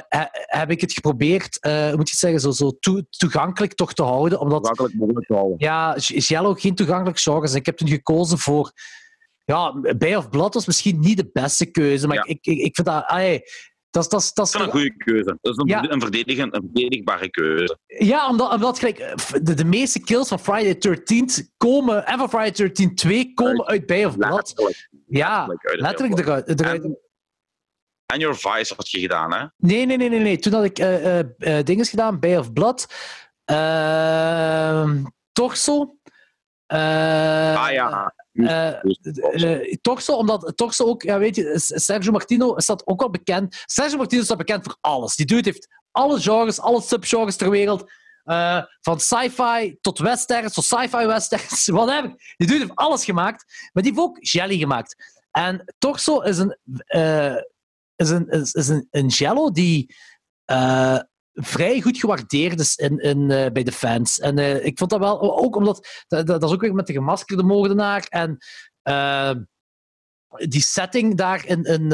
he- heb ik het geprobeerd, eh, moet je zeggen, zo, zo toe- toegankelijk toch te houden. Omdat Makkelijk mogelijk wel. ja, is Yellow geen toegankelijk genre. Ik heb toen gekozen voor. Ja, Bay of Blood was misschien niet de beste keuze, maar Ja. ik, ik, ik vind dat. Dat, is- dat Dat is een goede keuze. Dat is een, Ja. een, verdedigbare keuze. Ja, omdat, omdat gelijk, eh, de, de meeste kills van Friday 13 komen, en van Friday 13 2 komen uit Bay of Blood. Letterlijk. Ja, letterlijk uit eruit. eruit. En, en Your Vice had je gedaan, hè? Nee, nee, nee, nee, nee. Toen had ik eh eh eh, dinges gedaan, Bay of Blood. Ehm Torso. Eh, ah ja. Eh, Eh, toch zo, omdat toch zo ook, ja, weet je, Sergio Martino staat ook wel bekend. Sergio Martino staat bekend voor alles. Die dude heeft alle genres, alle subgenres ter wereld. Eh, van sci-fi tot westerns, tot sci-fi westerns, whatever. Die dude heeft alles gemaakt, maar die heeft ook jelly gemaakt. En Torso is een, is een, is, is een, een jello die vrij goed gewaardeerd is in, in, eh, bij de fans. En eh, ik vond dat wel, ook omdat, dat, dat is ook weer met de gemaskerde moordenaar en eh, die setting daar in,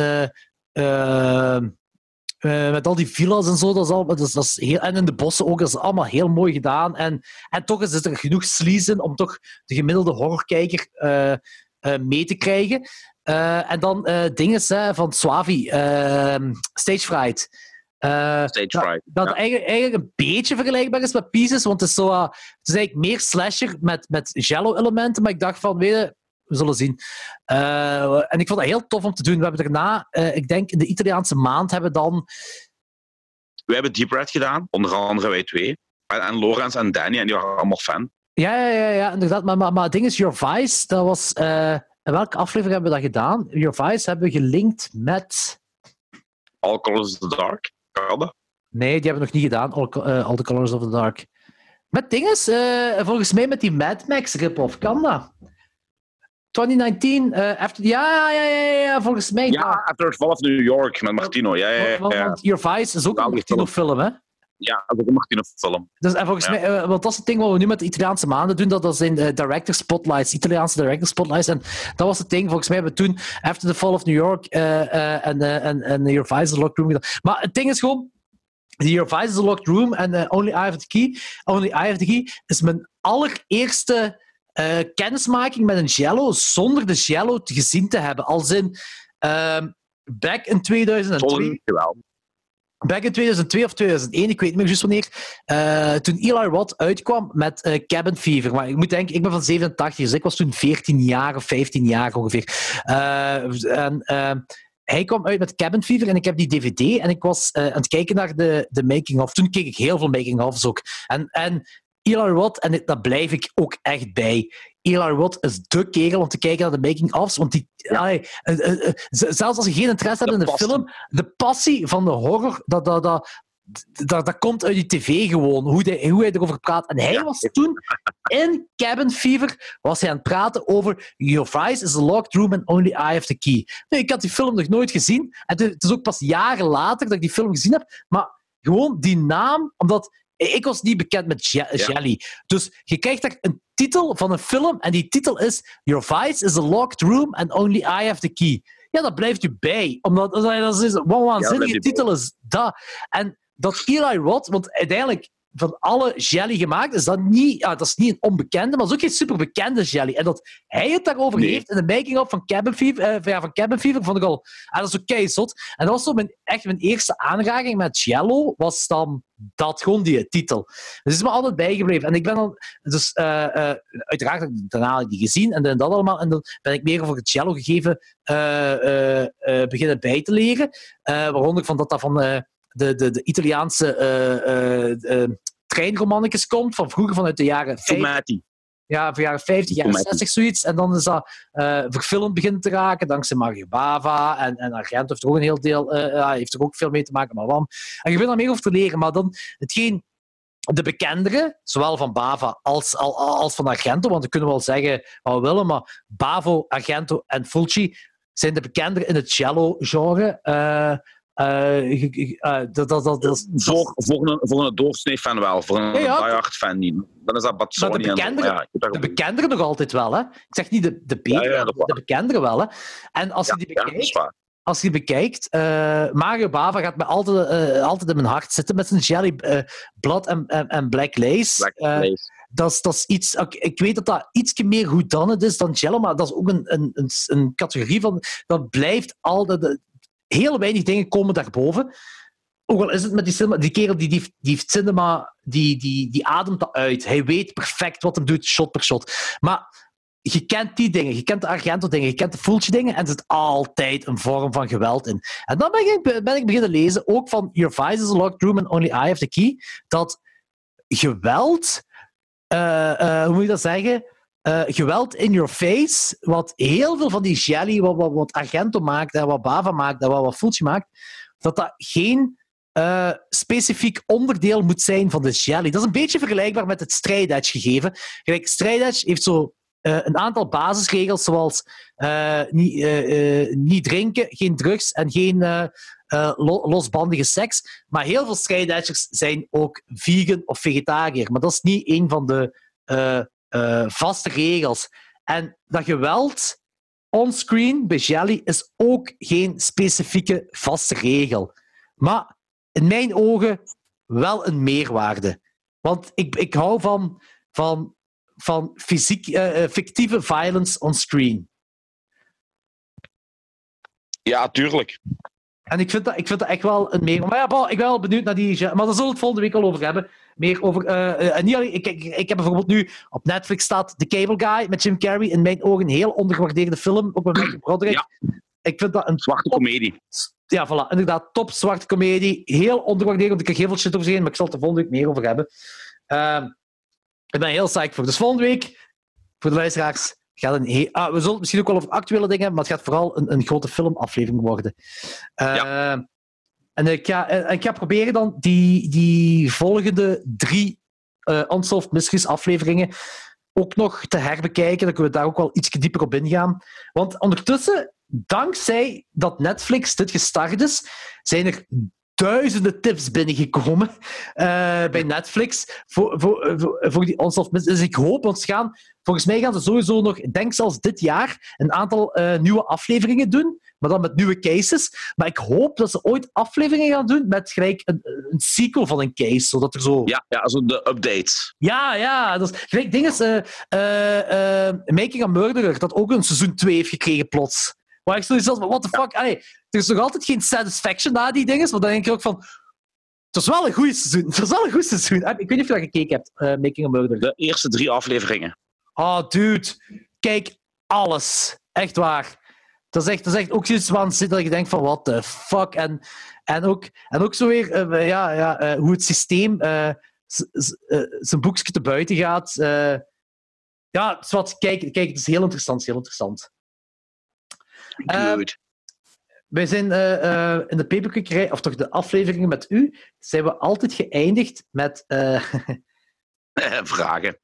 met al die villa's en zo, dat is, al, dat is, dat is heel, en in de bossen ook, dat is allemaal heel mooi gedaan. En, en toch is er genoeg sleaze in om toch de gemiddelde horrorkijker mee te krijgen. En dan dingen van Swavi, Stage Fright. Eh, Stage dat- Fright. Dat Ja. eigenlijk, eigenlijk een beetje vergelijkbaar is met Pieces, want het is, zo, uh, het is eigenlijk meer slasher met, met jello-elementen, maar ik dacht van, weet je, we zullen zien. Eh, en ik vond dat heel tof om te doen. We hebben daarna, eh, ik denk in de Italiaanse maand, hebben we dan... We hebben Deep Red gedaan, onder andere wij twee. En, en Lorenz en Danny, en die waren allemaal fan. Ja, ja, ja, ja inderdaad. Maar, maar, maar het ding is, Your Vice, dat was... eh, in welke aflevering hebben we dat gedaan? Your Vice hebben we gelinkt met... All Colors of the Dark. Nee, die hebben we nog niet gedaan. All, eh, All the Colors of the Dark. Met dinges, eh, volgens mij met die Mad Max rip-off. Kan dat? 2019, eh after, ja, ja, ja, ja, ja, volgens mij. Ja, After Fall of New York met Martino. Ja, ja, ja. Want, Your Vice is ook een Martino-film, hè? Ja, dat is ook een. Dus, en volgens Ja. mij, eh, want dat is het ding wat we nu met de Italiaanse maanden doen, dat, dat zijn eh, director spotlights, Italiaanse director spotlights. En dat was het ding, volgens mij hebben we toen, After the Fall of New York eh, en, en, en Your Vice Locked Room gedaan. Maar het ding is gewoon, Your Vice is Locked Room en Only I Have the Key, Only I Have the Key is mijn allereerste kennismaking met een Jello zonder de Jello te gezien te hebben. Als in, ehm, back in 2002. Zonder geweld. Back in 2002 of 2001, ik weet niet meer juist wanneer, eh, toen Eli Roth uitkwam met eh, Cabin Fever. Maar ik moet denken, ik ben van 87, dus ik was toen 14 jaar of 15 jaar ongeveer. Eh, hij kwam uit met Cabin Fever en ik heb die DVD en ik was aan het kijken naar de, de making-of. Toen keek ik heel veel making-ofs ook. En, en Eli Roth, en daar blijf ik ook echt bij. Eli Roth is de kerel om te kijken naar de making-ofs, want die, allee, eh, eh, eh, zelfs als je geen interesse hebt in de film, de passie van de horror, dat, dat, dat, dat, dat komt uit die tv gewoon, hoe, hij hoe hij erover praat. En hij Ja. was toen in Cabin Fever was hij aan het praten over Your Vice is a locked room and only I have the key. Nu, ik had die film nog nooit gezien. En het is ook pas jaren later dat ik die film gezien heb. Maar gewoon die naam, omdat ik was niet bekend met Je- Ja. Jelly. Dus je krijgt daar een titel van een film en die titel is Your Vice is a locked room and only I have the key. Ja, dat blijft je bij. Omdat dat is, een waanzinnige bij. titel is dat. En dat Eli Roth, want uiteindelijk van alle jelly gemaakt, is dat niet, ja, dat is niet een onbekende, maar is ook geen superbekende jelly. En dat hij het daarover Nee. heeft in de making-of van Cabin Fever, eh, ja, van Cabin Fever vond ik al, ah, dat is ook keizot. En dat was zo mijn, echt mijn eerste aanraking met Jello, was dan dat, gewoon die titel. Dus het is me altijd bijgebleven. En ik ben dan, dus eh, eh, uiteraard heb ik daarna die gezien en dan dat allemaal, en dan ben ik meer over het Jello gegeven eh, beginnen bij te leren. Waaronder van dat dat van de, de, de Italiaanse treinromannetjes komt, van vroeger vanuit de jaren 50, Fumetti. Ja, van jaren 50, jaren Fumetti. 60, zoiets. En dan is dat eh, verfilmd beginnen te raken, dankzij Mario Bava. En, en Argento heeft er ook een heel deel, ja, heeft er ook veel mee te maken, maar wam. En je bent daar meer over te leren, maar dan hetgeen de bekendere, zowel van Bava als, al- als van Argento, want we kunnen wel zeggen wat we willen, maar Bavo, Argento en Fulci zijn de bekendere in het cello-genre. Eh, Ik- eh, dat, dat, dat, Voor, voor, een, voor een doorsnee fan wel, voor een Ja, ja. diehard fan niet. Dan is dat Batsoni. en zo. bekendere- Ja, de nog altijd wel, hè? Ik zeg niet de, de betere, de bekendere wel, hè? En als je die bekijkt, als je bekijkt, Mario Bava gaat me altijd, eh, altijd in mijn hart zitten met zijn Jelly Blood en, en, en Black Lace. Black Lace. dat, is, dat is iets... Ik, ik weet dat dat iets meer goed dan het is dan Jello, maar dat is ook een, een, een, een categorie van... Dat blijft altijd... heel weinig dingen komen daarboven. Ook al is het met die cinema... Die kerel die, die, die heeft cinema... Die, die, die ademt dat uit. Hij weet perfect wat hij doet, shot per shot. Maar je kent die dingen. Je kent de Argento-dingen. Je kent de Fulci-dingen. En er zit altijd een vorm van geweld in. En dan ben ik, ben ik beginnen lezen, ook van Your Vice is a locked room and only I have the key, dat geweld... eh, eh, hoe moet je dat zeggen? Eh, geweld in your face, wat heel veel van die jelly, wat, wat, wat Argento maakt en wat Bava maakt en wat, wat maakt, dat dat geen eh, specifiek onderdeel moet zijn van de jelly. Dat is een beetje vergelijkbaar met het strijdedge gegeven. Kijk, strijdedge heeft zo eh, een aantal basisregels, zoals niet, drinken, geen drugs en geen lo- losbandige seks. Maar heel veel strijdedgers zijn ook vegan of vegetariër. Maar dat is niet een van de eh, vaste regels. En dat geweld onscreen bij Jelly is ook geen specifieke vaste regel. Maar in mijn ogen wel een meerwaarde. Want ik, ik hou van, van, van fysiek, eh, eh, fictieve violence on screen. Ja, tuurlijk. En ik vind dat, ik vind dat echt wel een meer. Maar ja, ik ben wel benieuwd naar die. Maar daar zullen we het volgende week al over hebben. Meer over. eh, eh, en niet alleen, ik, ik, ik heb bijvoorbeeld nu op Netflix staat The Cable Guy met Jim Carrey. In mijn ogen een heel ondergewaardeerde film. Ook met Matthew Broderick. Ik vind dat een Zwarte top- comedie. Ja, voilà. Inderdaad, top zwarte comedie. Heel ondergewaardeerd, want ik kan heel veel shit over zeggen, maar ik zal het er volgende week meer over hebben. Ehm, ik ben heel psyched voor. Dus volgende week, voor de luisteraars, gaat een ah, we zullen het misschien ook wel over actuele dingen hebben, maar het gaat vooral een, een grote filmaflevering worden. Ehm, En ik ga, en ik ga proberen dan die, die volgende drie eh Unsolved Mysteries afleveringen ook nog te herbekijken. Dan kunnen we daar ook wel iets dieper op ingaan. Want ondertussen, dankzij dat Netflix dit gestart is, zijn er duizenden tips binnengekomen eh, bij Netflix voor, voor, voor, die Unsolved Mysteries. Dus ik hoop, ze gaan, volgens mij gaan ze sowieso nog, denk zelfs dit jaar, een aantal eh, nieuwe afleveringen doen, maar dan met nieuwe cases. Maar ik hoop dat ze ooit afleveringen gaan doen met gelijk een, een sequel van een case, zodat er zo... Ja, ja also de updates. Ja, ja. Dat is, gelijk ding is, eh, eh, eh, Making a Murderer, dat ook een seizoen 2 heeft gekregen plots. Waar ik zoiets had van, what the fuck? Allee, er is nog altijd geen satisfaction na die dingen, maar dan denk ik ook van, het was wel een goed seizoen. Het was wel een goed seizoen. Ik weet niet of je dat gekeken hebt, Making a Murderer. De eerste drie afleveringen. Oh, dude. Kijk, alles. Echt waar. Dat is echt, dat is echt ook zoiets waanzinnig dat je denkt van, what the fuck? En, en, ook, en ook zo weer, eh, ja, ja, eh, hoe het systeem eh, zijn boekje te buiten gaat. ja, het is wat, kijk, kijk, het is heel interessant, heel interessant. Good. Wij zijn in de paperkikkerij, of toch de afleveringen met u, zijn we altijd geëindigd met Vragen.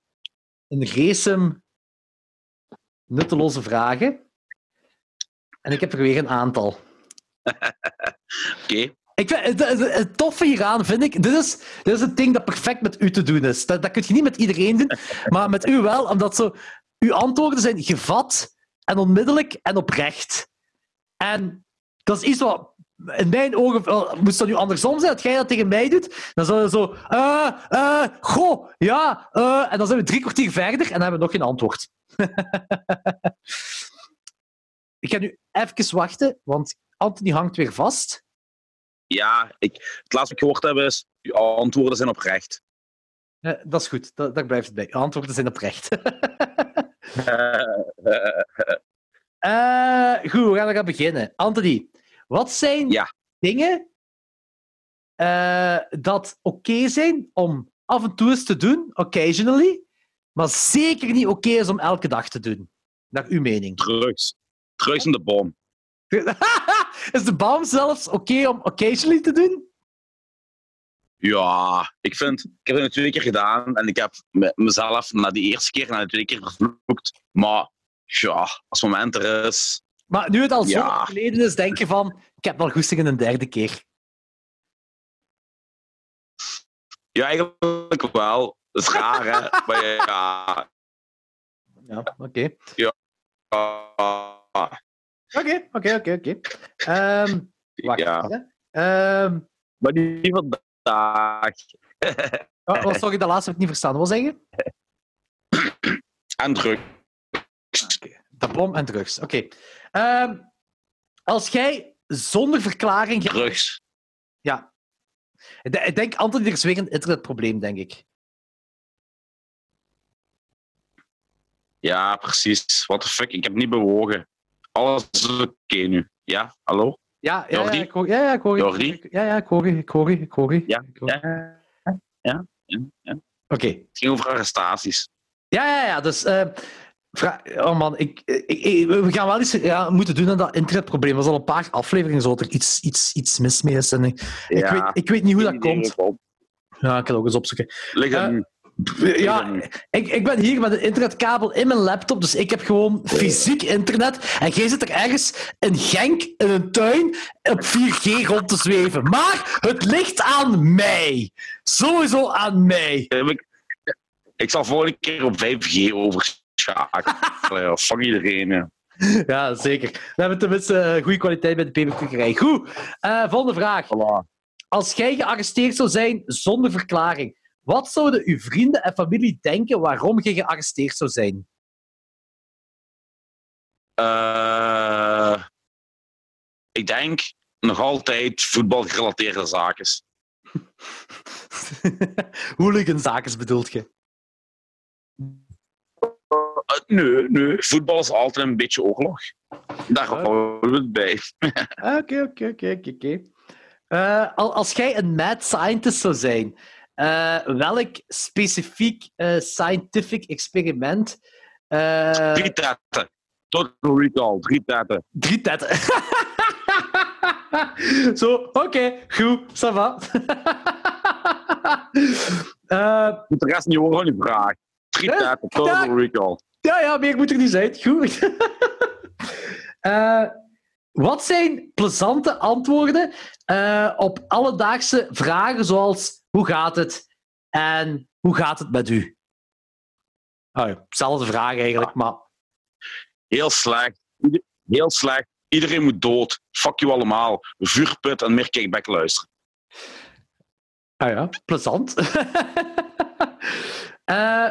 een race nutteloze vragen. En ik heb er weer een aantal. Oké. Ik vind, het, het- toffe hieraan vind ik, dit is, dit is het ding dat perfect met u te doen is. Dat, dat kun je niet met iedereen doen, maar met u wel, omdat zo, uw antwoorden zijn gevat en onmiddellijk en oprecht. En dat is iets wat in mijn ogen, moest dat nu andersom zijn, dat jij dat tegen mij doet, dan zou je zo, eh, eh, goh, ja, eh, en dan zijn we drie kwartier verder en dan hebben we nog geen antwoord. ik ga nu even wachten, want Anthony hangt weer vast. Ja, ik, het laatste wat ik gehoord heb is, uw antwoorden zijn oprecht. Eh, dat is goed, da- daar blijft het bij. Antwoorden zijn oprecht. Eh, goed, we gaan eraan beginnen. Anthony, wat zijn Ja. dingen eh, dat oké zijn om af en toe eens te doen, occasionally, maar zeker niet oké is om elke dag te doen? Naar uw mening. drugs. Drugs in de bom. is de bom zelfs oké om occasionally te doen? Ja, ik vind, ik heb het twee keer gedaan en ik heb me- mezelf na die eerste keer, na de tweede keer vervloekt. Maar ja, als het moment er is, Maar nu het al zo Ja. geleden is, denk je van... Ik heb wel goesting in een derde keer. Ja, eigenlijk wel. Dat is raar, hè? maar ja. Ja, oké. ah, Oké, oké, oké, oké. Ehm, Wacht. ja. Ehm, Maar niet vandaag. oh, oh, sorry, de laatste heb ik niet verstaan. Wat zeg je? En druk. Tablom en drugs. Oké. Ehm, als jij zonder verklaring... Drugs. Ja. Ik de- denk, Anthony, er is weer een internetprobleem, denk ik. Ja, precies. What the fuck? Ik heb niet bewogen. Alles is oké nu. Ja, hallo? Ja, ja, ik hoor, ja, ja, ik hoor je. Jordi? Ja, ja, ik hoor je, ik hoor je, ik hoor je. Ja. Ja, ja, ja. ja. Oké. Het ging over arrestaties. Ja, ja, ja. Dus, vra- oh man, ik, ik, ik- we gaan wel iets ja, moeten doen aan dat internetprobleem. Er is al een paar afleveringen zo dat er iets, iets, iets mis mee is. En ik, weet, ik weet niet hoe dat komt. Ja, ik kan ook eens opzoeken. Ligt dat Eh? Ja, ik, ik ben hier met een internetkabel in mijn laptop, dus ik heb gewoon fysiek internet. En jij zit er ergens in Genk, in een tuin, op 4G rond te zweven. Maar het ligt aan mij. Sowieso aan mij. Ik, ik zal volgende keer op 5G overschakelen. Fuck iedereen. ja. Ja, zeker. We hebben tenminste eh, goede kwaliteit bij de peperkwekerij. Goed, eh, volgende vraag. Als jij gearresteerd zou zijn zonder verklaring, wat zouden uw vrienden en familie denken waarom je gearresteerd zou zijn? Eh, ik denk nog altijd voetbalgerelateerde zaken. Hooliganzaken bedoelt je? Eh, nee, nee. Voetbal is altijd een beetje oorlog. Daar houden we het bij. Ah, Oké, oké, oké, oké. Eh, al- Als jij een mad scientist zou zijn, eh, welk specifiek eh, scientific experiment... eh, Drie tetten. Total recall. Drie tetten. Drie tetten. Zo, oké, goed, ça va. Eh, Moet de rest niet horen die vraag. Drie tetten. Total ja. recall. ja, ja, meer moet er niet zijn. Goed. Wat zijn plezante antwoorden op alledaagse vragen zoals hoe gaat het en hoe gaat het met u? Oh ja, zelfde vraag eigenlijk, maar Heel slecht. Heel slecht. Iedereen moet dood. Fuck you allemaal. Vuurput en meer kickback luisteren. ah ja, plezant. Eh,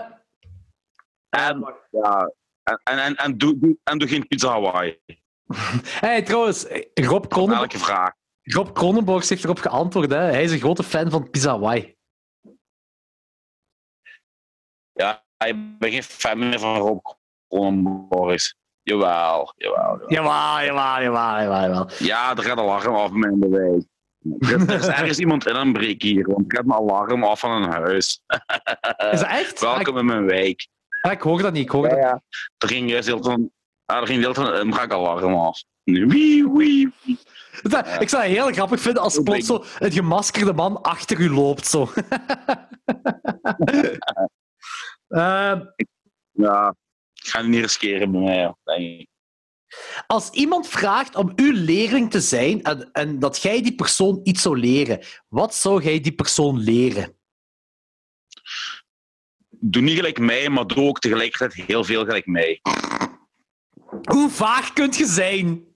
En, ja, en, en, en, en, doe, doe- en doe geen pizza Hawaii. hey, trouwens, Rob Cronenberg, Elke vraag. Rob Cronenborgs heeft erop geantwoord. Hè. Hij is een grote fan van Pizza Hawaii. Ja, ik ben geen fan meer van Rob Cronenborgs. Jawel, jawel, jawel. Jawel, jawel, jawel, jawel. Ja, er gaat alarm af bij mij in de wijk. Er is, er ergens iemand in een breek hier, want er gaat een alarm af van een huis. Is dat echt? Welkom in mijn wijk. Ah, ik hoor dat niet. Ik hoor dat. ja. Er ging juist heel van, ah, er ging heel van een brakalarm af. Wie, wie, Ik zou het heel grappig vinden als plots zo een gemaskerde man achter u loopt. Zo. Eh, Ja, ik ga het niet riskeren bij mij, denk ik. als iemand vraagt om uw leerling te zijn en, en dat jij die persoon iets zou leren, wat zou jij die persoon leren? Doe niet gelijk mij, maar doe ook tegelijkertijd heel veel gelijk mij. Hoe vaag kunt je zijn?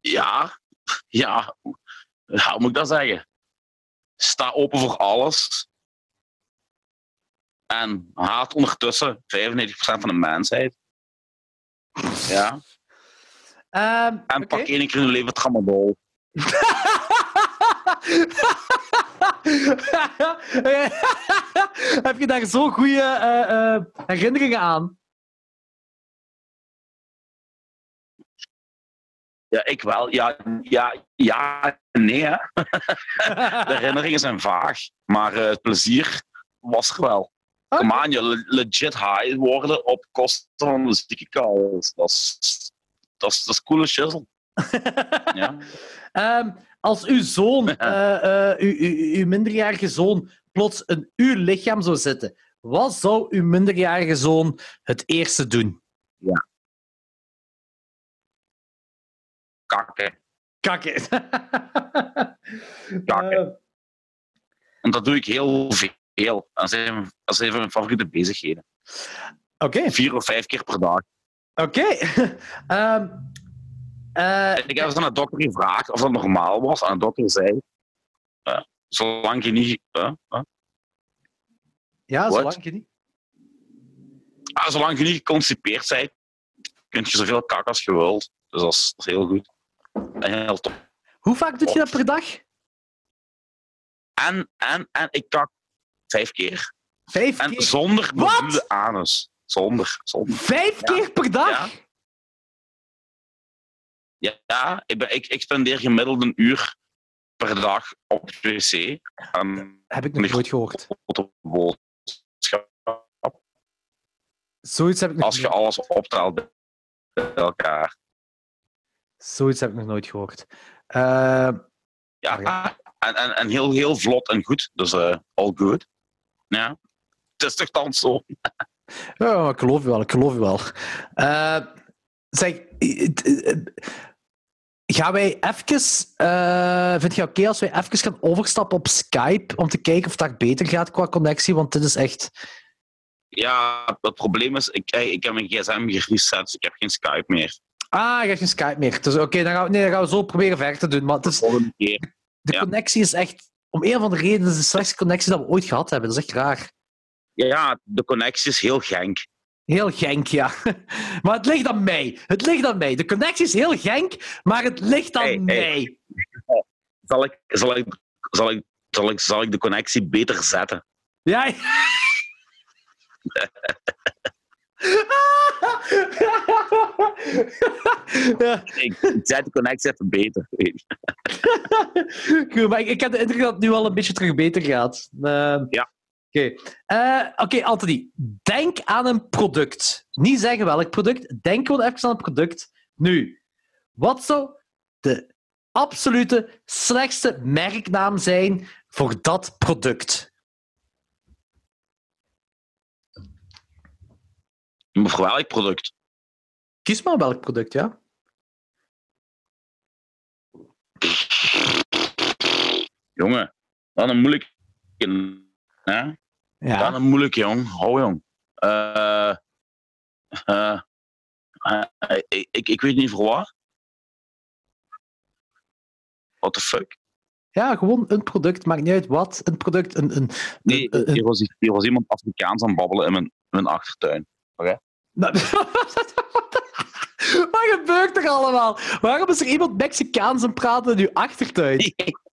Ja, ja, hoe moet ik dat zeggen? Sta open voor alles. En haat ondertussen 95% van de mensheid. Ja. Ehm, En pak één keer in je leven tramadol. Heb je daar zo goede eh, eh, herinneringen aan? Ja, ik wel. Ja, ja, ja nee. Hè. De herinneringen zijn vaag. Maar eh, het plezier was er wel. Kom aan, je le- legit high worden op kosten van de ziekenhuis. Dat is, dat is, dat is coole shizzle. Ja. Ehm, als uw zoon, eh, eh, uw, uw, uw minderjarige zoon, plots in uw lichaam zou zitten, wat zou uw minderjarige zoon het eerste doen? Kakken. Kakken. Kakken. Eh, En dat doe ik heel veel. Dat zijn, dat zijn mijn favoriete bezigheden. Oké, Vier of vijf keer per dag. oké. Ehm, eh, Ik heb eens aan de dokter gevraagd of dat normaal was. En de dokter zei... eh, zolang je niet... eh, eh, ja, What? zolang je niet. ah, zolang je niet geconstipeerd bent, kun je zoveel kak als je wilt. Dus dat is, dat is heel goed. Heel top. Hoe vaak doe je dat per dag? En, en, en ik kak vijf keer. Vijf En keer. zonder bedoelde anus. Zonder. zonder. Vijf Ja. keer per dag? Ja. Ja, ik, ben, ik, ik spendeer gemiddeld een uur per dag op het wc. Heb ik nog nooit gehoord. Zoiets heb ik nog, Als je alles optelt bij elkaar. Zoiets heb ik nog nooit gehoord. Eh, Ja, Ah. En, en, en heel, heel vlot en goed. Dus eh all good. Ja. Het is toch dan zo? ja, ik geloof je wel, ik geloof je wel. Eh, zeg, gaan wij even... vind je oké als wij even gaan overstappen op Skype om te kijken of dat beter gaat qua connectie? Want dit is echt... Ja, het probleem is, ik, ik heb mijn gsm gereset, dus ik heb geen Skype meer. Ah, je hebt geen Skype meer. Dus oké, dan, gaan we- nee, dan gaan we zo proberen verder te doen. Maar het is, de Ja. connectie is echt... Om een of andere reden is de slechtste connectie dat we ooit gehad hebben. Dat is echt raar. Ja, de connectie is heel genk. Heel genk, ja. Maar het ligt aan mij. Het ligt aan mij. De connectie is heel genk, maar het ligt aan Hey, hey. mij. Zal ik, zal, ik, zal, ik, zal, ik, zal ik de connectie beter zetten? Ja. ja. Ik, zet de connectie even beter. Goed, maar ik, ik heb de indruk dat het nu al een beetje terug beter gaat. Ehm, Ja. Oké, Eh, oké, Anthony. Denk aan een product. Niet zeggen welk product. Denk gewoon even aan een product. Nu, wat zou de absolute slechtste merknaam zijn voor dat product? Maar voor welk product? Kies maar welk product, ja. Jongen, dan een moeilijk. Hè? Dan Ja. een moeilijk, jong. Hou, jong. Eh, eh, eh, ik, ik, ik weet niet voor wat. What the fuck? ja, gewoon een product. Maakt niet uit wat. Een product, een... een, Nee, een- een- hier was, hier was iemand Afrikaans aan het babbelen in mijn, mijn achtertuin. Nou, Wat gebeurt er allemaal? Waarom is er iemand Mexicaans aan het praten in uw achtertuin?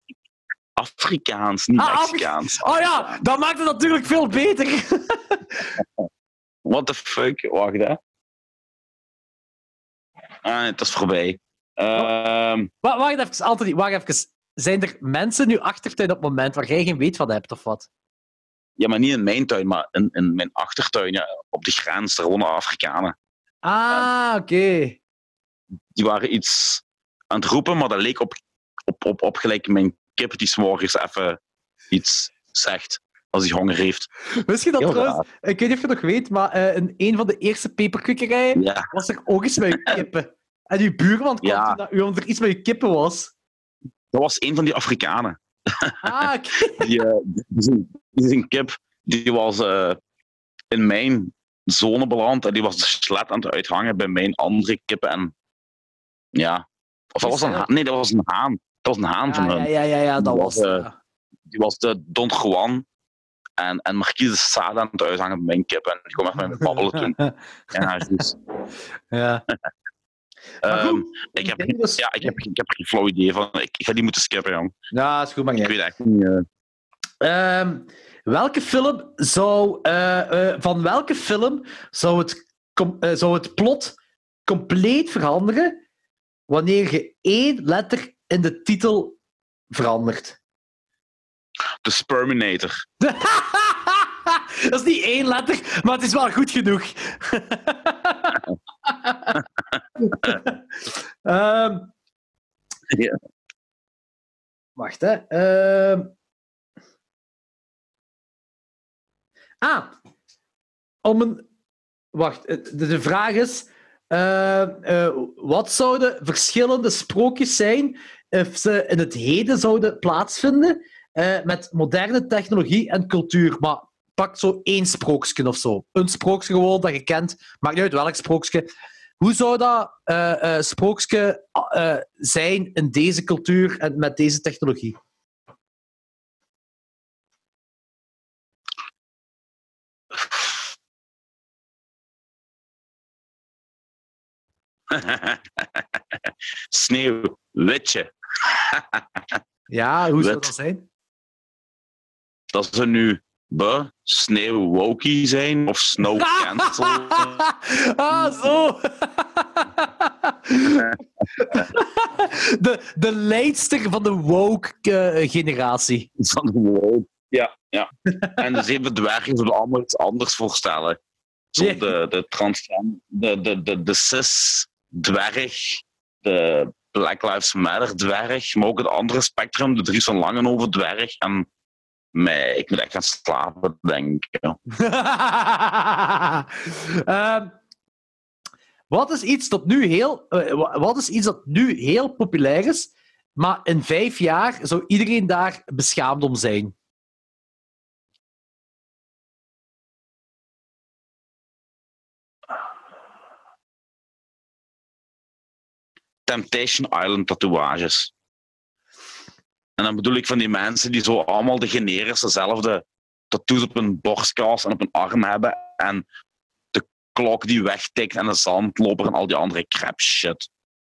Afrikaans, niet Ah, Mexicaans. Oh ja, dat maakt het natuurlijk veel beter. What the fuck? Wacht, hè. Ah, het is voorbij. Ehm, Wa- Wacht even, Anthony, wacht even. Zijn er mensen in uw achtertuin op het moment waar jij geen weet van hebt of wat? Ja, maar niet in mijn tuin, maar in, in mijn achtertuin. Ja, op de grens, daar wonen Afrikanen. Ah, oké. Die waren iets aan het roepen, maar dat leek op, op, op, op gelijk mijn kip die 's morgens even iets zegt als hij honger heeft. Je dat Heel trouwens? Ik weet niet of je het nog weet, maar eh, in een van de eerste peperkwekkerijen Ja, was er ook iets met je kippen. En uw buurman kwam Ja. u omdat er iets met je kippen was. dat was een van die Afrikanen. Ah, oké. Die, eh, die, die zijn kip die was eh, in mijn zone beland en die was de slet aan het uithangen bij mijn andere kippen. En ja, of dat was een haan. Nee, dat was een haan. Dat was een haan van Ja, hun. ja, ja, ja, ja, dat Die was het, eh. Die was de Don Juan en, en Marquise de Sade aan het uithangen bij mijn kip. En die kwam echt met me babbelen toen. Ja, juist. ja. Goed, ik, heb, dus- ja, ik, heb, ik heb geen flauw idee van. Ik, ik ga die moeten skippen, jong. Ja, is goed, maar Ik niet. weet echt niet. eh, Ehm, welke film zou, eh, eh, van welke film zou het, com- eh, zou het plot compleet veranderen wanneer je één letter in de titel verandert? de Sperminator. Dat is niet één letter, maar het is wel goed genoeg. Ehm, Ja. Wacht, hè. Ehm. Ah. Om een... Wacht, eh, de, vraag is... eh, eh, wat zouden verschillende sprookjes zijn of ze in het heden zouden plaatsvinden met moderne technologie en cultuur? Maar pak zo één sprookje of zo. Een sprookje gewoon dat je kent. Maakt niet uit welk sprookje. Hoe zou dat sprookje zijn in deze cultuur en met deze technologie? Sneeuw, witje. Ja, hoe zou dat zijn? Dat ze nu be, sneeuw wokie zijn of snow cancel. ah, zo. de, de leidster van de woke-generatie. van de woke. Ja, ja. En de zeven dwergen zullen allemaal iets anders voorstellen. Zo de, de transgender, de, de, de, de cis-dwerg, de Black Lives Matter-dwerg, maar ook het andere spectrum, de Dries van Langenhoven-dwerg. En mij, ik moet echt gaan slapen, denk ik. Ehm, wat is iets dat nu heel, eh, wa- wat is iets dat nu heel populair is, maar in vijf jaar zou iedereen daar beschaamd om zijn? Temptation Island tatoeages. En dan bedoel ik van die mensen die zo allemaal de generische tattoos op hun borstkas en op hun arm hebben. En de klok die wegtikt en de zandloper en al die andere crap shit.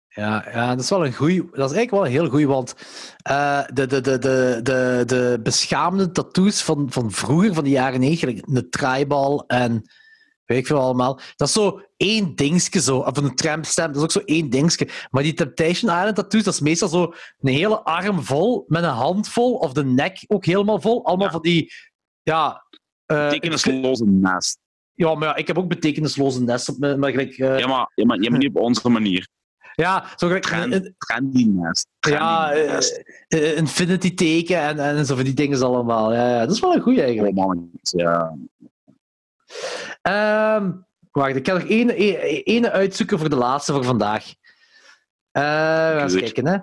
Ja, ja, dat is wel een goeie. Dat is eigenlijk wel heel goeie, want eh, de, de, de, de, de, de beschaamde tattoos van, van vroeger, van de jaren negentig, een tribal en weet ik veel allemaal, dat is zo één dingetje zo, of een trampstamp, dat is ook zo één dingetje. Maar die Temptation Island tattoos, dat is meestal zo een hele arm vol, met een hand vol, of de nek ook helemaal vol. Allemaal Ja. van die, ja... Betekenisloze nest. ja, maar ja, ik heb ook betekenisloze nest op mijn... Maar gelijk, eh, Ja, maar, ja, maar, ja, maar niet op onze manier. ja, zo gelijk... Trend. Trendy nest. Ja, eh, infinity teken en, en zo van die dingen allemaal. Ja, ja, dat is wel een goeie eigenlijk. Ja. Ehm, wacht, ik kan nog één, uitzoeken voor de laatste voor vandaag. Eh we gaan eens kijken, hè.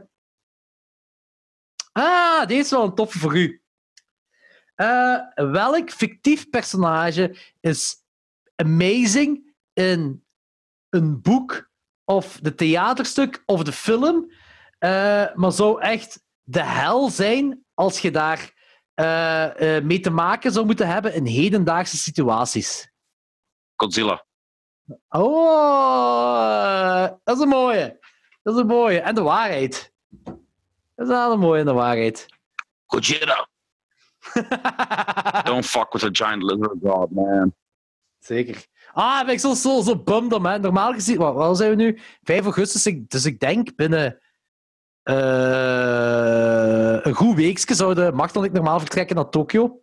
Ah, deze is wel een toffe voor u. Eh, welk fictief personage is amazing in een boek of de theaterstuk of de film, eh, maar zou echt de hel zijn als je daar mee te maken zou moeten hebben in hedendaagse situaties? Godzilla. Oh, dat is een mooie. Dat is een mooie. En de waarheid. Dat is wel een mooie en de waarheid. Godzilla. Don't fuck with a giant lizard god, man. Zeker. Ah, ben ik zo, zo, zo bummed om, hè. Normaal gezien, wat, wat zijn we nu? 5 augustus, ik- dus ik denk binnen eh, een goed weekje zouden Martel en ik normaal vertrekken naar Tokio.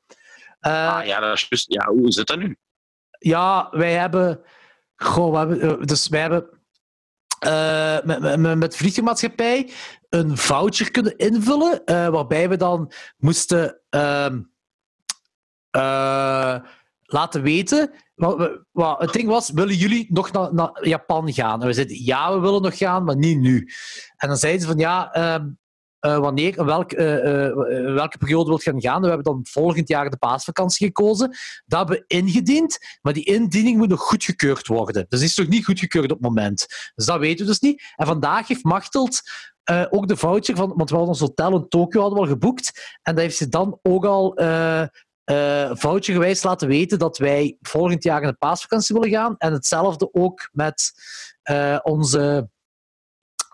Eh, Ah, ja, dat is juist. Ja, hoe zit dat nu? Ja, wij hebben. Goh, we hebben eh, dus wij hebben eh, met, met, met- vliegtuigmaatschappij een voucher kunnen invullen, eh, waarbij we dan moesten ehm, eh, laten weten. Wat, wat, het ding was, willen jullie nog naar, naar Japan gaan? En we zeiden, ja, we willen nog gaan, maar niet nu. En dan zeiden ze van, ja, eh, wanneer, welk, eh, eh, welke periode wilt gaan gaan? We hebben dan volgend jaar de paasvakantie gekozen. Dat hebben we ingediend, maar die indiening moet nog goedgekeurd worden. Dus die is nog niet goedgekeurd op het moment. Dus dat weten we dus niet. En vandaag heeft Machteld eh, ook de voucher van... Want we hadden ons hotel in Tokio al geboekt. En dat heeft ze dan ook al eh eh, vouchergewijs laten weten dat wij volgend jaar in de paasvakantie willen gaan. En hetzelfde ook met onze...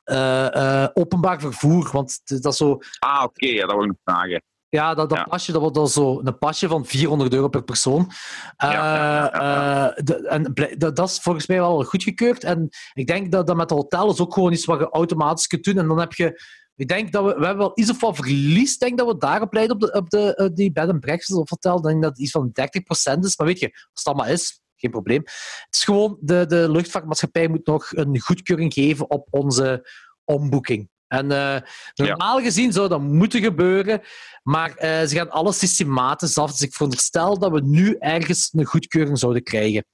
eh, eh, openbaar vervoer, want dat is zo Ah, oké, ja, dat wil ik vragen. ja, dat, dat Ja. pasje, dat wordt dan zo een pasje van 400 euro per persoon. Ja, ja, Eh, de- en dat, dat is volgens mij wel goedgekeurd. En ik denk dat dat met de hotels ook gewoon iets wat je automatisch kunt doen. En dan heb je... Ik denk dat we... We hebben wel iets of wat verlies. Denk dat we daarop leiden op, de, op de, die bed and breakfast of hotel. Ik denk dat het iets van 30% is. Maar weet je, als dat maar is, geen probleem. Het is gewoon... De, de luchtvaartmaatschappij moet nog een goedkeuring geven op onze omboeking. En eh, normaal gezien zou dat moeten gebeuren, maar eh, ze gaan alles systematisch af. Dus ik veronderstel dat we nu ergens een goedkeuring zouden krijgen.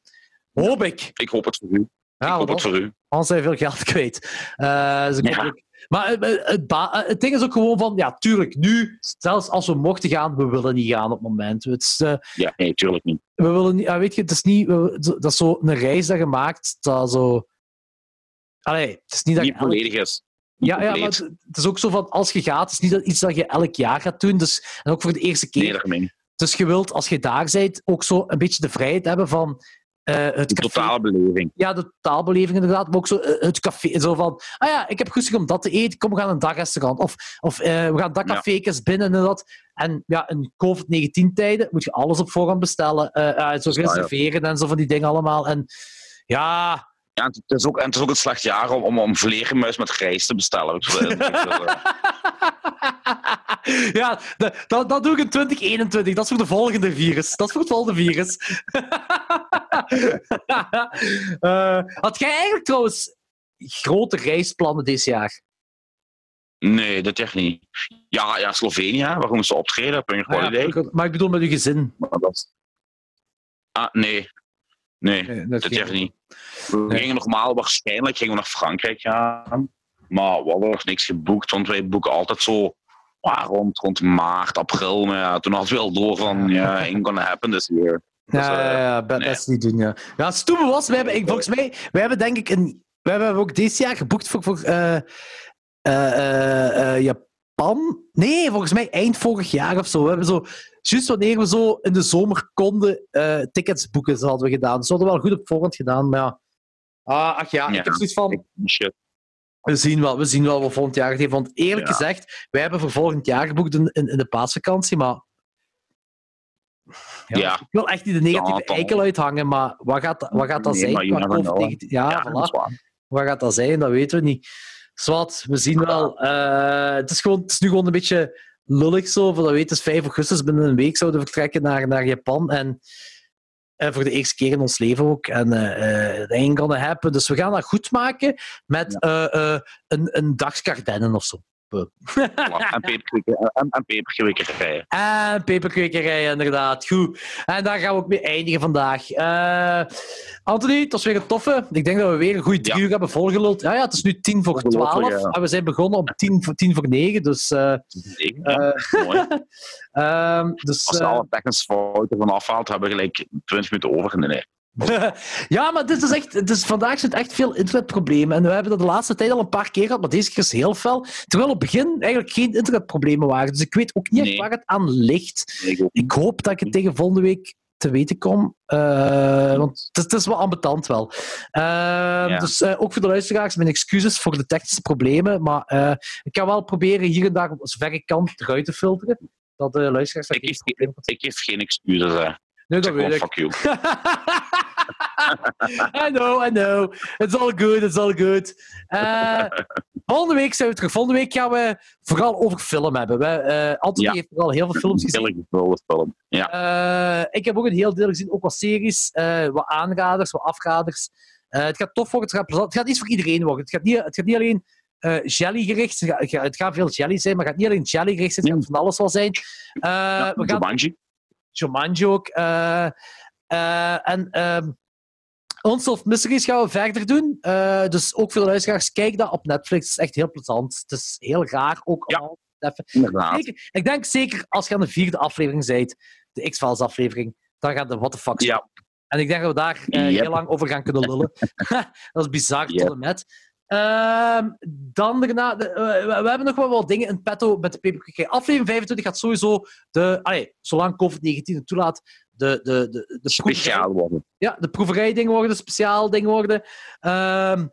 Hoop ik. Ik hoop het voor u. Ja, ik hoop het voor u. Anders zijn we veel geld kwijt. Eh, dus ik Ja. hoop ook- Maar het, ding is ook gewoon van, ja, tuurlijk, nu, zelfs als we mochten gaan, we willen niet gaan op het moment. Het is, eh, Ja, nee, tuurlijk niet. we willen niet, weet je, het is niet, dat is zo een reis dat je maakt, dat zo... Allee, het is niet dat je Niet volledig is. Ja, ja, maar het, het is ook zo van, als je gaat, het is niet dat iets dat je elk jaar gaat doen, dus, en ook voor de eerste keer. Nee, niet. Dus je wilt, als je daar bent, ook zo een beetje de vrijheid hebben van het De totale beleving. Ja, de totaalbeleving inderdaad, maar ook zo eh, het café. Zo van, ah ja, ik heb goesting om dat te eten, kom, we gaan een dagrestaurant. Of, of eh, we gaan dat Ja. café binnen en dat. En ja, in COVID-19-tijden moet je alles op voorhand bestellen. eh, eh, zo ja. reserveren en zo van die dingen allemaal. En ja, Ja, het is ook, en het is ook een slecht jaar om, om, om vleermuis met rijst te bestellen. Ik ik eh, ja, dat, dat, doe ik in 2021. Dat is voor de volgende virus. Dat is voor het volgende virus. Eh, had jij eigenlijk trouwens grote reisplannen dit jaar? Nee, dat echt niet. Ja, ja Slovenië, waarom ze optreden? Punk Ah, ja, maar ik bedoel met uw gezin. Ah, nee. Nee, Nee, dat ging- echt niet. We Nee. gingen normaal, waarschijnlijk gingen we naar Frankrijk gaan. Maar we hadden nog niks geboekt, want wij boeken altijd zo ah, rond, rond maart, april. Maar ja, toen hadden we al door van, ja, ain't gonna happen this year. Dus, Ja, ja, eh, ja, be- nee. best niet doen, ja. Ja, was, we hebben, ik, volgens mij, we hebben denk ik een, we hebben ook dit jaar geboekt voor, voor eh, eh, eh, eh, Japan. Nee, volgens mij eind vorig jaar of zo. We hebben zo, juist wanneer we zo in de zomer konden eh, tickets boeken, zo hadden we gedaan. Dus we hadden wel goed op voorhand gedaan, maar ja. Ah, ach ja, Ja. ik heb zoiets van, shit. we zien wel, we zien wel wat volgend jaar heeft. Want eerlijk Ja. gezegd, wij hebben voor volgend jaar geboekt in, in, in de paasvakantie, maar... Ja. Ik wil echt niet de negatieve eikel uithangen, maar wat gaat, wat gaat dat Nee, zijn? maar you qua never know, COVID-19? Ja, voilà. Wat gaat dat zijn? Dat weten we niet. Zwat, we zien wel. Eh, het, is gewoon, het is nu gewoon een beetje lullig zo. Voor dat weten is 5 augustus binnen een week zouden we vertrekken naar, naar Japan. En eh, voor de eerste keer in ons leven ook. En eh dat ain't gonna happen. Dus we gaan dat goed maken met eh, een, een of zo. En en, en peperkwekerijen. En peperkwekerij, inderdaad. Goed. En daar gaan we ook mee eindigen vandaag. Eh, Anthony, het was weer een toffe. Ik denk dat we weer een goede drie Ja. uur hebben volgeluld. Ja, ja, het is nu tien voor twaalf. Ja. En we zijn begonnen om tien voor, tien voor negen. Dus, eh, eh. Mooi. ehm, dus Als je eh, alle technische fouten van afhaalt, hebben we gelijk 20 minuten over. Nee, nee. ja, maar dit is echt, is, vandaag zit echt veel internetproblemen. En we hebben dat de laatste tijd al een paar keer gehad, maar deze keer is heel fel. Terwijl op het begin eigenlijk geen internetproblemen waren. Dus ik weet ook niet echt waar het aan ligt. Ik hoop dat ik het tegen volgende week te weten kom. Eh, want het is, het is wel ambetant wel. Eh, Dus eh, ook voor de luisteraars, mijn excuses voor de technische problemen. Maar ik ga wel proberen hier en daar, zover ik kan, eruit te filteren. Dat de luisteraars Ik geen geef, probleem ik, geef geen excuses. Hè. Nee, dat weet ik. fuck you. I know, I know. It's all good, it's all good. Eh, volgende week zijn we terug. Volgende week gaan we vooral over film hebben. We, eh Anthony Ja. heeft vooral heel veel films gezien. Heel film. Ja. Eh, ik heb ook een heel deel gezien, ook wat series, eh, wat aanraders, wat afraders. Eh, het gaat tof worden, het gaat, het gaat iets voor iedereen worden. Het gaat niet, het gaat niet alleen eh jelly gericht, het gaat, het gaat veel jelly zijn, maar het gaat niet alleen jelly gericht zijn, het gaat van alles wel zijn. Eh, ja, we gaan Jumanji. Jumanji ook. eh, eh, en ehm Unsolved Mysteries gaan we verder doen. Eh, dus ook de luisteraars, kijk dat op Netflix. Het is echt heel plezant. Het is heel raar ook. Ja. Zeker, ik denk zeker als je aan de vierde aflevering bent, de X-Files aflevering, dan gaat de what the fuck Ja. En ik denk dat we daar eh, Yep. heel lang over gaan kunnen lullen. dat is bizar Yep. tot en met. Ehm, dan daarna, de- eh, we, we hebben nog wel wat dingen in petto met de Paperclip. Aflevering 25 gaat sowieso, de, allee, zolang COVID-19 het toelaat, de, de, de, de, proeverij, Speciaal worden. Ja, de proeverijdingen worden, speciaal dingen worden. Ehm,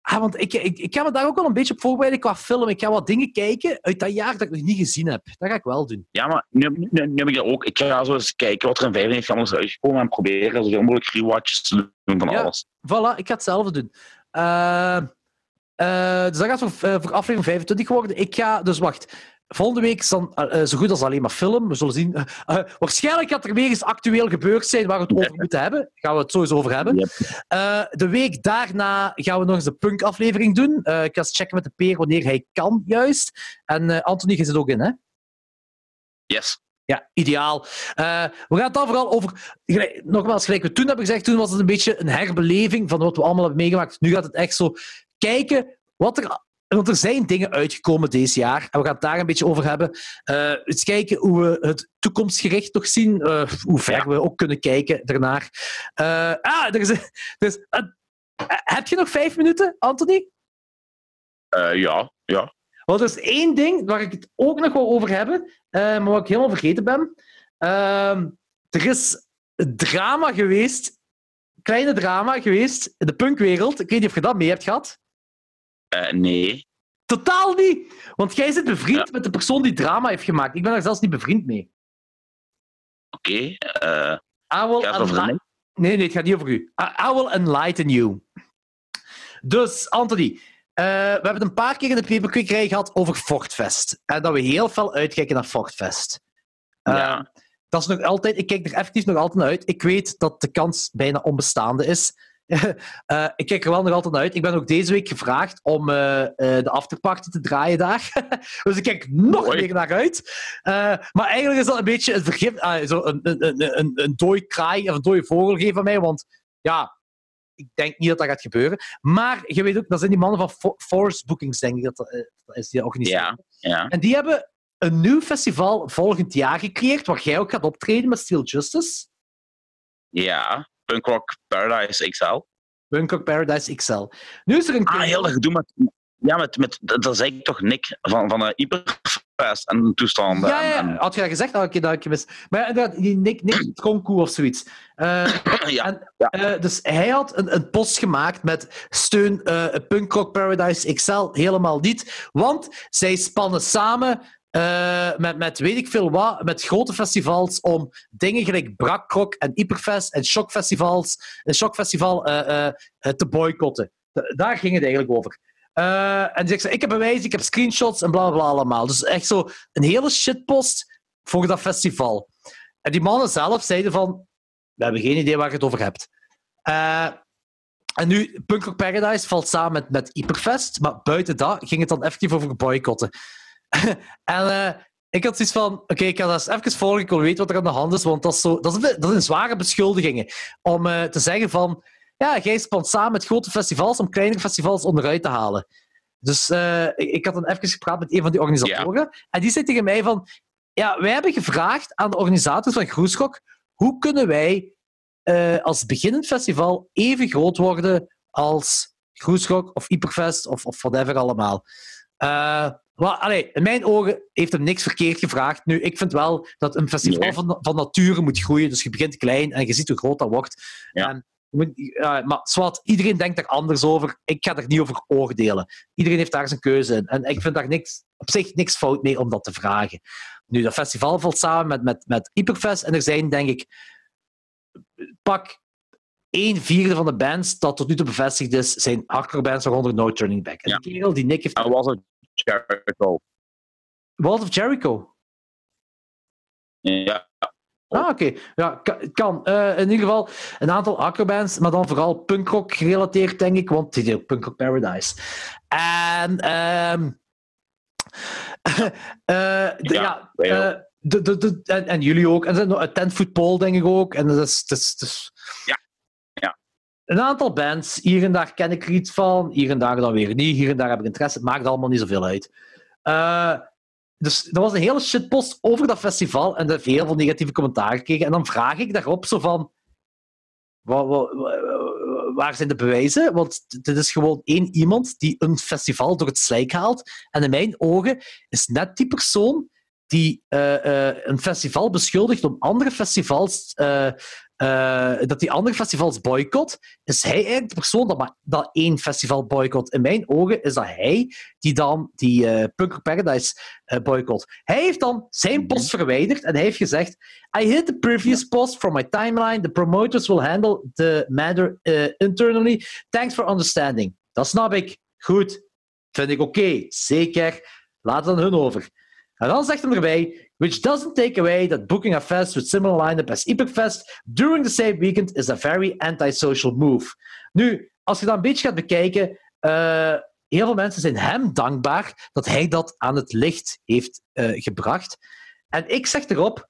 ah, want ik, ik, ik ga me daar ook wel een beetje op voorbereiden qua film. Ik ga wat dingen kijken uit dat jaar dat ik nog niet gezien heb. Dat ga ik wel doen. Ja, maar nu, nu, nu heb ik dat ook. Ik ga zo eens kijken wat er in 95 films is uitgekomen en proberen zoveel mogelijk rewatches te doen van Ja. alles. Voilà, ik ga hetzelfde doen. Ehm, eh, dus dat gaat voor, eh, voor aflevering 25 worden. Ik ga, dus wacht. Volgende week is dan eh, eh, zo goed als alleen maar film. We zullen zien. Eh, waarschijnlijk gaat er weer eens actueel gebeurd zijn waar we het over moeten hebben. Gaan we het sowieso over hebben. Yep. Eh, de week daarna gaan we nog eens de punk-aflevering doen. Eh, ik ga eens checken met de peer wanneer hij kan, juist. En eh, Anthony, je zit ook in, hè? Yes. Ja, ideaal. Uh, we gaan het dan vooral over... Gelijk, nogmaals, gelijk we toen hebben gezegd, toen was het een beetje een herbeleving van wat we allemaal hebben meegemaakt. Nu gaat het echt zo kijken wat er want er zijn dingen uitgekomen deze jaar en we gaan het daar een beetje over hebben. Uh, eens kijken hoe we het toekomstgericht nog zien, uh, hoe ver we ook kunnen kijken daarnaar. Uh, ah, er is, er is, heb je nog vijf minuten, Anthony? ja, ja. Want er is één ding waar ik het ook nog wel over hebben, maar wat ik helemaal vergeten ben. Ehm, er is drama geweest, kleine drama geweest in de punkwereld. Ik weet niet of je dat mee hebt gehad. Uh, nee. Totaal niet. Want jij zit bevriend met de persoon die drama heeft gemaakt. Ik ben daar zelfs niet bevriend mee. Oké. Okay, uh, Nee, nee, het gaat niet over u. I, will enlighten you. Dus, Anthony, uh, we hebben een paar keer in de paperquickerij gehad over Fortfest. En dat we heel veel uitkijken naar Fortfest. Uh, ja. Dat is nog altijd, ik kijk er effectief nog altijd naar uit. Ik weet dat de kans bijna onbestaande is. Uh, ik kijk er wel nog altijd naar uit. Ik ben ook deze week gevraagd om uh, uh, de afterparty te draaien daar. dus ik kijk nog Mooi. meer naar uit. maar eigenlijk is dat een beetje een vergif, zo een, een, een, een dooi kraai of een dode vogel van mij. Want ja, ik denk niet dat dat gaat gebeuren. Maar je weet ook, dat zijn die mannen van Force Bookings, denk ik dat dat is, die organiseren. Ja, ja. En die hebben een nieuw festival volgend jaar gecreëerd, waar jij ook gaat optreden met Steel Justice. Ja, Punk Rock Paradise XL. Punk Rock Paradise XL. Nu is er een... Ah, heel erg gedoe met... Ja, met, met, dat zei ik toch Nick van, van uh, Hyperfest en toestanden. Ja, ja, had je dat gezegd? Had ik dat mis. Maar inderdaad, die Nick, Nick Tronkoe of zoiets. Uh, ja, en, ja. Uh, dus hij had een, een post gemaakt met steun uh, Punk Rock Paradise XL helemaal niet, want zij spannen samen uh, met, met weet ik veel wat, met grote festivals om dingen gelijk Brakrock en Hyperfest en Shockfestivals, een Shockfestival uh, uh, te boycotten. daar ging het eigenlijk over. en zegt ze, ik heb bewijs, ik heb screenshots en bla bla allemaal. Dus echt zo een hele shitpost voor dat festival. En die mannen zelf zeiden van, we hebben geen idee waar je het over hebt. en nu, Punk Rock Paradise valt samen met, met Hyperfest, maar buiten dat ging het dan effectief over boycotten. en uh, ik had zoiets van: oké, ik ga dat eens even volgen, ik wil weten wat er aan de hand is, want dat, is zo, dat, is, dat zijn zware beschuldigingen. Om uh, te zeggen van: ja, jij spant samen met grote festivals om kleinere festivals onderuit te halen. Dus uh, ik, ik, had dan even gepraat met een van die organisatoren. Yeah. En die zei tegen mij van... Ja, wij hebben gevraagd aan de organisators van Groeschok... Hoe kunnen wij als beginnend festival even groot worden als Groeschok of Hyperfest of, of whatever allemaal? Uh, maar, allee, in mijn ogen heeft hem niks verkeerd gevraagd. Nu, ik vind wel dat een festival van, van nature moet groeien. Dus je begint klein en je ziet hoe groot dat wordt. Ja. En, uh, maar zwart, iedereen denkt er anders over. Ik ga er niet over oordelen. Iedereen heeft daar zijn keuze in. En ik vind daar niks, op zich niks fout mee om dat te vragen. Nu, dat festival valt samen met, met, met Hyperfest. En er zijn, denk ik, pak een vierde van de bands dat tot nu toe bevestigd is, zijn hardcore bands waaronder No Turning Back. En ja. die kerel die Nick heeft... Was het Jericho. Walt of Jericho? Ja. Ah, oké. Ja, kan. Uh, in ieder geval een aantal hardcore maar dan vooral punkrock gerelateerd, denk ik, want die ook Punkrock Paradise. En... Um, uh, de, ja, ja uh, de, de, de, en, en, jullie ook. En nog Tent Football, denk ik ook. En dat is... Dat is, dat is ja. Een aantal bands, hier en daar ken ik er iets van, hier en daar dan weer niet, hier en daar heb ik interesse. Het maakt allemaal niet zoveel uit. Uh, dus dat was een hele shitpost over dat festival en er heel veel negatieve commentaar gekregen. En dan vraag ik daarop zo van... Wat, wat, waar zijn de bewijzen? Want dit is gewoon één iemand die een festival door het slijk haalt. En in mijn ogen is net die persoon die uh, uh, een festival beschuldigt om andere festivals uh, dat die andere festivals boycott, is hij eigenlijk de persoon dat, maar, dat één festival boycott. In mijn ogen is dat hij die dan die uh, Punk Paradise uh, boycott. Hij heeft dan zijn mhm. post verwijderd en hij heeft gezegd I hit the previous post from my timeline. The promoters will handle the matter internally. Thanks for understanding. Dat snap ik. Goed. Vind ik oké. Okay. Zeker. Laat het aan hun over. En dan zegt hij erbij which doesn't take away that booking a fest with similar lineup as Epic Fest during the same weekend is a very antisocial move. Nu, als je dat een beetje gaat bekijken, uh, heel veel mensen zijn hem dankbaar dat hij dat aan het licht heeft uh, gebracht. En ik zeg erop,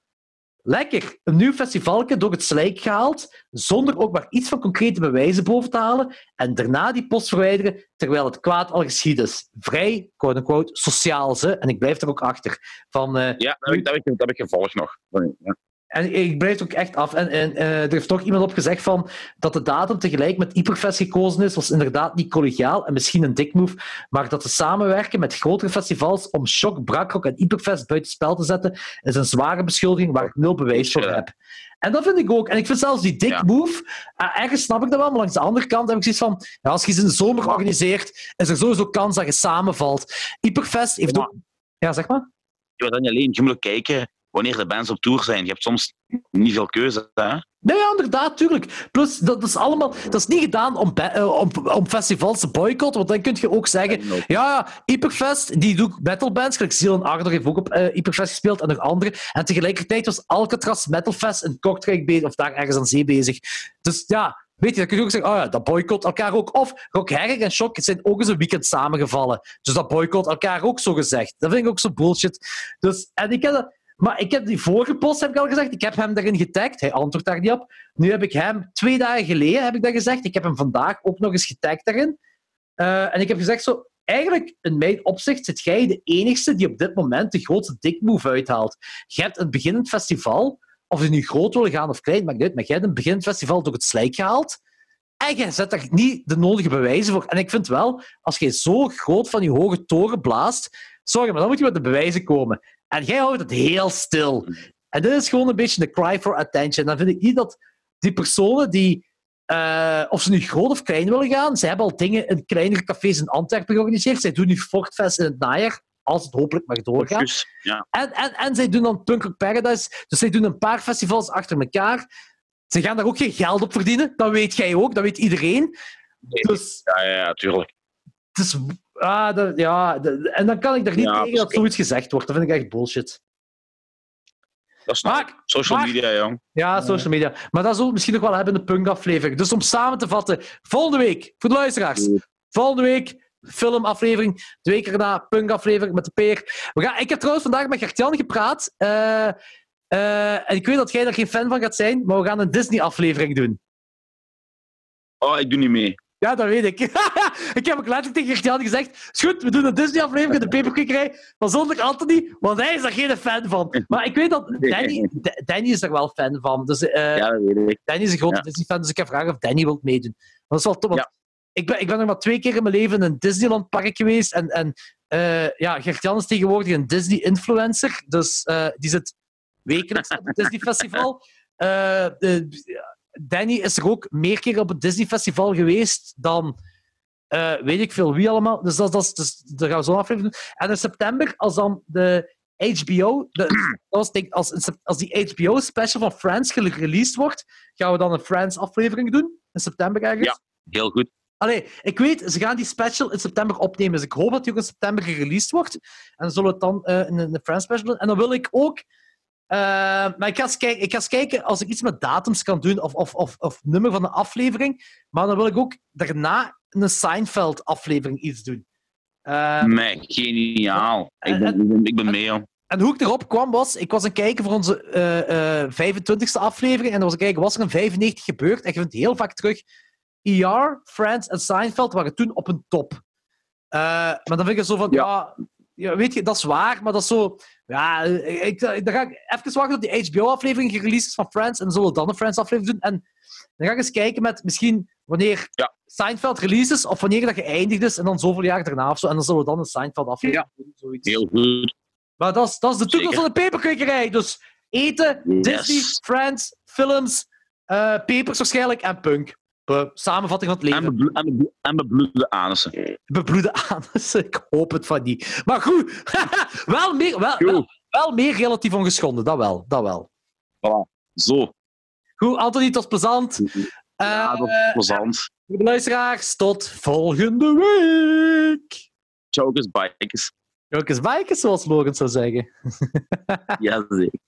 lekker een nieuw festivalke door het slijk gehaald, zonder ook maar iets van concrete bewijzen boven te halen, en daarna die post verwijderen terwijl het kwaad al geschied is. Vrij, quote-unquote, sociaal ze, en ik blijf er ook achter. Van, eh, Ja, dat heb ik, dat heb ik, nog. Ja. En ik er ook echt af. En, en eh, er heeft toch iemand op gezegd van dat de datum tegelijk met Hyperfest gekozen is, was inderdaad niet collegiaal en misschien een dik move, maar dat te samenwerken met grotere festivals om Shock, Brakrock en Hyperfest buitenspel te zetten, is een zware beschuldiging waar ik nul bewijs voor Ja. heb. En dat vind ik ook. En ik vind zelfs die dik Ja. move, eh, ergens snap ik dat wel, maar langs de andere kant heb ik zoiets van, ja, als je iets in de zomer organiseert, is er sowieso kans dat je samenvalt. Hyperfest heeft Maar- ook... Ja, zeg maar. Je moet dan niet alleen, je moet ook kijken wanneer de bands op tour zijn. Je hebt soms niet veel keuze. Hè? Nee, ja, inderdaad, tuurlijk. Plus, dat, is allemaal... Dat is niet gedaan om, eh, om, om festivals te boycotten, want dan kun je ook zeggen... Ja, ja, Hyperfest, die doet metalbands. Gelijk Ziel en Ardor heeft ook op eh, Hyperfest gespeeld en nog andere. En tegelijkertijd was Alcatraz Metalfest in Kortrijk bezig, of daar ergens aan zee bezig. Dus ja, weet je, dan kun je ook zeggen, oh ja, dat boycott elkaar ook. Of Rock Herring en Shock zijn ook eens een weekend samengevallen. Dus dat boycott elkaar ook zo gezegd. Dat vind ik ook zo bullshit. Dus, en ik heb dat... Maar ik heb die vorige post, heb ik al gezegd, ik heb hem daarin getagd. Hij antwoordt daar niet op. Nu heb ik hem twee dagen geleden heb ik dat gezegd. Ik heb hem vandaag ook nog eens getagd daarin. Eh, en ik heb gezegd zo, eigenlijk in mijn opzicht zit jij de enigste die op dit moment de grootste dikmove uithaalt. Je hebt een beginnend festival, of je nu groot wil gaan of klein, maakt niet uit, maar jij hebt een beginnend festival door het slijk gehaald. En jij zet daar niet de nodige bewijzen voor. En ik vind wel, als jij zo groot van je hoge toren blaast, sorry, maar dan moet je met de bewijzen komen. En jij houdt het heel stil. En dit is gewoon een beetje de cry for attention. Dan vind ik niet dat die personen die, eh, of ze nu groot of klein willen gaan, ze hebben al dingen in kleinere cafés in Antwerpen georganiseerd. Zij doen nu Fortfest in het najaar, als het hopelijk mag doorgaan. Ja. En, en, en zij doen dan Punk Paradise. Dus zij doen een paar festivals achter elkaar. Ze gaan daar ook geen geld op verdienen. Dat weet jij ook, dat weet iedereen. Dus, Ja, ja, tuurlijk. dus ah, dat, ja, dat- en dan kan ik er niet Ja, tegen dat zoiets gezegd wordt. Dat vind ik echt bullshit. Dat ik. Maar, Social maar- media, jong. ja, social media. Maar dat zullen we misschien nog wel hebben in de punkaflevering. Dus om samen te vatten, volgende week, voor de luisteraars, volgende week filmaflevering, de week erna punkaflevering met de peer. We gaan, ik heb trouwens vandaag met Gert-Jan gepraat. eh, eh, en ik weet dat jij daar geen fan van gaat zijn, maar we gaan een Disney-aflevering doen. Oh, ik doe niet mee. Ja, dat weet ik. ik heb ook letterlijk tegen Gert-Jan gezegd, is goed, we doen een Disney-aflevering in de peperkikkerij, maar zonder Anthony, want hij is daar geen fan van. Maar ik weet dat Danny, Danny is er wel fan van. Dus eh, Ja, dat weet ik. Danny is een grote Ja. Disney-fan, dus ik ga vragen of Danny wil meedoen. Dat is wel top, want Ja. ik, ben, ik ben nog maar twee keer in mijn leven in een Disneyland-park geweest. En, en eh, ja, Gert-Jan is tegenwoordig een Disney-influencer. Dus eh, die zit wekelijks op het Disney-festival. Danny is er ook meer keer op het Disney-festival geweest dan eh, weet ik veel wie allemaal. Dus, dat, dus daar gaan we zo'n aflevering doen. En in september, als dan de HBO, de, als, als, die HBO-special van Friends gereleased wordt, gaan we dan een Friends-aflevering doen. In september ergens. Ja. Heel goed. Allee, ik weet, ze gaan die special in september opnemen. Dus ik hoop dat die ook in september gereleased wordt. En dan zullen we het dan eh, in een Friends special doen. En dan wil ik ook... eh, maar ik ga, eens kijken, ik ga eens kijken als ik iets met datums kan doen, of, of, of, of nummer van de aflevering. Maar dan wil ik ook daarna een Seinfeld-aflevering iets doen. Eh, Nee, geniaal. Ik ben, ik ben, ik ben mee, jong. en hoe ik erop kwam was, ik was aan het kijken voor onze eh, eh, 25e aflevering en dan was ik kijken, was er een 95 gebeurd? En je vindt heel vaak terug, ER, Friends en Seinfeld waren toen op een top. Eh, maar dan vind ik het zo van, ja. ja, weet je, dat is waar, maar dat is zo... Ja, ik, ik- dan ga ik even wachten tot die HBO-aflevering gereleased is van Friends en dan zullen we dan een Friends-aflevering doen. En dan ga ik eens kijken met misschien wanneer Ja. Seinfeld releases of wanneer dat geëindigd is en dan zoveel jaar daarna of zo. En dan zullen we dan een Seinfeld-aflevering doen. Zoiets. Heel goed. Maar dat is, dat is de toekomst Zeker. van de peperkwekerij. Dus eten, Yes. Disney, Friends, films, eh, pepers waarschijnlijk en punk. Be- samenvatting van het En, leven. en, beblo en bebloede anussen. Bebloede anus. Ik hoop het van niet. Maar goed, wel, meer, wel, wel, meer relatief ongeschonden. Dat wel, dat wel. Zo. Goed, Anthony, het was plezant. Ja, Eh, dat is plezant. voor de luisteraars, tot volgende week. Chokers, bikers. Eens bijken, zoals Logan zou zeggen. Ja, zeker.